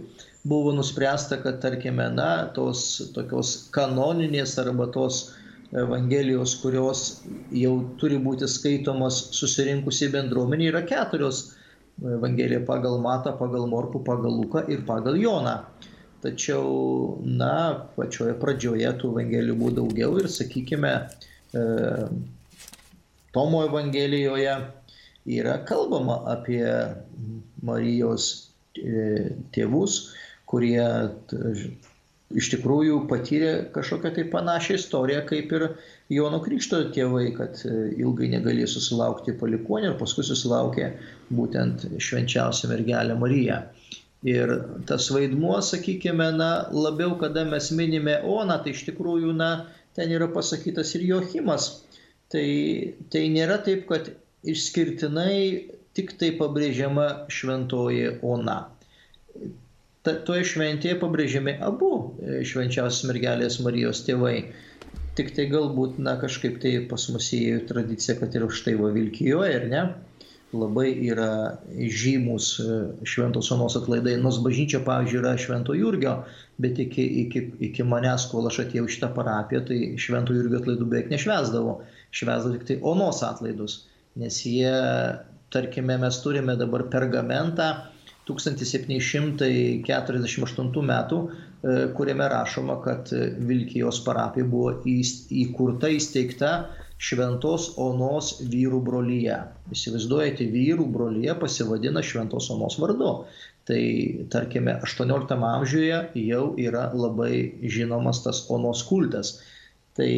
buvo nuspręsta, kad tarkime, na, tos tokios kanoninės arba tos Evangelijos, kurios jau turi būti skaitomos susirinkusiai bendruomenė, yra keturios. Evangelija pagal Matą, pagal Morku, pagal Luką ir pagal Joną. Tačiau, na, pačioje pradžioje tų Evangelijų buvo daugiau ir, sakykime, e, Tomo Evangelijoje yra kalbama apie Marijos e, tėvus, kurie iš tikrųjų patyrė kažkokią tai panašią istoriją kaip ir Jono Krikšto tėvai, kad e, ilgai negalėjo susilaukti palikonį ir paskui susilaukė būtent švenčiausią mergelę Mariją. Ir tas vaidmuo, sakykime, na, labiau kada mes minime Oną, tai iš tikrųjų, na, ten yra pasakytas ir Jochimas. Tai, tai nėra taip, kad išskirtinai tik tai pabrėžiama šventoji Ona ta, toje šventėje pabrėžiami abu e, švenčiausios mergelės Marijos tėvai. Tik tai galbūt, na, kažkaip tai pas mus įėjo tradicija, kad ir štai va Vilkijoje, ar ne, labai yra žymus e, šventos onos atlaidai. Nors bažnyčia, pavyzdžiui, yra švento Jurgio, bet iki, iki, iki manęs, kol aš atėjau šitą parapiją, tai švento Jurgio atlaidų beveik nešvesdavo. Švesdavo tik tai onos atlaidus. Nes jie, tarkime, mes turime dabar pergamentą, 1748 metų, e, kuriame rašoma, kad Vilkijos parapija buvo įkurta, įsteigta Šventos Onos vyrų brolyje. Įsivaizduojate, vyrų brolyje pasivadina Šventos Onos vardu. Tai tarkime, 18 amžiuje jau yra labai žinomas tas Onos kultas. Tai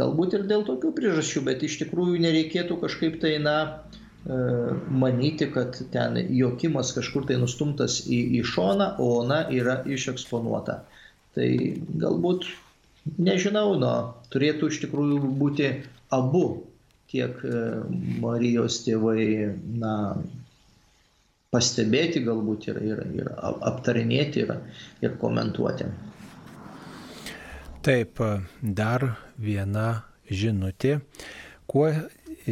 galbūt ir dėl tokių priežasčių, bet iš tikrųjų nereikėtų kažkaip tai, na, E, manyti, kad ten jokimas kažkur tai nustumtas į, į šoną, o ona yra išeksponuota. Tai galbūt Nežinau, no, turėtų iš tikrųjų būti abu tiek e, Marijos tėvai, na, pastebėti galbūt ir, ir, ir aptarinėti ir, ir komentuoti. Taip, dar viena žinutė. Kuo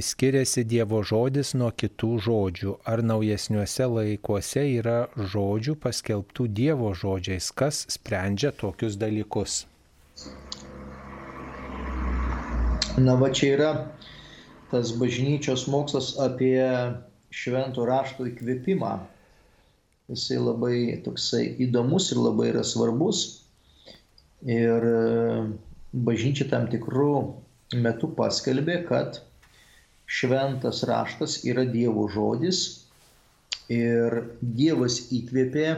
skiriasi Dievo žodis nuo kitų žodžių? Ar naujesniuose laikuose yra žodžių paskelbtų Dievo žodžiais? Kas sprendžia tokius dalykus? Na va čia yra tas bažnyčios mokslas apie šventų rašto įkvėpimą. Jisai labai toksai įdomus ir labai yra svarbus. Ir bažnyčia tam tikrų metu paskelbė, kad šventas raštas yra Dievo žodis ir Dievas įkvėpė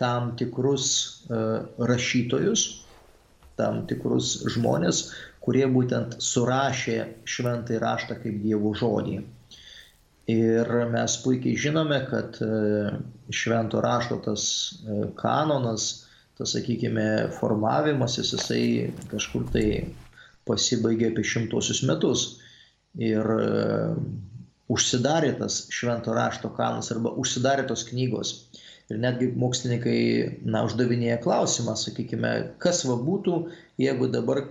tam tikrus e, rašytojus, tam tikrus žmonės, kurie būtent surašė šventai raštą kaip Dievo žodį. Ir mes puikiai žinome, kad e, švento rašto tas e, kanonas, tas, sakykime, formavimasis, jisai kažkur tai pasibaigė apie šimtuosius metus. Ir e, užsidarė tas švento rašto kanas arba užsidarė tos knygos. Ir netgi mokslininkai, na, uždavinėja klausimą, sakykime, kas va būtų, jeigu dabar e,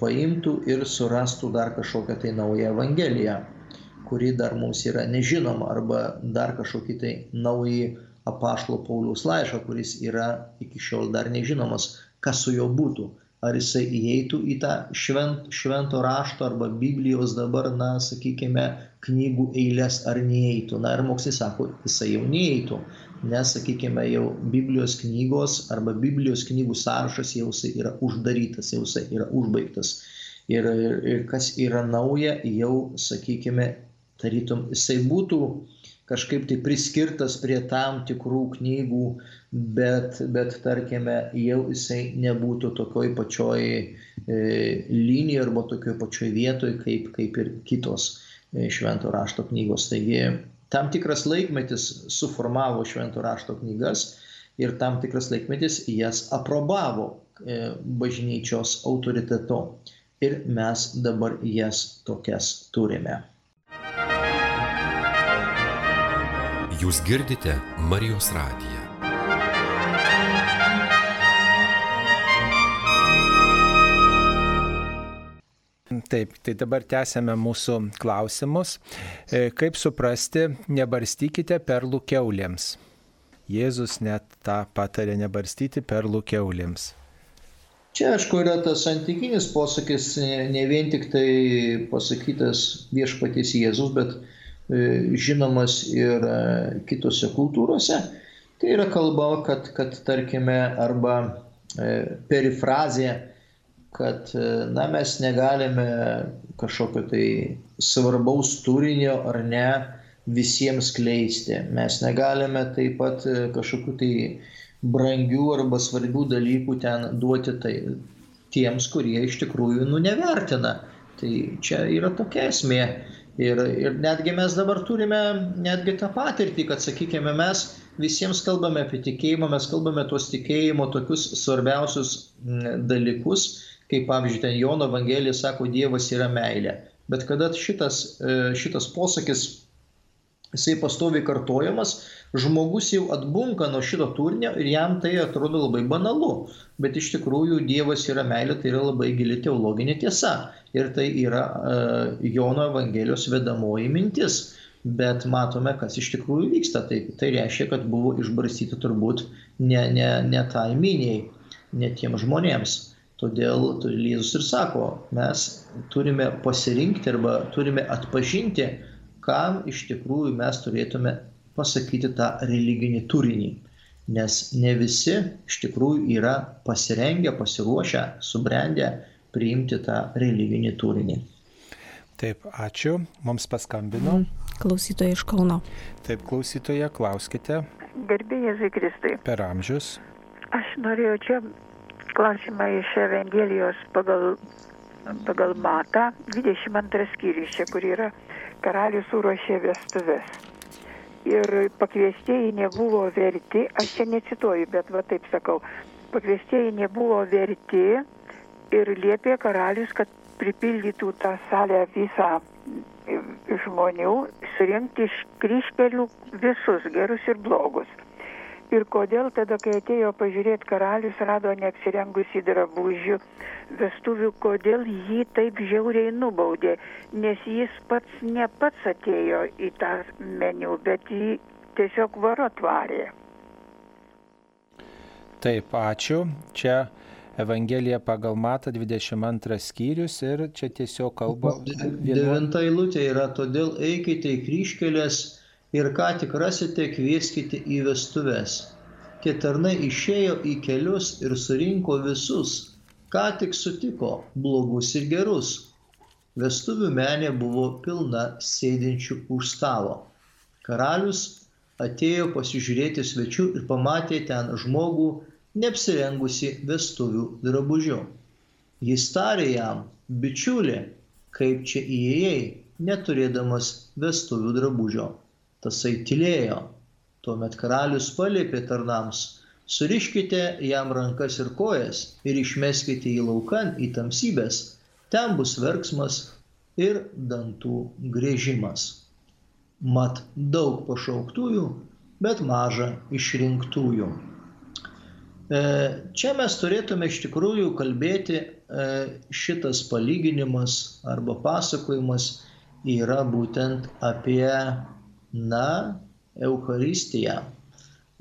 paimtų ir surastų dar kažkokią tai naują evangeliją, kuri dar mums yra nežinoma, arba dar kažkokį tai naują apaštalo Pauliaus laišką, kuris yra iki šiol dar nežinomas, kas su juo būtų ar jisai įeitų į tą švent, švento rašto arba Biblijos dabar, na, sakykime, knygų eilės ar neįeitų. Na ir mokslininkai sako, jisai jau neįeitų, nes, sakykime, jau Biblijos knygos arba Biblijos knygų sąrašas jau jisai yra uždarytas, jau jisai yra užbaigtas. Ir, ir, ir kas yra nauja, jau, sakykime, tarytum, jisai būtų kažkaip tai priskirtas prie tam tikrų knygų, bet, bet tarkime, jau jisai nebūtų tokioj pačioj e, linijoje arba tokioj pačioj vietoj, kaip, kaip ir kitos e, švento rašto knygos. Taigi tam tikras laikmetis suformavo švento rašto knygas ir tam tikras laikmetis jas aprobavo e, bažnyčios autoritetu. Ir mes dabar jas tokias turime. Jūs girdite Marijos radiją. Taip, tai dabar tęsėme mūsų klausimus. E, kaip suprasti, nebarstykite perlų keuliams. Jėzus net tą patarė nebarstyti perlų keuliams. Čia, aišku, yra tas santykinis posakis, ne, vien tik tai pasakytas viešpatys Jėzus, bet E, žinomas ir e, kitose kultūrose. Tai yra kalba, kad, kad tarkime, arba perifrazė, kad na, mes negalime kažkokio tai svarbaus turinio ar ne visiems kleisti. Mes negalime taip pat kažkokių tai brangių arba svarbių dalykų ten duoti tai, tiems, kurie iš tikrųjų nu nevertina. Tai čia yra tokia esmė. Ir, ir netgi mes dabar turime netgi tą patirtį, kad, sakykime, mes visiems kalbame apie tikėjimą, mes kalbame tuos tikėjimo tokius svarbiausius dalykus, kaip pavyzdžiui, ten Jono Evangelija sako, Dievas yra meilė. Bet kada šitas, e, šitas posakis jisai pastoviai kartojamas, žmogus jau atbunka nuo šito turinio ir jam tai atrodo labai banalu. Bet iš tikrųjų Dievas yra meilė, tai yra labai gili teologinė tiesa. Ir tai yra uh, Jono Evangelijos vedamoji mintis. Bet matome, kas iš tikrųjų vyksta. Tai, tai reiškia, kad buvo išbarstyti turbūt ne, ne, ne tai miniai, ne tiem žmonėms. Todėl Jėzus ir sako, mes turime pasirinkti arba turime atpažinti, kam iš tikrųjų mes turėtume pasakyti tą religinį turinį. Nes ne visi iš tikrųjų yra pasirengę, pasiruošę, subrendę priimti tą religinį turinį. Taip, ačiū. Mums paskambino. Klausytoja iš Kauno. Taip, klausytoja, klauskite. Gerbėjai Zikristai. Per amžius. Aš norėjau čia klausimą iš Evangelijos pagal, pagal Matą, 22 skyrius čia, kur yra karalius suruošė vestuves. Ir pakviestieji nebuvo verti, aš čia necituoju, bet va taip sakau, pakviestieji nebuvo verti ir liepė karalius, kad pripildytų tą salę visą žmonių, surinkti iš kryškelių visus gerus ir blogus. Ir kodėl tada, kai atėjo pažiūrėti karalius, rado neapsirengusi drabužių vestuvių, kodėl jį taip žiauriai nubaudė, nes jis pats ne pats atėjo į tą meniu, bet jį tiesiog varo tvarė. Taip, ačiū. Čia Evangelija pagal Matą 22 skyrius ir čia tiesiog kalba. Devinta eilutė yra, todėl eikite į kryškelės ir ką tik rasite, kvieskite į vestuves. Tie tarnai išėjo į kelius ir surinko visus, ką tik sutiko, blogus ir gerus. Vestuvių menė buvo pilna sėdinčių už stalo. Karalius atėjo pasižiūrėti svečių ir pamatė ten žmogų neapsirengusi vestuvių drabužiu. Jis tarė jam, bičiuli, kaip čia įėjai, neturėdamas vestuvių drabužio. Tasai tylėjo. Tuomet karalius paliepė tarnams, suriškite jam rankas ir kojas ir išmeskite į laukan į tamsybės, ten bus verksmas ir dantų grėžimas. Mat daug pašauktųjų, bet maža išrinktųjų. E, čia mes turėtume iš tikrųjų kalbėti, e, šitas palyginimas arba pasakojimas yra būtent apie, na, Eucharistiją,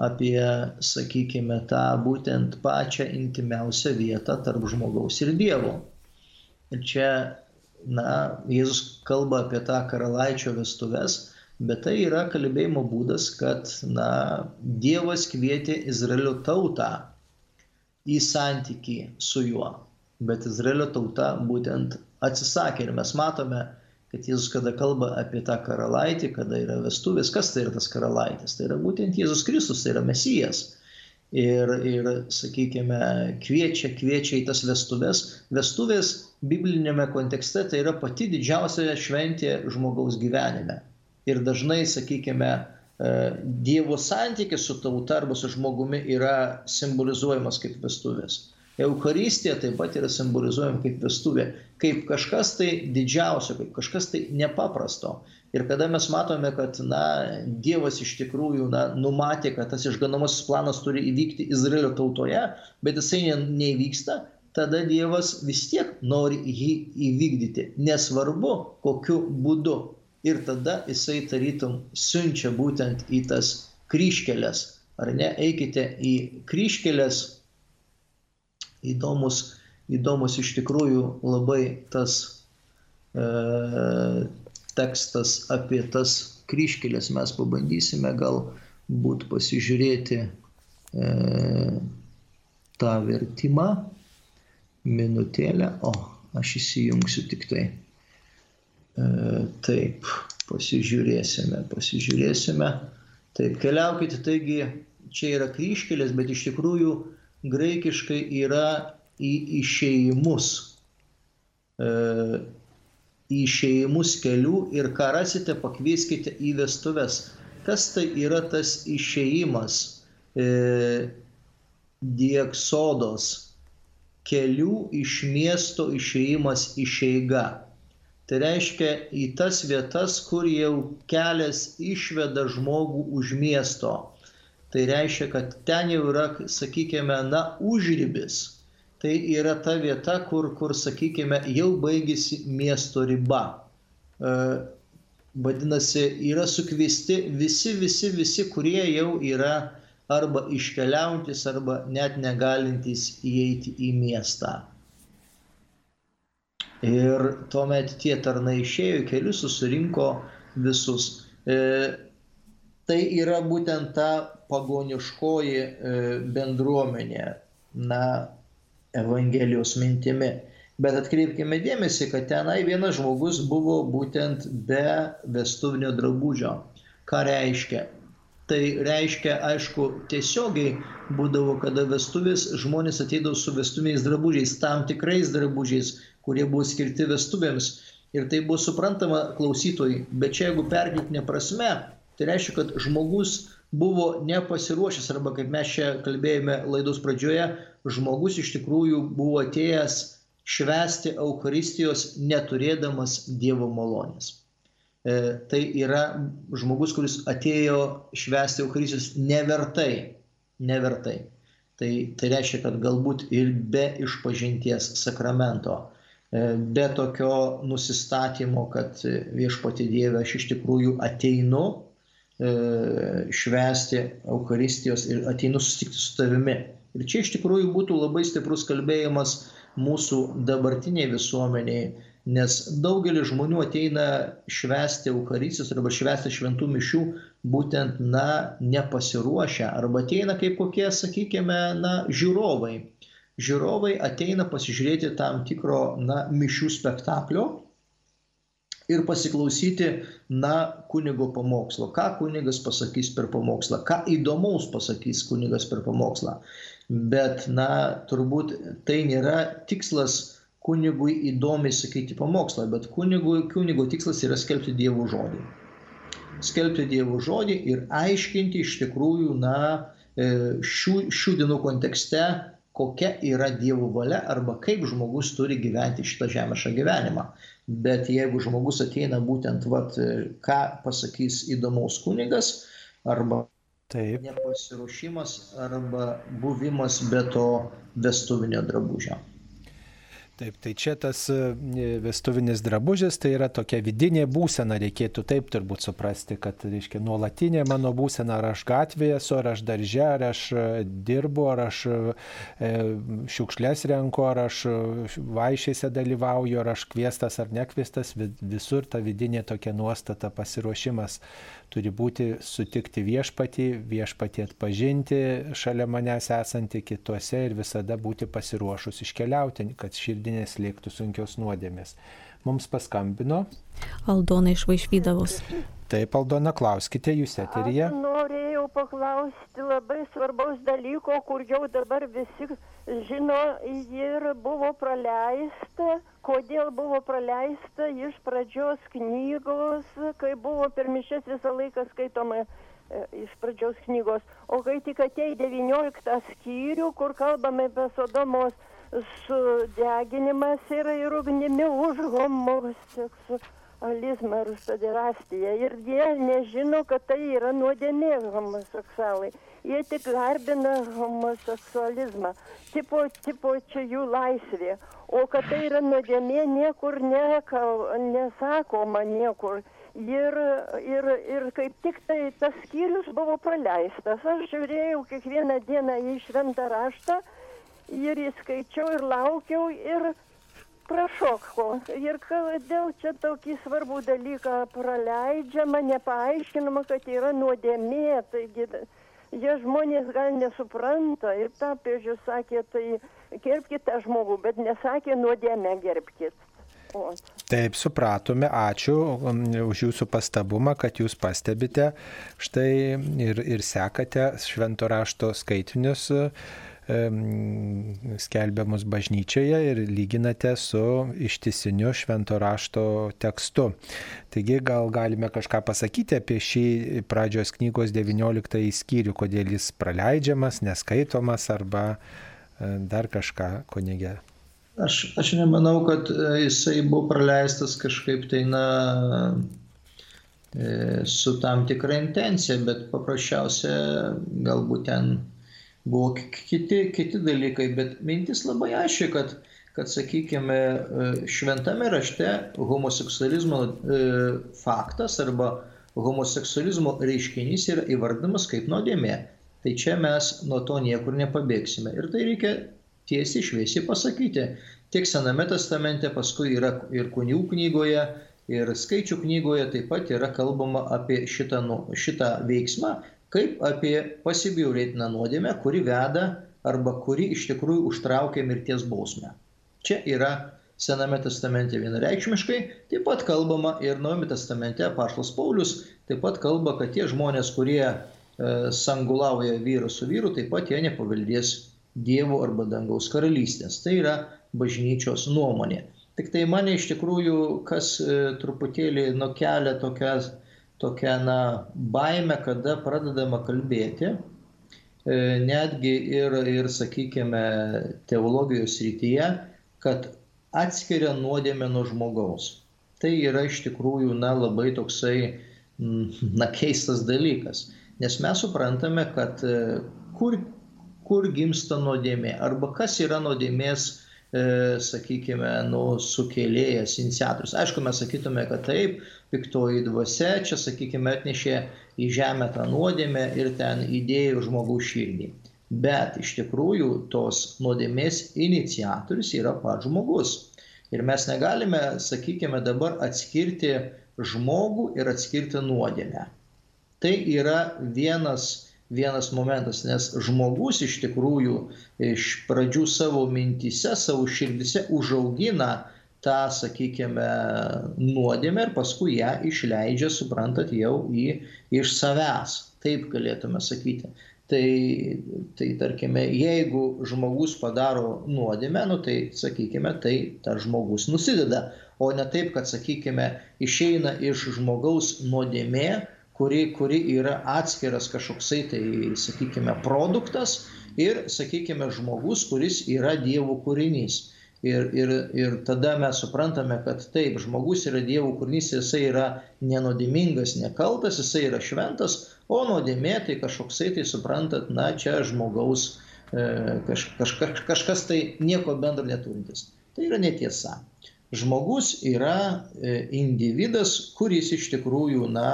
apie, sakykime, tą būtent pačią intimiausią vietą tarp žmogaus ir Dievo. Ir čia, na, Jėzus kalba apie tą karalaičio vestuves, bet tai yra kalbėjimo būdas, kad, na, Dievas kvietė Izraelio tautą į santykį su juo. Bet Izraelio tauta būtent atsisakė ir mes matome, kad Jėzus, kada kalba apie tą karalaitį, kada yra vestuvės, kas tai yra tas karalaitis? Tai yra būtent Jėzus Kristus, tai yra Mesijas. Ir, ir sakykime, kviečia, kviečia į tas vestuvės. Vestuvės biblinėme kontekste tai yra pati didžiausia šventė žmogaus gyvenime. Ir dažnai, sakykime, E, Dievo santykis su tauta arba su žmogumi yra simbolizuojamas kaip vestuvės. Eucharistija taip pat yra simbolizuojama kaip vestuvė, kaip kažkas tai didžiausio, kaip kažkas tai nepaprasto. Ir kada mes matome, kad na, Dievas iš tikrųjų na, numatė, kad tas išganomasis planas turi įvykti Izraelio tautoje, bet jisai ne, neįvyksta, tada Dievas vis tiek nori jį įvykdyti. Nesvarbu, kokiu būdu ir tada jisai tarytum siunčia būtent į tas kryškelės. Ar ne, eikite į kryškelės. Įdomus, įdomus iš tikrųjų labai tas e, tekstas apie tas kryškelės. Mes pabandysime galbūt pasižiūrėti e, tą vertimą. Minutėlę. O, aš įsijungsiu tik tai. E, taip, pasižiūrėsime, pasižiūrėsime. Taip, keliaukite, taigi čia yra kryškelės, bet iš tikrųjų graikiškai yra į išėjimus. E, į išėjimus kelių ir ką rasite, pakvieskite į vestuves. Kas tai yra tas išėjimas? E, dieksodos kelių iš miesto išėjimas išeiga. Tai reiškia į tas vietas, kur jau kelias išveda žmogų už miesto. Tai reiškia, kad ten jau yra, sakykime, na, užribis. Tai yra ta vieta, kur, kur sakykime, jau baigėsi miesto riba. E, vadinasi, yra sukvisti visi, visi, visi, kurie jau yra arba iškeliaujantis, arba net negalintys įeiti į miestą. Ir tuomet tie tarnai išėjo į kelius, susirinko visus. E, tai yra būtent ta pagoniškoji e, bendruomenė, na, Evangelijos mintimi. Bet atkreipkime dėmesį, kad tenai vienas žmogus buvo būtent be vestuvinio drabužio. Ką reiškia? Tai reiškia, aišku, tiesiogiai būdavo, kada vestuvės žmonės ateidavo su vestuviniais drabužiais, tam tikrais drabužiais, kurie buvo skirti vestuvėms. Ir tai buvo suprantama klausytojai. Bet čia jeigu perkeltinė prasme, tai reiškia, kad žmogus buvo nepasiruošęs, arba kaip mes čia kalbėjome laidos pradžioje, žmogus iš tikrųjų buvo atėjęs švęsti Eucharistijos neturėdamas Dievo malonės. E, tai yra žmogus, kuris atėjo švęsti Eucharistijos nevertai. Nevertai. Tai, tai reiškia, kad galbūt ir be išpažinties sakramento, e, be tokio nusistatymo, kad viešpati Dieve aš iš tikrųjų ateinu švęsti Eucharistijos ir ateinu susitikti su tavimi. Ir čia iš tikrųjų būtų labai stiprus kalbėjimas mūsų dabartiniai visuomeniai, nes daugelis žmonių ateina švęsti Eucharistijos arba švęsti šventų mišių būtent, na, nepasiruošę, arba ateina kaip kokie, sakykime, na, žiūrovai. Žiūrovai ateina pasižiūrėti tam tikro, na, mišių spektaklio ir pasiklausyti, na, kunigo pamokslo, ką kunigas pasakys per pamokslą, ką įdomaus pasakys kunigas per pamokslą. Bet, na, turbūt tai nėra tikslas kunigui įdomiai sakyti pamokslą, bet kunigui, kunigo tikslas yra skelbti Dievo žodį. Skelbti Dievo žodį ir aiškinti iš tikrųjų, na, e, šių, šių dienų kontekste, kokia yra Dievo valia arba kaip žmogus turi gyventi šitą žemišką gyvenimą bet jeigu žmogus ateina būtent, vat, ką pasakys įdomaus kunigas, arba Taip. nepasiruošimas, arba buvimas be to vestuvinio drabužio. Taip, tai čia tas e, vestuvinis drabužis, tai yra tokia vidinė būsena, reikėtų taip turbūt suprasti, kad, reiškia, nuolatinė mano būsena, ar aš gatvėje esu, ar aš darže, ar aš e, dirbu, ar aš e, šiukšlės renku, ar aš vaišėse dalyvauju, ar aš kviestas ar nekviestas, visur ta vidinė tokia nuostata, pasiruošimas turi būti sutikti viešpatį, viešpatį atpažinti šalia manęs esantį kituose ir visada būti pasiruošus iškeliauti, kad širdinės lėktų sunkios nuodėmės. Mums paskambino. Aldona iš Vaišvydavos. Taip, Aldona, klauskite, jūs eterija. Aš norėjau paklausti labai svarbaus dalyko, kur jau dabar visi žino ir buvo praleista kodėl buvo praleista iš pradžios knygos, kai buvo per mišes visą laiką skaitoma e, iš pradžios knygos, o kai tik atei 19 skyrių, kur kalbame apie Sodomos sudeginimas yra ir ugnimi už homoseksualizmą ir pederastiją. Ir jie nežino, kad tai yra nuodėmė homoseksualai. Jie tik garbina homoseksualizmą. Tipo, tipo čia jų laisvė o kad tai yra nuodėmė niekur nekal, nesakoma niekur. Ir, ir, ir kaip tik tai tas skyrius buvo praleistas. Aš žiūrėjau kiekvieną dieną į šventą raštą ir įskaičiau ir laukiau ir prašokau. Ir kodėl čia tokį svarbų dalyką praleidžiama, nepaaiškinama, kad yra nuodėmė. Taigi, jie žmonės gal nesupranta ir tą pėžius sakė, tai gerbkite tą žmogų, bet nesakė nuodėmę gerbkite. Taip, supratome, ačiū um, už jūsų pastabumą, kad jūs pastebite štai ir, ir sekate švento rašto skaitinius skelbiamus bažnyčioje ir lyginate su ištisiniu švento rašto tekstu. Taigi gal galime kažką pasakyti apie šį pradžios knygos 19 skyrių, kodėl jis praleidžiamas, neskaitomas arba E, dar kažką, kunigė? Aš, aš nemanau, kad e, jisai buvo praleistas kažkaip tai, na, e, su tam tikra intencija, bet paprasčiausia galbūt ten buvo kiti, kiti dalykai, bet mintis labai aiškiai, kad, kad sakykime, šventame rašte homoseksualizmo faktas arba homoseksualizmo reiškinys yra įvardamas kaip nuodėmė tai čia mes nuo to niekur nepabėgsime. Ir tai reikia tiesiai šviesiai pasakyti. Tiek Sename testamente, paskui yra ir kunigų knygoje, ir skaičių knygoje taip pat yra kalbama apie šitą, nu, šitą veiksmą, kaip apie pasibjaurėtiną nuodėmę, kuri veda arba kuri iš tikrųjų užtraukia mirties bausmę. Čia yra Sename testamente vienareikšmiškai, taip pat kalbama ir Naujame testamente Paštas Paulius taip pat kalba, kad tie žmonės, kurie E, sangulauja vyras su vyru, taip pat jie nepaveldės Dievo arba dangaus karalystės. Tai yra bažnyčios nuomonė. Tik tai mane iš tikrųjų, kas e, truputėlį nukelia tokią, tokią na, baimę, kada pradedama kalbėti, e, netgi ir, ir sakykime, teologijos rytyje, kad atskiria nuodėmę nuo žmogaus. Tai yra iš tikrųjų, na, labai toksai, na, keistas dalykas. Nes mes suprantame, kad e, kur, kur gimsta nuodėmė arba kas yra nuodėmės sakykime, nu, sukėlėjas, iniciatorius. Aišku, mes sakytume, kad taip, piktoji dvasia čia, sakykime, atnešė į žemę tą nuodėmę ir ten įdėjo žmogaus širdį. Bet iš tikrųjų tos nuodėmės iniciatorius yra pats žmogus. Ir mes negalime, sakykime, dabar atskirti žmogų ir atskirti nuodėmę. Tai yra vienas vienas momentas, nes žmogus iš tikrųjų iš pradžių savo mintise, savo širdise užaugina tą, sakykime, nuodėmę ir paskui ją išleidžia, suprantat, jau į, iš savęs. Taip galėtume sakyti. Tai, tai tarkime, jeigu žmogus padaro nuodėmę, nu, tai sakykime, tai tas žmogus nusideda. O ne taip, kad, sakykime, išeina iš žmogaus nuodėmė, kuri, kuri yra atskiras kažkoksai tai, sakykime, produktas ir, sakykime, žmogus, kuris yra Dievo kūrinys. Ir, ir, ir tada mes suprantame, kad taip, žmogus yra Dievo kūrinys, jisai yra nenodimingas, nekaltas, jisai yra šventas, o nuodėmė tai kažkoksai tai suprantat, na čia žmogaus e, kaž, kaž, kaž, kažkas tai nieko bendro neturintis. Tai yra netiesa. Žmogus yra e, individas, kuris iš tikrųjų, na,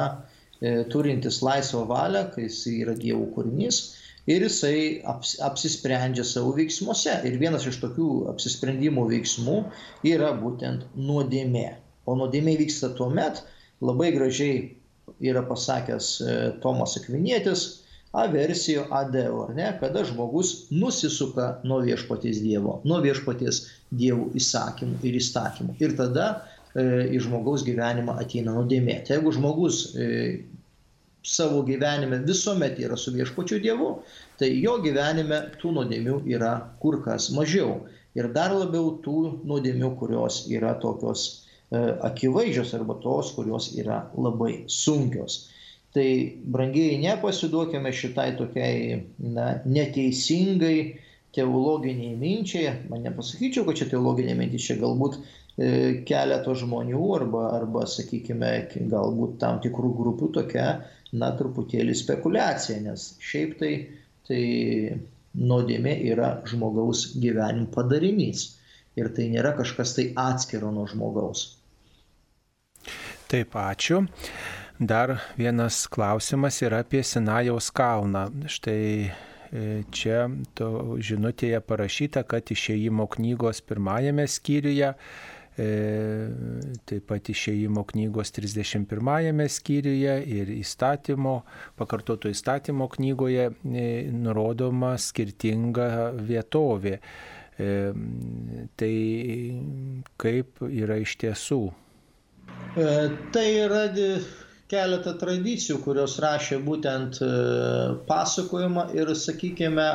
turintis laisvą valią, kai jis yra Dievo kūrinys ir jisai aps, apsisprendžia savo veiksmuose. Ir vienas iš tokių apsisprendimo veiksmų yra būtent nuodėmė. O nuodėmė vyksta tuo met, labai gražiai yra pasakęs e, Tomas Akvinėtis, aversijo adeo, ar ne, kada žmogus nusisuka nuo viešpaties Dievo, nuo viešpaties Dievų įsakymų ir įstatymų. Ir tada e, į žmogaus gyvenimą ateina nuodėmė. Tai jeigu žmogus e, savo gyvenime visuomet yra su viešpačiu Dievu, tai jo gyvenime tų nuodėmių yra kur kas mažiau. Ir dar labiau tų nuodėmių, kurios yra tokios e, akivaizdžios arba tos, kurios yra labai sunkios. Tai, brangiai, nepasiduokime šitai tokiai na, neteisingai teologiniai minčiai. Man nepasakyčiau, kad čia teologinė mintis, čia galbūt e, keleto žmonių arba, arba, sakykime, galbūt tam tikrų grupių tokia na, truputėlį spekulacija, nes šiaip tai, tai nuodėmė yra žmogaus gyvenimo padarinys. Ir tai nėra kažkas tai atskiro nuo žmogaus. Taip, ačiū. Dar vienas klausimas yra apie Sinajaus kalną. Štai e, čia žinutėje parašyta, kad išėjimo knygos pirmajame skyriuje taip pat išėjimo knygos 31 skyriuje ir įstatymo, pakartoto įstatymo knygoje e, nurodoma skirtinga vietovė. E, tai kaip yra iš tiesų? Tai yra keletą tradicijų, kurios rašė būtent pasakojimą ir, sakykime,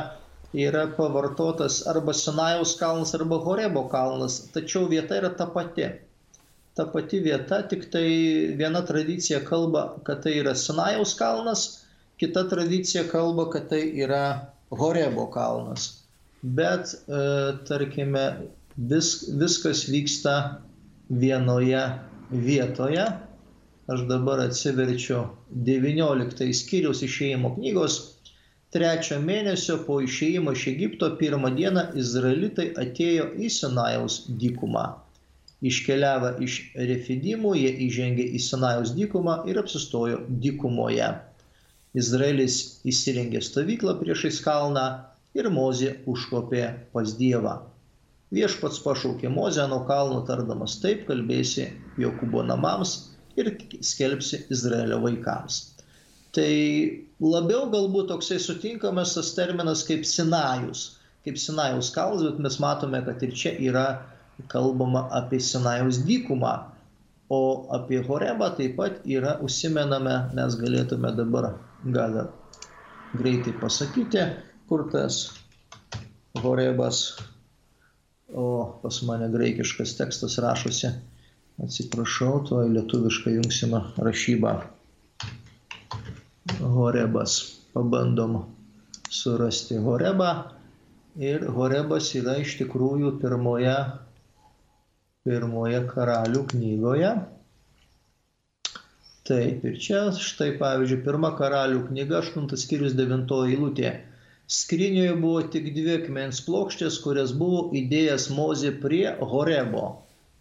yra pavartotas arba Sinajaus kalnas, arba Horebo kalnas, tačiau vieta yra ta pati. Ta pati vieta, tik tai viena tradicija kalba, kad tai yra Sinajaus kalnas, kita tradicija kalba, kad tai yra Horebo kalnas. Bet, e, tarkime, vis, viskas vyksta vienoje vietoje. Aš dabar atsiverčiu 19 skyriaus išėjimo knygos trečio mėnesio po išėjimo iš Egipto pirmą dieną izraelitai atėjo į Sinajaus dykumą. Iškeliavę iš Refidimų, jie įžengė į Sinajaus dykumą ir apsistojo dykumoje. Izraelis įsirengė stovyklą priešais kalną ir Mozė užkopė pas Dievą. Viešpats pašaukė Mozę nuo kalno tardamas taip kalbėsi Jokūbo namams ir skelbsi Izraelio vaikams. Tai labiau galbūt toksai sutinkamas tas terminas kaip Sinajus, kaip Sinajaus kalnas, bet mes matome, kad ir čia yra kalbama apie Sinajaus dykumą, o apie Horebą taip pat yra užsimename, mes galėtume dabar gal greitai pasakyti, kur tas Horebas, o pas mane graikiškas tekstas rašosi, atsiprašau, į lietuvišką jungsime rašybą. Horebas. Pabandom surasti Horebą. Ir Horebas yra iš tikrųjų pirmoje pirmoje karalių knygoje. Taip, ir čia štai pavyzdžiui, pirma karalių knyga, 8 skyrius 9 eilutė. Skrinioje buvo tik dvi akmens plokštės, kurias buvo įdėjęs Mozė prie Horebo,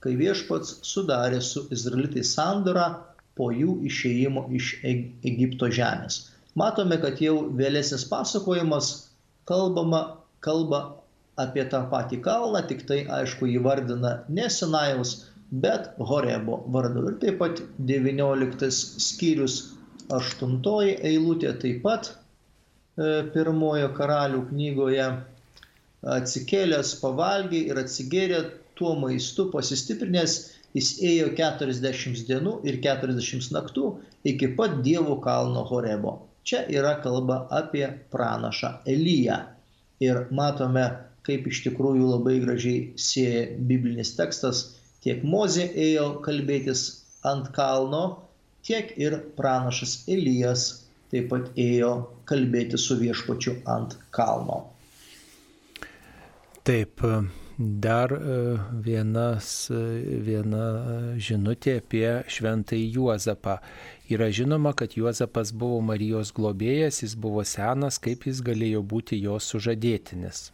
kai viešpats sudarė su Izraelitais sandorą po jų išėjimo iš Egipto žemės. Matome, kad jau vėlesnis pasakojimas kalbama, kalba apie tą patį kalną, tik tai aišku įvardina ne Sinajaus, bet Horebo vardu. Ir taip pat 19 skyrius 8 eilutė taip pat e, pirmojo karalių knygoje atsikėlęs pavalgė ir atsigėrė tuo maistu pasistiprinęs, jis ėjo 40 dienų ir 40 naktų iki pat Dievo kalno Horebo. Čia yra kalba apie pranašą Eliją. Ir matome, kaip iš tikrųjų labai gražiai sieja biblinis tekstas tiek Mozė ėjo kalbėtis ant kalno, tiek ir pranašas Elijas taip pat ėjo kalbėti su viešpačiu ant kalno. Taip, dar e, vienas, e, viena žinutė apie šventąjį Juozapą. Yra žinoma, kad Juozapas buvo Marijos globėjas, jis buvo senas, kaip jis galėjo būti jos sužadėtinis.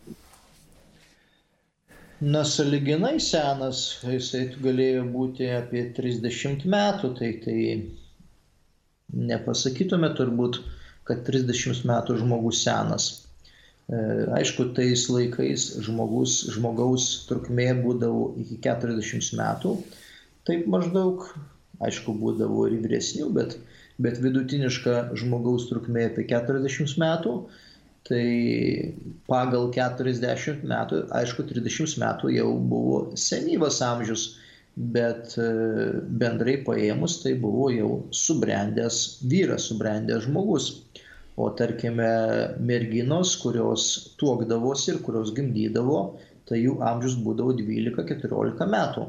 Nesaliginai senas, jisai galėjo būti apie 30 metų, tai, tai nepasakytume turbūt, kad 30 metų žmogus senas. E, aišku, tais laikais žmogus, žmogaus trukmė būdavo iki 40 metų. Taip maždaug aišku, būdavo ir vyresnių, bet, bet vidutiniška žmogaus trukmė apie 40 metų. Tai pagal 40 metų, aišku, 30 metų jau buvo senyvas amžius, bet e, bendrai paėmus tai buvo jau subrendęs vyras, subrendęs žmogus. O tarkime, merginos, kurios tuokdavosi ir kurios gimdydavo, tai jų amžius būdavo 12-14 metų.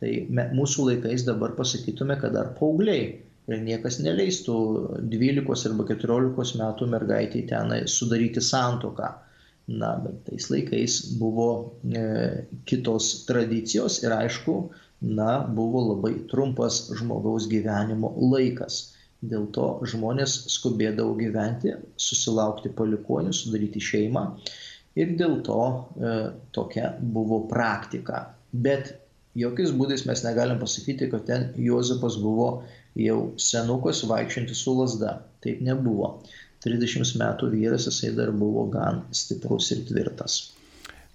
Tai me, mūsų laikais dabar pasakytume, kad dar paaugliai ir niekas neleistų 12 arba 14 metų mergaitį tenai sudaryti santoką. Na, bet tais laikais buvo e, kitos tradicijos ir aišku, na, buvo labai trumpas žmogaus gyvenimo laikas. Dėl to žmonės skubėdavo gyventi, susilaukti palikonių, sudaryti šeimą ir dėl to e, tokia buvo praktika. Bet jokiais būdais mes negalim pasakyti, kad ten Juozapas buvo jau senukas vaikščiantis su lasda. Taip nebuvo. 30 metų vyras jisai dar buvo gan stiprus ir tvirtas.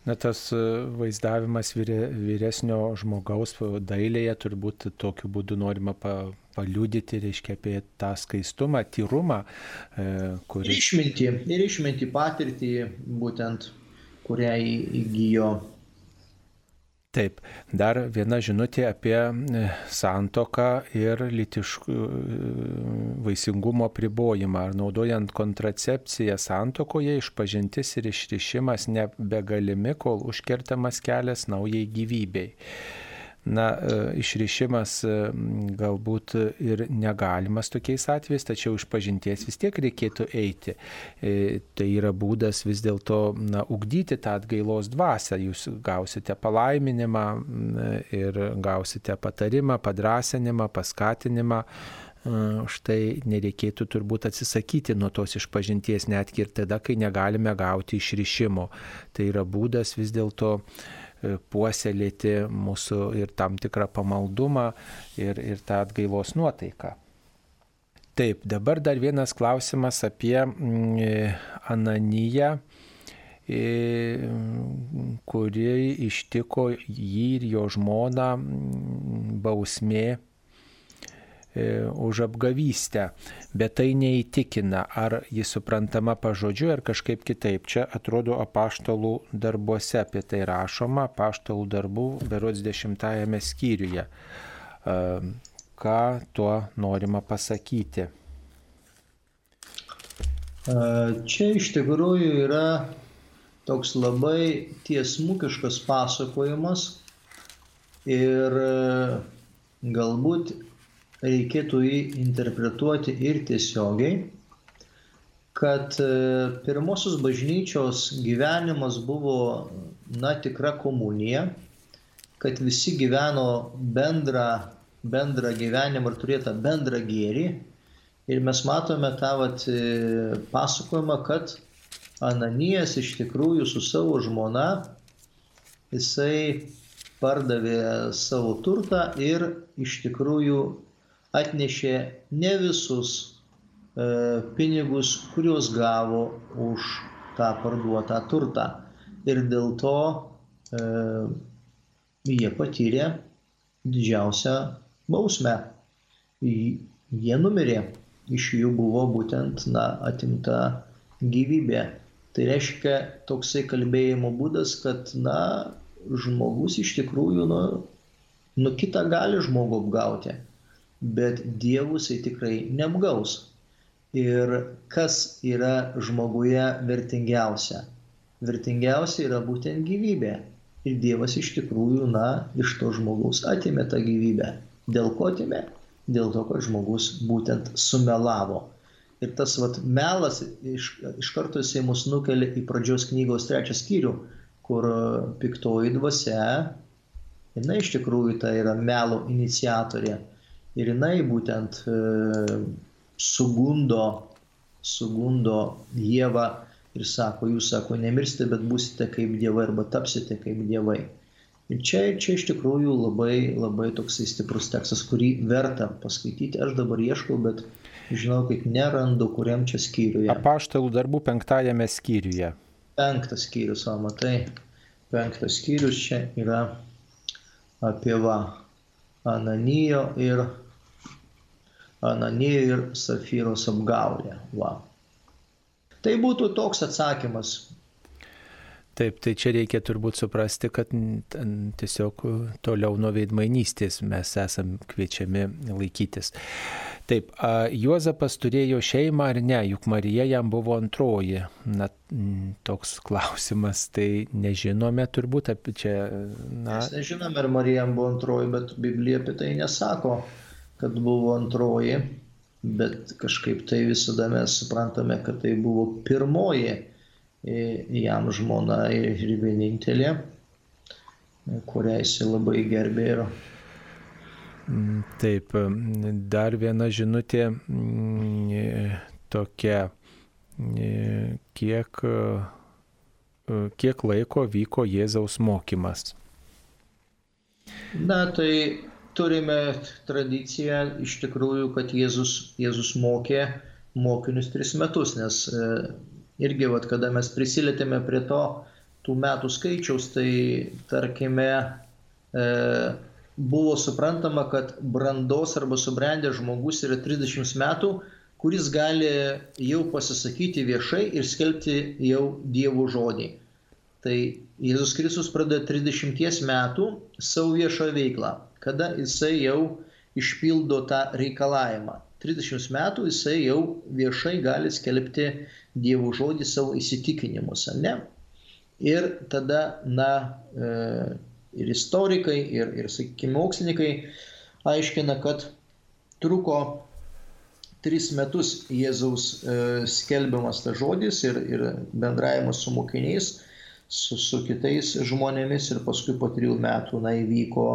Na, tas e, vaizdavimas vyresnio žmogaus dailėje turbūt tokiu būdu norima pa, paliudyti, reiškia, apie tą skaistumą, tyrumą. E, kuri... Ir išminti, ir išminti patirtį, būtent, kurią įgyjo Taip, dar viena žinutė apie e, santoką ir litiškų e, vaisingumo pribojimą. Ar naudojant kontracepciją santokoje išpažintis ir išrišimas nebegalimi, kol užkertamas kelias naujai gyvybei na, e, išrišimas e, galbūt ir negalimas tokiais atvejais, tačiau iš pažinties vis tiek reikėtų eiti. E, tai yra būdas vis dėlto ugdyti tą atgailos dvasę. Jūs gausite palaiminimą ir gausite patarimą, padrasinimą, paskatinimą. Štai nereikėtų turbūt atsisakyti nuo tos išpažinties netgi ir tada, kai negalime gauti išrišimo. Tai yra būdas vis dėlto uh, puoselėti mūsų ir tam tikrą pamaldumą ir, ir tą atgaivos nuotaiką. Taip, dabar dar vienas klausimas apie mm, e, Ananiją, e, kuri ištiko jį ir jo žmoną mm, bausmė E, už apgavystę, bet tai neįtikina, ar jis suprantama pažodžiu ar kažkaip kitaip. Čia atrodo apaštalų darbuose apie tai rašoma, apaštalų darbų berods dešimtajame skyriuje. E, ką tuo norima pasakyti? E, čia iš tikrųjų yra toks labai tiesmukiškas pasakojimas ir galbūt reikėtų jį interpretuoti ir tiesiogiai, kad e, pirmosios bažnyčios gyvenimas buvo, na, tikra komunija, kad visi gyveno bendrą, bendrą gyvenimą ir turėjo tą bendrą gėrį. Ir mes matome tą vat, e, pasakojimą, kad Ananijas iš tikrųjų su savo žmona, jisai pardavė savo turtą ir iš tikrųjų atnešė ne visus e, pinigus, kuriuos gavo už tą parduotą turtą. Ir dėl to e, jie patyrė didžiausią bausmę. Jie numirė, iš jų buvo būtent na, atimta gyvybė. Tai reiškia toksai kalbėjimo būdas, kad na, žmogus iš tikrųjų nu, nu kitą gali žmogų apgauti, bet dievus jisai tikrai neapgaus. Ir kas yra žmoguje vertingiausia? Vertingiausia yra būtent gyvybė. Ir Dievas iš tikrųjų, na, iš to žmogaus atimė tą gyvybę. Dėl ko atimė? Dėl to, kad žmogus būtent sumelavo. Ir tas vat, melas iš, iš karto jisai mus nukelia į pradžios knygos trečią skyrių, kur piktoji dvasia, jinai iš tikrųjų tai yra melo iniciatorė. Ir jinai būtent e, sugundo, sugundo Dievą ir sako, jūs sako, nemirsite, bet būsite kaip dievai arba tapsite kaip dievai. Ir čia, čia iš tikrųjų labai, labai toksai stiprus tekstas, kurį verta paskaityti. Aš dabar ieškau, bet žinau, kaip nerandu, kuriam čia skyriuje. Apaštalų darbų penktajame skyriuje. Penktas skyrius, o matai, penktas skyrius čia yra apie va, Ananijo ir, Ananijo ir Safyros apgaulę. Va. Tai būtų toks atsakymas Taip, tai čia reikia turbūt suprasti, kad tiesiog toliau nuo veidmainystės mes esam kviečiami laikytis. Taip, Juozapas turėjo šeimą ar ne, juk Marija jam buvo antroji. Na, toks klausimas, tai nežinome turbūt apie čia. Na... Mes nežinome, ar Marija jam buvo antroji, bet Biblija apie tai nesako, kad buvo antroji, bet kažkaip tai visada mes suprantame, kad tai buvo pirmoji jam žmona ir vienintelė, kurią jis labai gerbė ir mm, Taip, dar viena žinutė mm, tokia, mm, kiek, kiek laiko vyko Jėzaus mokymas. Na, tai turime tradiciją iš tikrųjų, kad Jėzus, Jėzus mokė mokinius tris metus, nes irgi, vat, kada mes prisilietėme prie to tų metų skaičiaus, tai tarkime, e, buvo suprantama, kad brandos arba subrendęs žmogus yra 30 metų, kuris gali jau pasisakyti viešai ir skelbti jau Dievo žodį. Tai Jėzus Kristus pradeda 30 metų savo viešą veiklą, kada jisai jau išpildo tą reikalavimą. 30 metų jisai jau viešai gali skelbti Dievo žodį savo įsitikinimus, ne? Ir tada, na, e, ir istorikai, ir, ir sakykime, mokslininkai aiškina, kad truko tris metus Jėzaus e, skelbiamas tas žodis ir, ir bendravimas su mokiniais, su, su kitais žmonėmis ir paskui po trijų metų, na, įvyko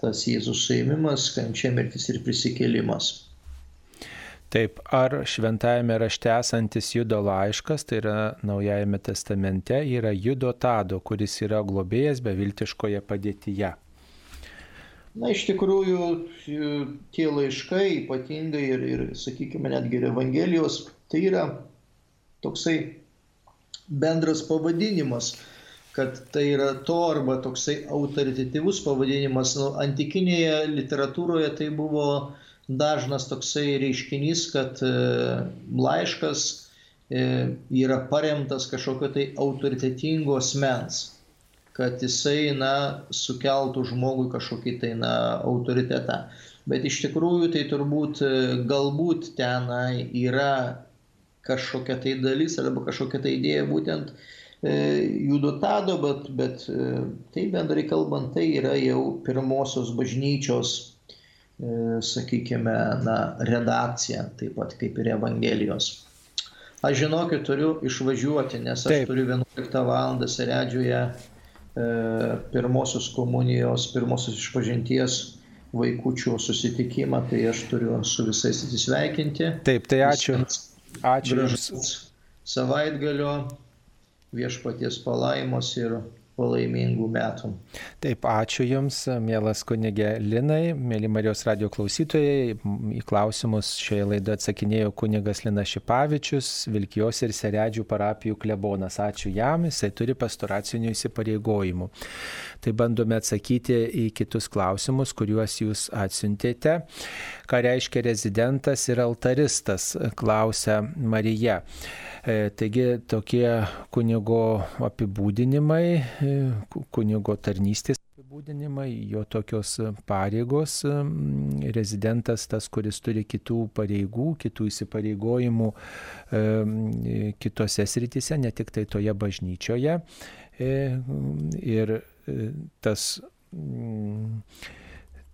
tas Jėzus suėmimas, kančia mirtis ir prisikėlimas. Taip, ar šventajame rašte esantis Judo laiškas, tai yra Naujajame testamente, yra Judo Tado, kuris yra globėjas beviltiškoje padėtyje? Na, iš tikrųjų, tie laiškai, ypatingai ir, ir sakykime, netgi ir Evangelijos, tai yra toksai bendras pavadinimas, kad tai yra to arba toksai autoritatyvus pavadinimas. Nu, antikinėje literatūroje tai buvo dažnas toksai reiškinys, kad e, laiškas e, yra paremtas kažkokio tai autoritetingo asmens, kad jisai, na, sukeltų žmogui kažkokį tai, na, autoritetą. Bet iš tikrųjų tai turbūt e, galbūt tenai yra kažkokia tai dalis arba kažkokia tai idėja būtent judotado, bet, bet tai bendrai kalbant, tai yra jau pirmosios bažnyčios E, sakykime, na, redakcija, taip pat kaip ir Evangelijos. Aš žinokit, turiu išvažiuoti, nes aš Taip. turiu 11 val. Seredžiuje pirmosios komunijos, pirmosios išpažinties vaikučių susitikimą, tai aš turiu su visais atsisveikinti. Taip, tai ačiū. Ačiū Jums. Savaitgalio viešpaties palaimos ir palaimingų metų. Taip, ačiū Jums, mielas kunigė Linai, mėly Marijos radio klausytojai. Į klausimus šioje laidoje atsakinėjo kunigas Linas Šipavičius, Vilkijos ir Seredžių parapijų klebonas. Ačiū jam, jisai turi pastoracinių įsipareigojimų. Tai bandome atsakyti į kitus klausimus, kuriuos Jūs atsiuntėte. Ką reiškia rezidentas ir altaristas, klausia Marija. E, taigi tokie kunigo apibūdinimai, e, kunigo tarnystės apibūdinimai, jo tokios pareigos, rezidentas tas, kuris turi kitų pareigų, kitų įsipareigojimų e, kitose srityse, ne tik tai toje bažnyčioje. Ir tas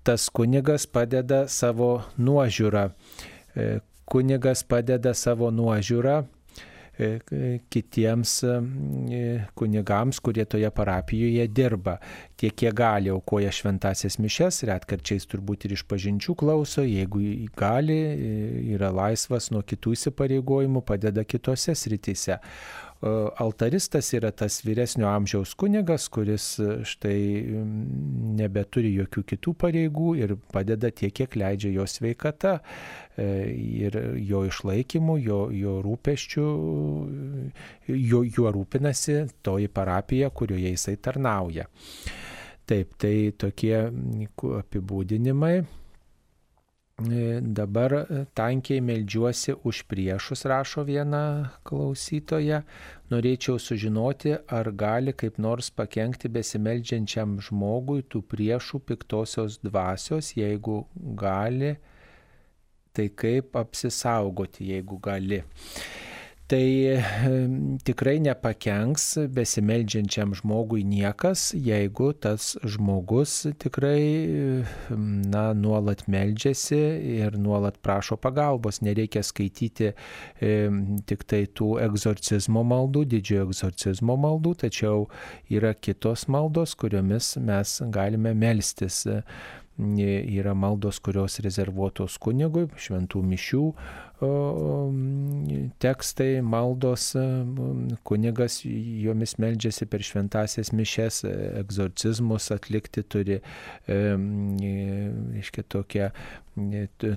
tas kunigas padeda savo nuožiūrą. Kunigas padeda savo nuožiūrą E, kitiems e, kunigams, kurie toje parapijoje dirba. Tiek, kiek gali, aukoja šventasias mišes, retkarčiais turbūt ir iš pažinčių klauso, jeigu gali, e, yra laisvas nuo kitų įsipareigojimų, padeda kitose srityse. Altaristas yra tas vyresnio amžiaus kunigas, kuris štai nebeturi jokių kitų pareigų ir padeda tiek, kiek leidžia jo sveikata e, ir jo išlaikymu, jo, jo rūpeščiu, jo, juo rūpinasi toji parapija, kurioje jisai tarnauja. Taip, tai tokie apibūdinimai. E, dabar e, tankiai meldžiuosi už priešus, rašo viena klausytoja. Norėčiau sužinoti, ar gali kaip nors pakengti besimeldžiančiam žmogui tų priešų piktosios dvasios, jeigu gali, tai kaip apsisaugoti, jeigu gali tai tikrai nepakenks besimeldžiančiam žmogui niekas, jeigu tas žmogus tikrai na, nuolat meldžiasi ir nuolat prašo pagalbos. Nereikia skaityti e, tik tai tų egzorcizmo maldų, didžiojo egzorcizmo maldų, tačiau yra kitos maldos, kuriomis mes galime melstis yra maldos, kurios rezervuotos kunigui, šventų mišių tekstai, maldos, kunigas jomis meldžiasi per šventasias mišes, egzorcizmus atlikti turi, reiškia, tokią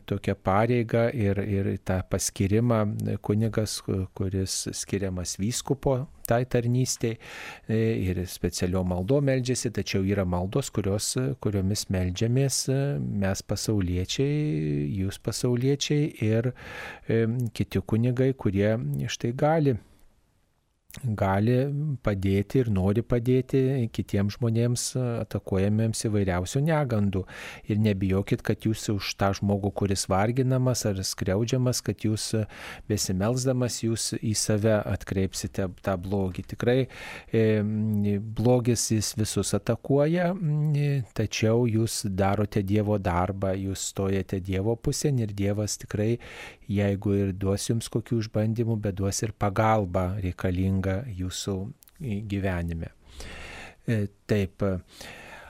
tokią pareigą ir, ir tą paskirimą kunigas, kuris skiriamas vyskupo tai tarnystėj ir specialio maldo meldžiasi, tačiau yra maldos, kurios, kuriomis meldžiamės mes pasauliečiai, jūs pasauliečiai ir kiti kunigai, kurie štai gali gali padėti ir nori padėti kitiems žmonėms atakuojamiems įvairiausių negandų. Ir nebijokit, kad jūs už tą žmogų, kuris varginamas ar skriaudžiamas, kad jūs besimelsdamas jūs į save atkreipsite tą blogį. Tikrai e, blogis jis visus atakuoja, tačiau jūs darote Dievo darbą, jūs stojate Dievo pusėn ir Dievas tikrai, jeigu ir duos jums kokių išbandymų, bet duos ir pagalbą reikalingą jūsų gyvenime. E, taip.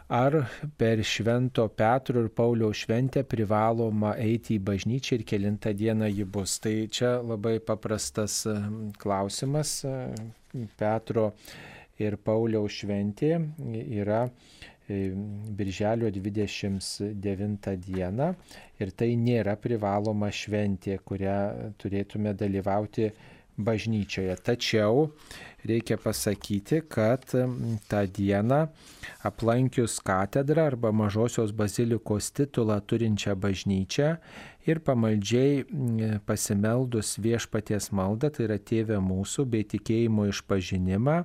Ar per Švento Petro ir Pauliaus šventę privaloma eiti į bažnyčią ir kilintą dieną ji bus? Tai čia labai paprastas klausimas. Petro ir Pauliaus šventė yra e, Birželio 29 dieną ir tai nėra privaloma šventė, kurią turėtume dalyvauti bažnyčioje. Tačiau reikia pasakyti, kad tą dieną aplankius katedrą arba mažosios bazilikos titulą turinčią bažnyčią ir pamaldžiai pasimeldus viešpaties maldą, tai yra tėvė mūsų, bei tikėjimo išpažinimą,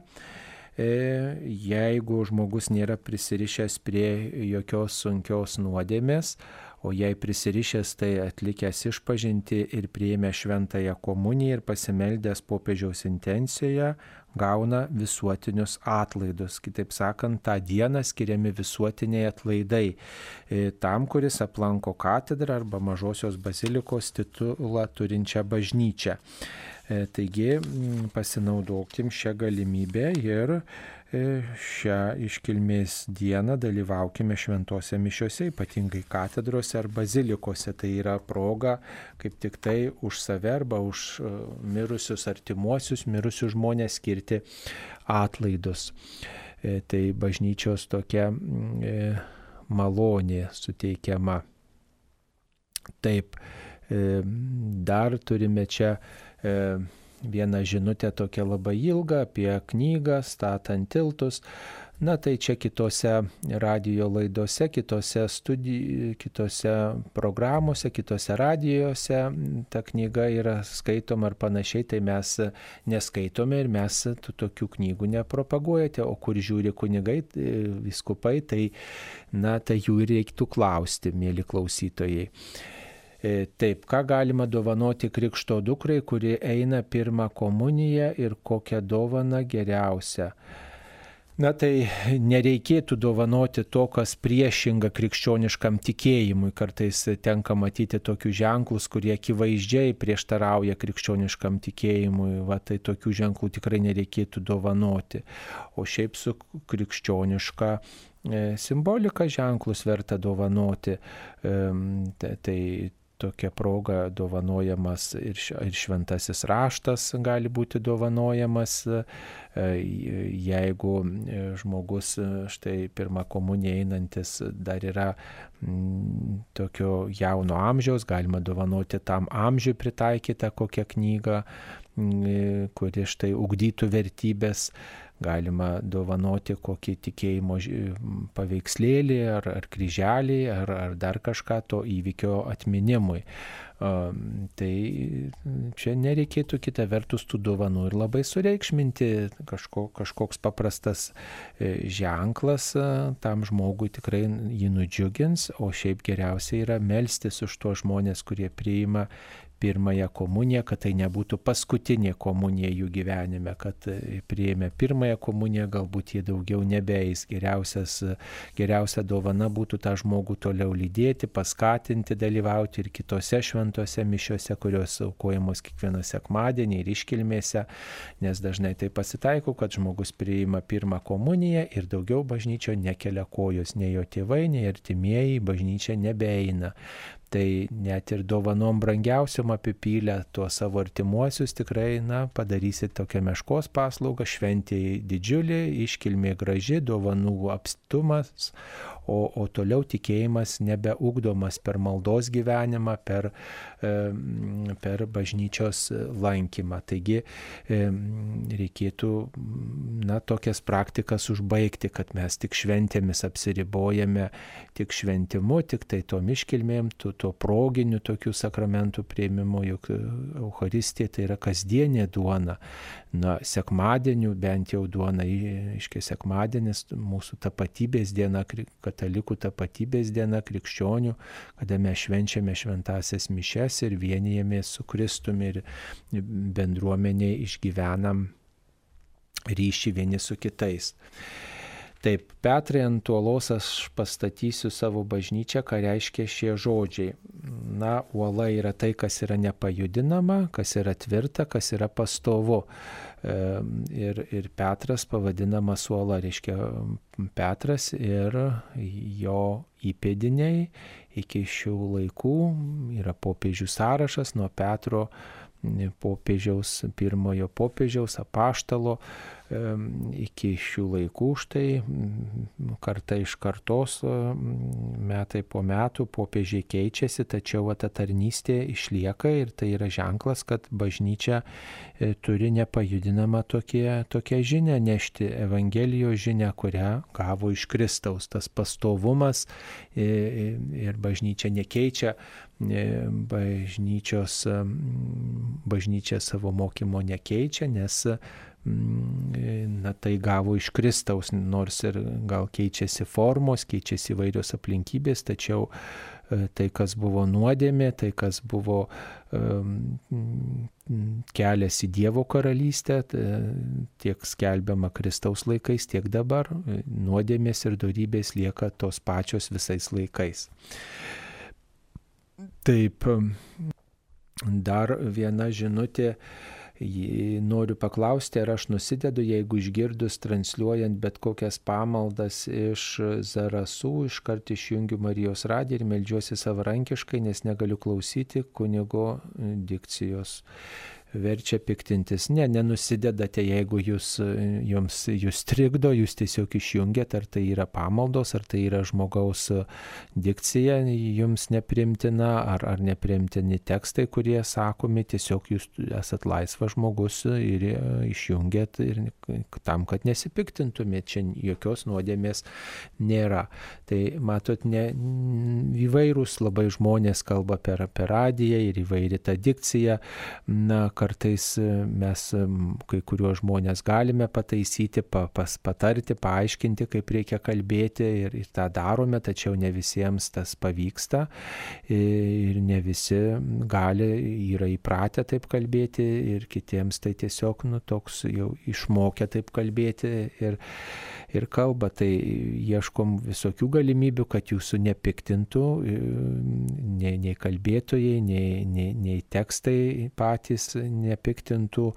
jeigu žmogus nėra prisirišęs prie jokios sunkios nuodėmės, o jei prisirišęs tai atlikęs išpažinti ir prieimę šventąją komuniją ir pasimeldęs popiežiaus intencijoje, gauna visuotinius atlaidus. Kitaip sakant, tą dieną skiriami visuotiniai atlaidai e, tam, kuris aplanko katedrą arba mažosios bazilikos titulą turinčią bažnyčią. E, taigi pasinaudokim šią galimybę ir šią iškilmės dieną dalyvaukime šventose mišiuose, ypatingai katedrose ar bazilikose. Tai yra proga kaip tik tai už save arba už mirusius artimuosius, mirusius žmonės skirti atlaidus. Tai bažnyčios tokia malonė suteikiama. Taip, dar turime čia vieną žinutę tokią labai ilgą apie knygą, statant tiltus. Na tai čia kitose radio laidose, kitose, studij, kitose programuose, kitose radijose ta knyga yra skaitoma ar panašiai, tai mes neskaitome ir mes tokių knygų nepropaguojate, o kur žiūri kunigai, viskupai, tai, na, tai jų ir reiktų klausti, mėly klausytojai. E, taip, ką galima dovanoti krikšto dukrai, kuri eina pirmą komuniją ir kokią dovaną geriausia. Na tai nereikėtų dovanoti to, kas priešinga krikščioniškam tikėjimui. Kartais tenka matyti tokius ženklus, kurie akivaizdžiai prieštarauja krikščioniškam tikėjimui. Va tai tokių ženklų tikrai nereikėtų dovanoti. O šiaip su krikščioniška e, simbolika ženklus verta dovanoti. Tai tokia proga dovanojamas ir, ir šventasis raštas gali būti dovanojamas, e, jeigu e, žmogus e, štai pirmą komuniją einantis dar yra tokio jauno amžiaus, galima dovanoti tam amžiui pritaikytą kokią knygą, kuri štai ugdytų vertybės galima dovanoti kokį tikėjimo paveikslėlį ar, ar kryželį ar, ar dar kažką to įvykio atminimui. Tai čia nereikėtų kitą vertus tų dovanų ir labai sureikšminti kažko, kažkoks paprastas e, ženklas tam žmogui tikrai jį nudžiugins, o šiaip geriausia yra melstis už tuos žmonės, kurie priima pirmąją komuniją, kad tai nebūtų paskutinė komunija jų gyvenime, kad e, prieėmė pirmąją komuniją, galbūt jie daugiau nebeis. Geriausias, geriausia dovana būtų tą žmogų toliau lydėti, paskatinti dalyvauti ir kitose šventose mišiuose, kurios aukojamos kiekvieną sekmadienį ir iškilmėse, nes dažnai tai pasitaiko, kad žmogus priima pirmą komuniją ir daugiau bažnyčio nekelia kojos, nei jo tėvai, nei artimieji bažnyčia nebeina tai net ir dovanom brangiausiam apipylę tuos savo artimuosius tikrai, na, padarysit tokią meškos paslaugą, šventėjai didžiulį, iškilmė graži, dovanų apstumas, o, o toliau tikėjimas nebeugdomas per maldos gyvenimą, per, per bažnyčios lankymą. Taigi reikėtų na, tokias praktikas užbaigti, kad mes tik šventėmis apsiribojame, tik šventimu, tik tai to miškilmėm, to, to proginiu tokių sakramentų prieimimu, juk Euharistija tai yra kasdienė duona. Na, sekmadienių bent jau duona, iškiai sekmadienis, mūsų tapatybės diena, kad katalikų tapatybės diena krikščionių, kada mes švenčiame šventasias mišes ir vienijamės su Kristumi ir bendruomenė išgyvenam ryšį vieni su kitais. Taip, Petrai ant uolos aš pastatysiu savo bažnyčią, ką reiškia šie žodžiai. Na, uola yra tai, kas yra nepajudinama, kas yra tvirta, kas yra pastovu. Ir, ir Petras pavadinamas uola, reiškia Petras ir jo įpėdiniai iki šių laikų yra popiežių sąrašas nuo Petro popiežiaus, pirmojo popiežiaus apaštalo iki šių laikų štai karta iš kartos, metai po metų popiežiai keičiasi, tačiau ta tarnystė išlieka ir tai yra ženklas, kad bažnyčia e, turi nepajudinamą tokie, tokią žinę nešti, Evangelijos žinę, kurią gavo iš Kristaus. Tas pastovumas e, e, ir bažnyčia nekeičia bažnyčios, bažnyčia savo mokymo nekeičia, nes na, tai gavo iš Kristaus, nors ir gal keičiasi formos, keičiasi įvairios aplinkybės, tačiau e, tai, kas buvo nuodėmė, tai, kas buvo um, kelias į Dievo karalystę, tiek skelbiama Kristaus laikais, tiek dabar, nuodėmės ir darybės lieka tos pačios visais laikais. Taip, dar viena žinutė Noriu paklausti, ar aš nusidedu, jeigu išgirdus transliuojant bet kokias pamaldas iš Zarasų, iškart išjungiu Marijos radiją ir melžiuosi savarankiškai, nes negaliu klausyti kunigo dikcijos verčia piktintis. Ne, nenusidedate, jeigu jūs, jums jūs trikdo, jūs tiesiog išjungiat, ar tai yra pamaldos, ar tai yra žmogaus dikcija jums neprimtina, ar, ar neprimtini tekstai, kurie sakomi, tiesiog jūs esat laisvas žmogus ir išjungiat ir tam, kad nesipiktintumėt, čia jokios nuodėmės nėra. Tai matot, ne, įvairūs labai žmonės kalba per, per radiją ir įvairi ta dikcija. Na, kartais e, mes kai kuriuos žmonės galime pataisyti, pa, pas, patarti, paaiškinti, kaip reikia kalbėti ir, ir tą darome, tačiau ne visiems tas pavyksta. Ir ne visi gali, yra įpratę taip kalbėti ir kitiems tai tiesiog nu, toks jau išmokę taip kalbėti ir, ir kalba, tai ieškom visokių galimybių, kad jūsų nepiktintų nei, nei kalbėtojai, nei, nei, nei tekstai patys nepiktintų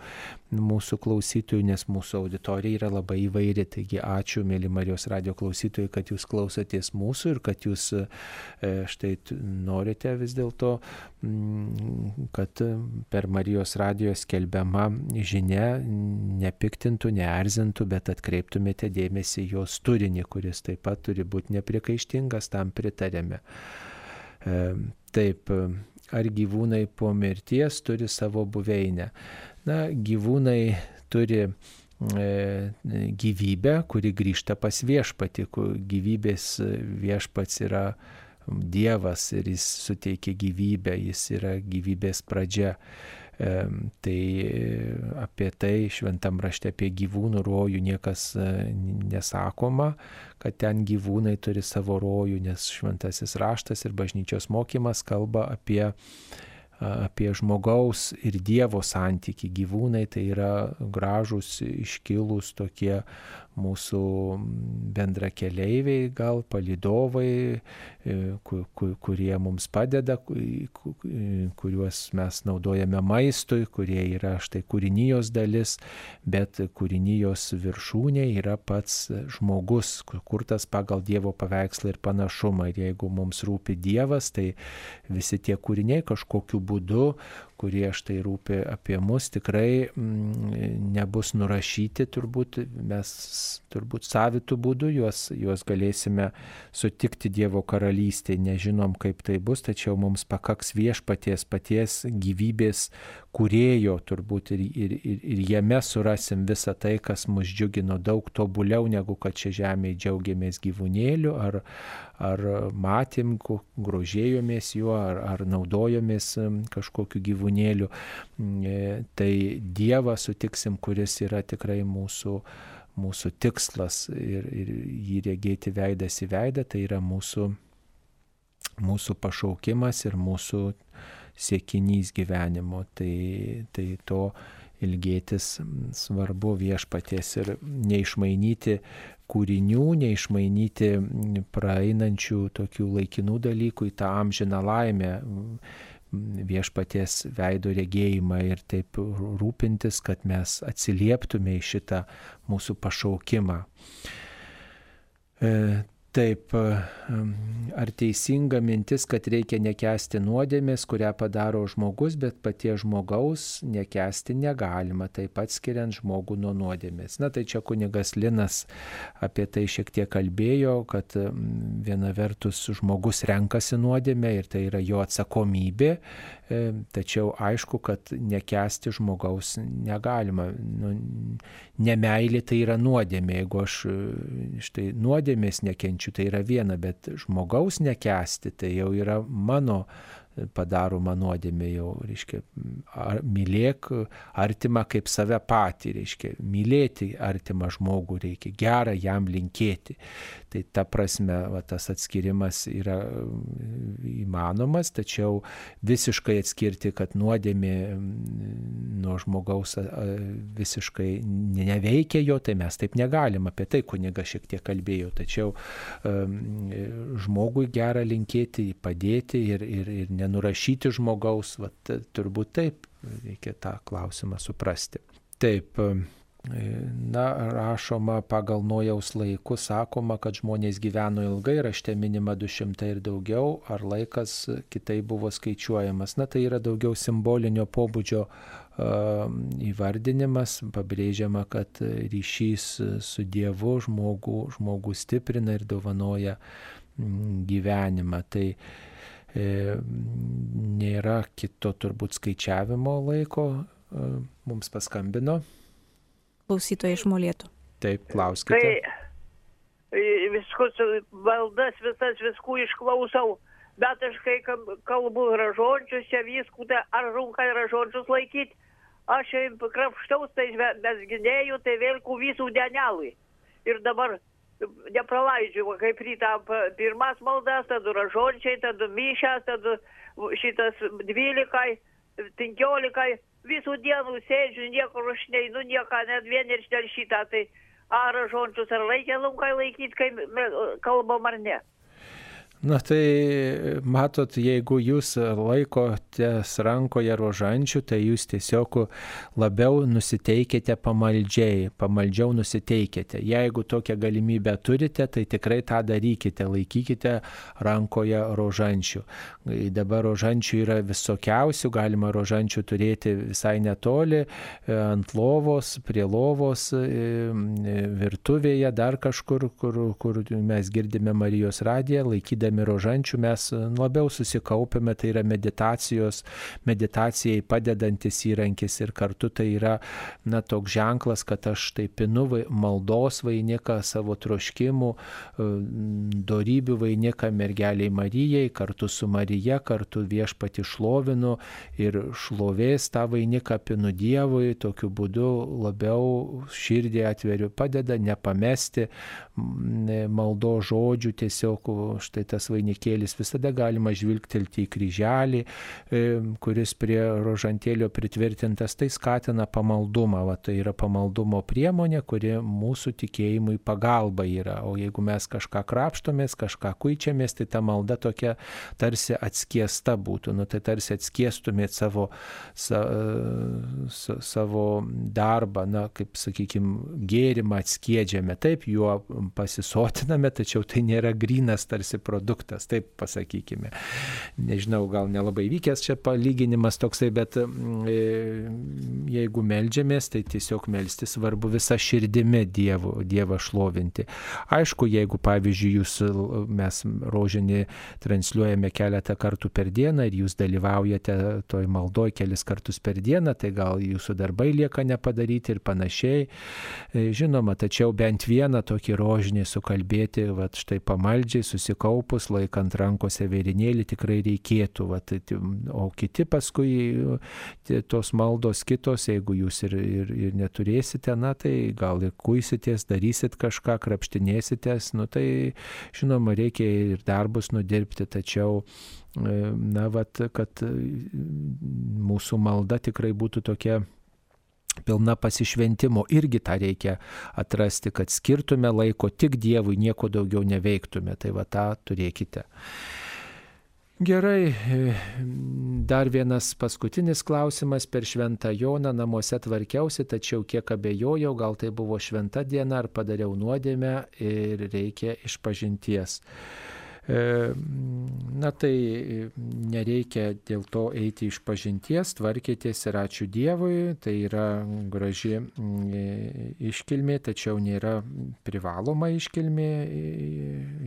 mūsų klausytojų, nes mūsų auditorija yra labai įvairi. Taigi ačiū, mėly Marijos radio klausytojai, kad jūs klausotės mūsų ir kad jūs e, štai norite vis dėlto, mm, kad per Marijos radio skelbiama žinia nepiktintų, neerzintų, bet atkreiptumėte dėmesį jos turinį, kuris taip pat turi būti nepriekaištingas, tam pritarėme. E, taip, ar gyvūnai po mirties turi savo buveinę. Na, gyvūnai turi e, gyvybę, kuri grįžta pas viešpatį, gyvybės viešpats yra Dievas ir jis suteikia gyvybę, jis yra gyvybės pradžia. Tai apie tai šventam rašte apie gyvūnų rojų niekas e, nesakoma, kad ten gyvūnai turi savo rojų, nes šventasis raštas ir bažnyčios mokymas kalba apie apie žmogaus ir Dievo santyki. Gyvūnai tai yra gražus, iškilus tokie mūsų bendra keleiviai, gal palidovai, e, kurie mums padeda, kuriuos mes naudojame maistui, kurie yra štai kūrinijos dalis, bet kūrinijos viršūnė yra pats žmogus, kurtas pagal Dievo paveikslą ir panašumą. Ir jeigu mums rūpi Dievas, tai visi tie kūriniai kažkokiu būdu kurie štai rūpi apie mus, tikrai mm, nebus nurašyti, turbūt mes turbūt savitų būdų juos, juos galėsime sutikti Dievo karalystėje, nežinom kaip tai bus, tačiau mums pakaks viešpaties paties gyvybės kurėjo turbūt ir, ir, ir, ir jame surasim visą tai, kas mus džiugino daug tobuliau negu kad čia žemėje džiaugiamės gyvūnėliu ar, ar matėm, grožėjomės juo ar, ar naudojomės kažkokiu gyvūnėliu. E, tai Dievą sutiksim, kuris yra tikrai mūsų mūsų tikslas ir, ir jį regėti veidas į veidą, tai yra mūsų, mūsų pašaukimas ir mūsų siekinys gyvenimo. Tai, tai to ilgėtis svarbu viešpaties ir neišmainyti kūrinių, neišmainyti praeinančių tokių laikinų dalykų į tą amžiną laimę viešpaties veido regėjimą ir taip rūpintis, kad mes atsilieptume į šitą mūsų pašaukimą. E, Taip, ar teisinga mintis, kad reikia nekesti nuodėmės, kurią padaro žmogus, bet paties žmogaus nekesti negalima, taip pat skiriant žmogų nuo nuodėmės. Na tai čia kunigas Linas apie tai šiek tiek kalbėjo, kad viena vertus žmogus renkasi nuodėmę ir tai yra jo atsakomybė, e, tačiau aišku, kad nekesti žmogaus negalima. Nu, nemailė tai yra nuodėmė, jeigu aš štai nuodėmės nekenčiu, tai yra viena, bet žmogaus nekesti tai jau yra mano padaroma nuodėmė jau, reiškia, ar, mylėk artimą kaip save patį, reiškia, mylėti artimą žmogų reikia, gerą jam linkėti. Tai ta prasme, va, tas atskirimas yra įmanomas, tačiau visiškai atskirti, kad nuodėmė nuo žmogaus visiškai neveikia jo, tai mes taip negalim, apie tai kuniga šiek tiek kalbėjo, tačiau žmogui gerą linkėti, padėti ir, ir, ir nenurašyti žmogaus, vat, turbūt taip reikia tą klausimą suprasti. Taip, Na, rašoma pagal nuojaus laikus, sakoma, kad žmonės gyveno ilgai, rašte minima 200 ir daugiau, ar laikas kitai buvo skaičiuojamas. Na, tai yra daugiau simbolinio pobūdžio uh, įvardinimas, pabrėžiama, kad ryšys su Dievu žmogų, žmogų stiprina ir dovanoja gyvenimą. Tai e, nėra kito turbūt skaičiavimo laiko, e, mums paskambino klausytoja iš Molėtų. Taip, klauskite. Tai viskus, valdas visas viskų išklausau, bet aš kai kalbu yra žodžius, čia viskutę, ar runka yra žodžius laikyti, aš krapštaus, tai mesginėjau, tai vėlku visų denelui. Ir dabar nepralaidžiu, kaip rytą pirmas maldas, tada yra žodžiai, tada mišęs, tada šitas dvylikai, penkiolikai visų dienų sėdžiu, niekur aš neinu, nieką, net vien ir šitą, tai ar žodžius ar laikė laukai laikyti, kai kalbam ar ne. Na tai matot, jeigu jūs laikotės rankoje rožančių, tai jūs tiesiog labiau nusiteikite pamaldžiai, pamaldžiau nusiteikite. Jeigu tokią galimybę turite, tai tikrai tą darykite, laikykite rankoje rožančių. Dabar rožančių yra visokiausių, galima rožančių turėti visai netoli, ant lovos, prie lovos, virtuvėje, dar kažkur, kur, kur mes girdime Marijos radiją, laikydami klausydami rožančių mes labiau susikaupėme, tai yra meditacijos, meditacijai padedantis įrankis ir kartu tai yra, na, toks ženklas, kad aš tai pinu maldos vainiką savo troškimų, darybių vainiką mergeliai Marijai, kartu su Marija, kartu viešpati šlovinu ir šlovės tą vainiką pinu Dievui, tokiu būdu labiau širdį atveriu, padeda nepamesti maldo žodžių, tiesiog štai tas vainikėlis visada galima žvilgtelti į kryželį, e, kuris prie rožantėlio pritvirtintas, tai skatina pamaldumą, va, tai yra pamaldumo priemonė, kuri mūsų tikėjimui pagalba yra, o jeigu mes kažką krapštomės, kažką kuičiamės, tai ta malda tokia tarsi atskiesta būtų, nu, tai tarsi atskiestumėt savo, sa, sa, savo darbą, na, kaip sakykime, gėrimą atskiedžiame, taip, juo pasisotiname, tačiau tai nėra grinas tarsi produktas, taip pasakykime. Nežinau, gal nelabai vykęs čia palyginimas toksai, bet mm, e, jeigu melžiamės, tai tiesiog melsti svarbu visą širdimi Dievo, Dievą šlovinti. Aišku, jeigu pavyzdžiui jūs, mes rožinį transliuojame keletą kartų per dieną ir jūs dalyvaujate toj maldoj kelis kartus per dieną, tai gal jūsų darbai lieka nepadaryti ir panašiai. E, žinoma, tačiau bent vieną tokį rožinį sukalbėti, va štai pamaldžiai, susikaupus, laikant rankose vėrinėlį tikrai reikėtų. Va, tai, o kiti paskui tos maldos kitos, jeigu jūs ir, ir, ir neturėsite, na tai gal ir kuisitės, darysit kažką, krapštinėsitės, nu tai žinoma, reikia ir darbus nudirbti, tačiau na, vat, kad mūsų malda tikrai būtų tokia pilna pasišventimo. Irgi tą reikia atrasti, kad skirtume laiko tik Dievui, nieko daugiau neveiktume. Tai va tą turėkite. Gerai, dar vienas paskutinis klausimas. Per šventą Joną namuose tvarkiausi, tačiau kiek abejojau, gal tai buvo šventa diena ar padariau nuodėmę ir reikia išpažinties. E, na tai nereikia dėl to eiti iš pažinties, tvarkėtės ir ačiū Dievui, tai yra graži mm, iškilmė, tačiau nėra privaloma iškilmė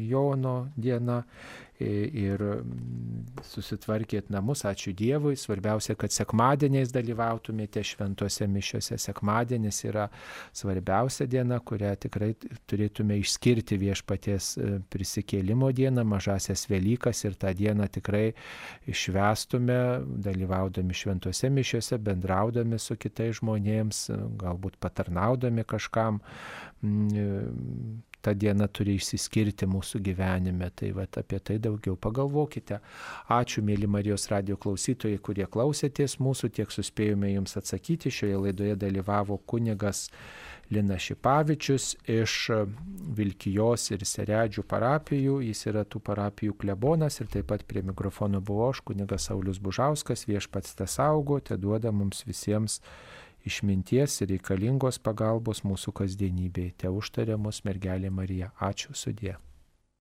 Jono diena ir mm, susitvarkėt namus, ačiū Dievui. Svarbiausia, kad sekmadieniais dalyvautumėte šventose mišiuose. Sekmadienis yra svarbiausia diena, kurią tikrai turėtume išskirti viešpaties e, prisikėlimo dieną, mažasias Velykas ir tą dieną tikrai išvestume, dalyvaudami šventose mišiuose, bendraudami su kitais žmonėms, galbūt patarnaudami kažkam. Ta diena turi išsiskirti mūsų gyvenime. Tai va apie tai daugiau pagalvokite. Ačiū, mėly Marijos radio klausytojai, kurie klausėtės mūsų, tiek suspėjome jums atsakyti. Šioje laidoje dalyvavo kunigas Lina Šipavičius iš Vilkijos ir Seredžių parapijų. Jis yra tų parapijų klebonas ir taip pat prie mikrofono buvo aš, kunigas Saulis Bužauskas, viešpats te saugo, te duoda mums visiems išminties ir reikalingos pagalbos mūsų kasdienybėje. Te užtarė mus mergelė Marija. Ačiū sudė.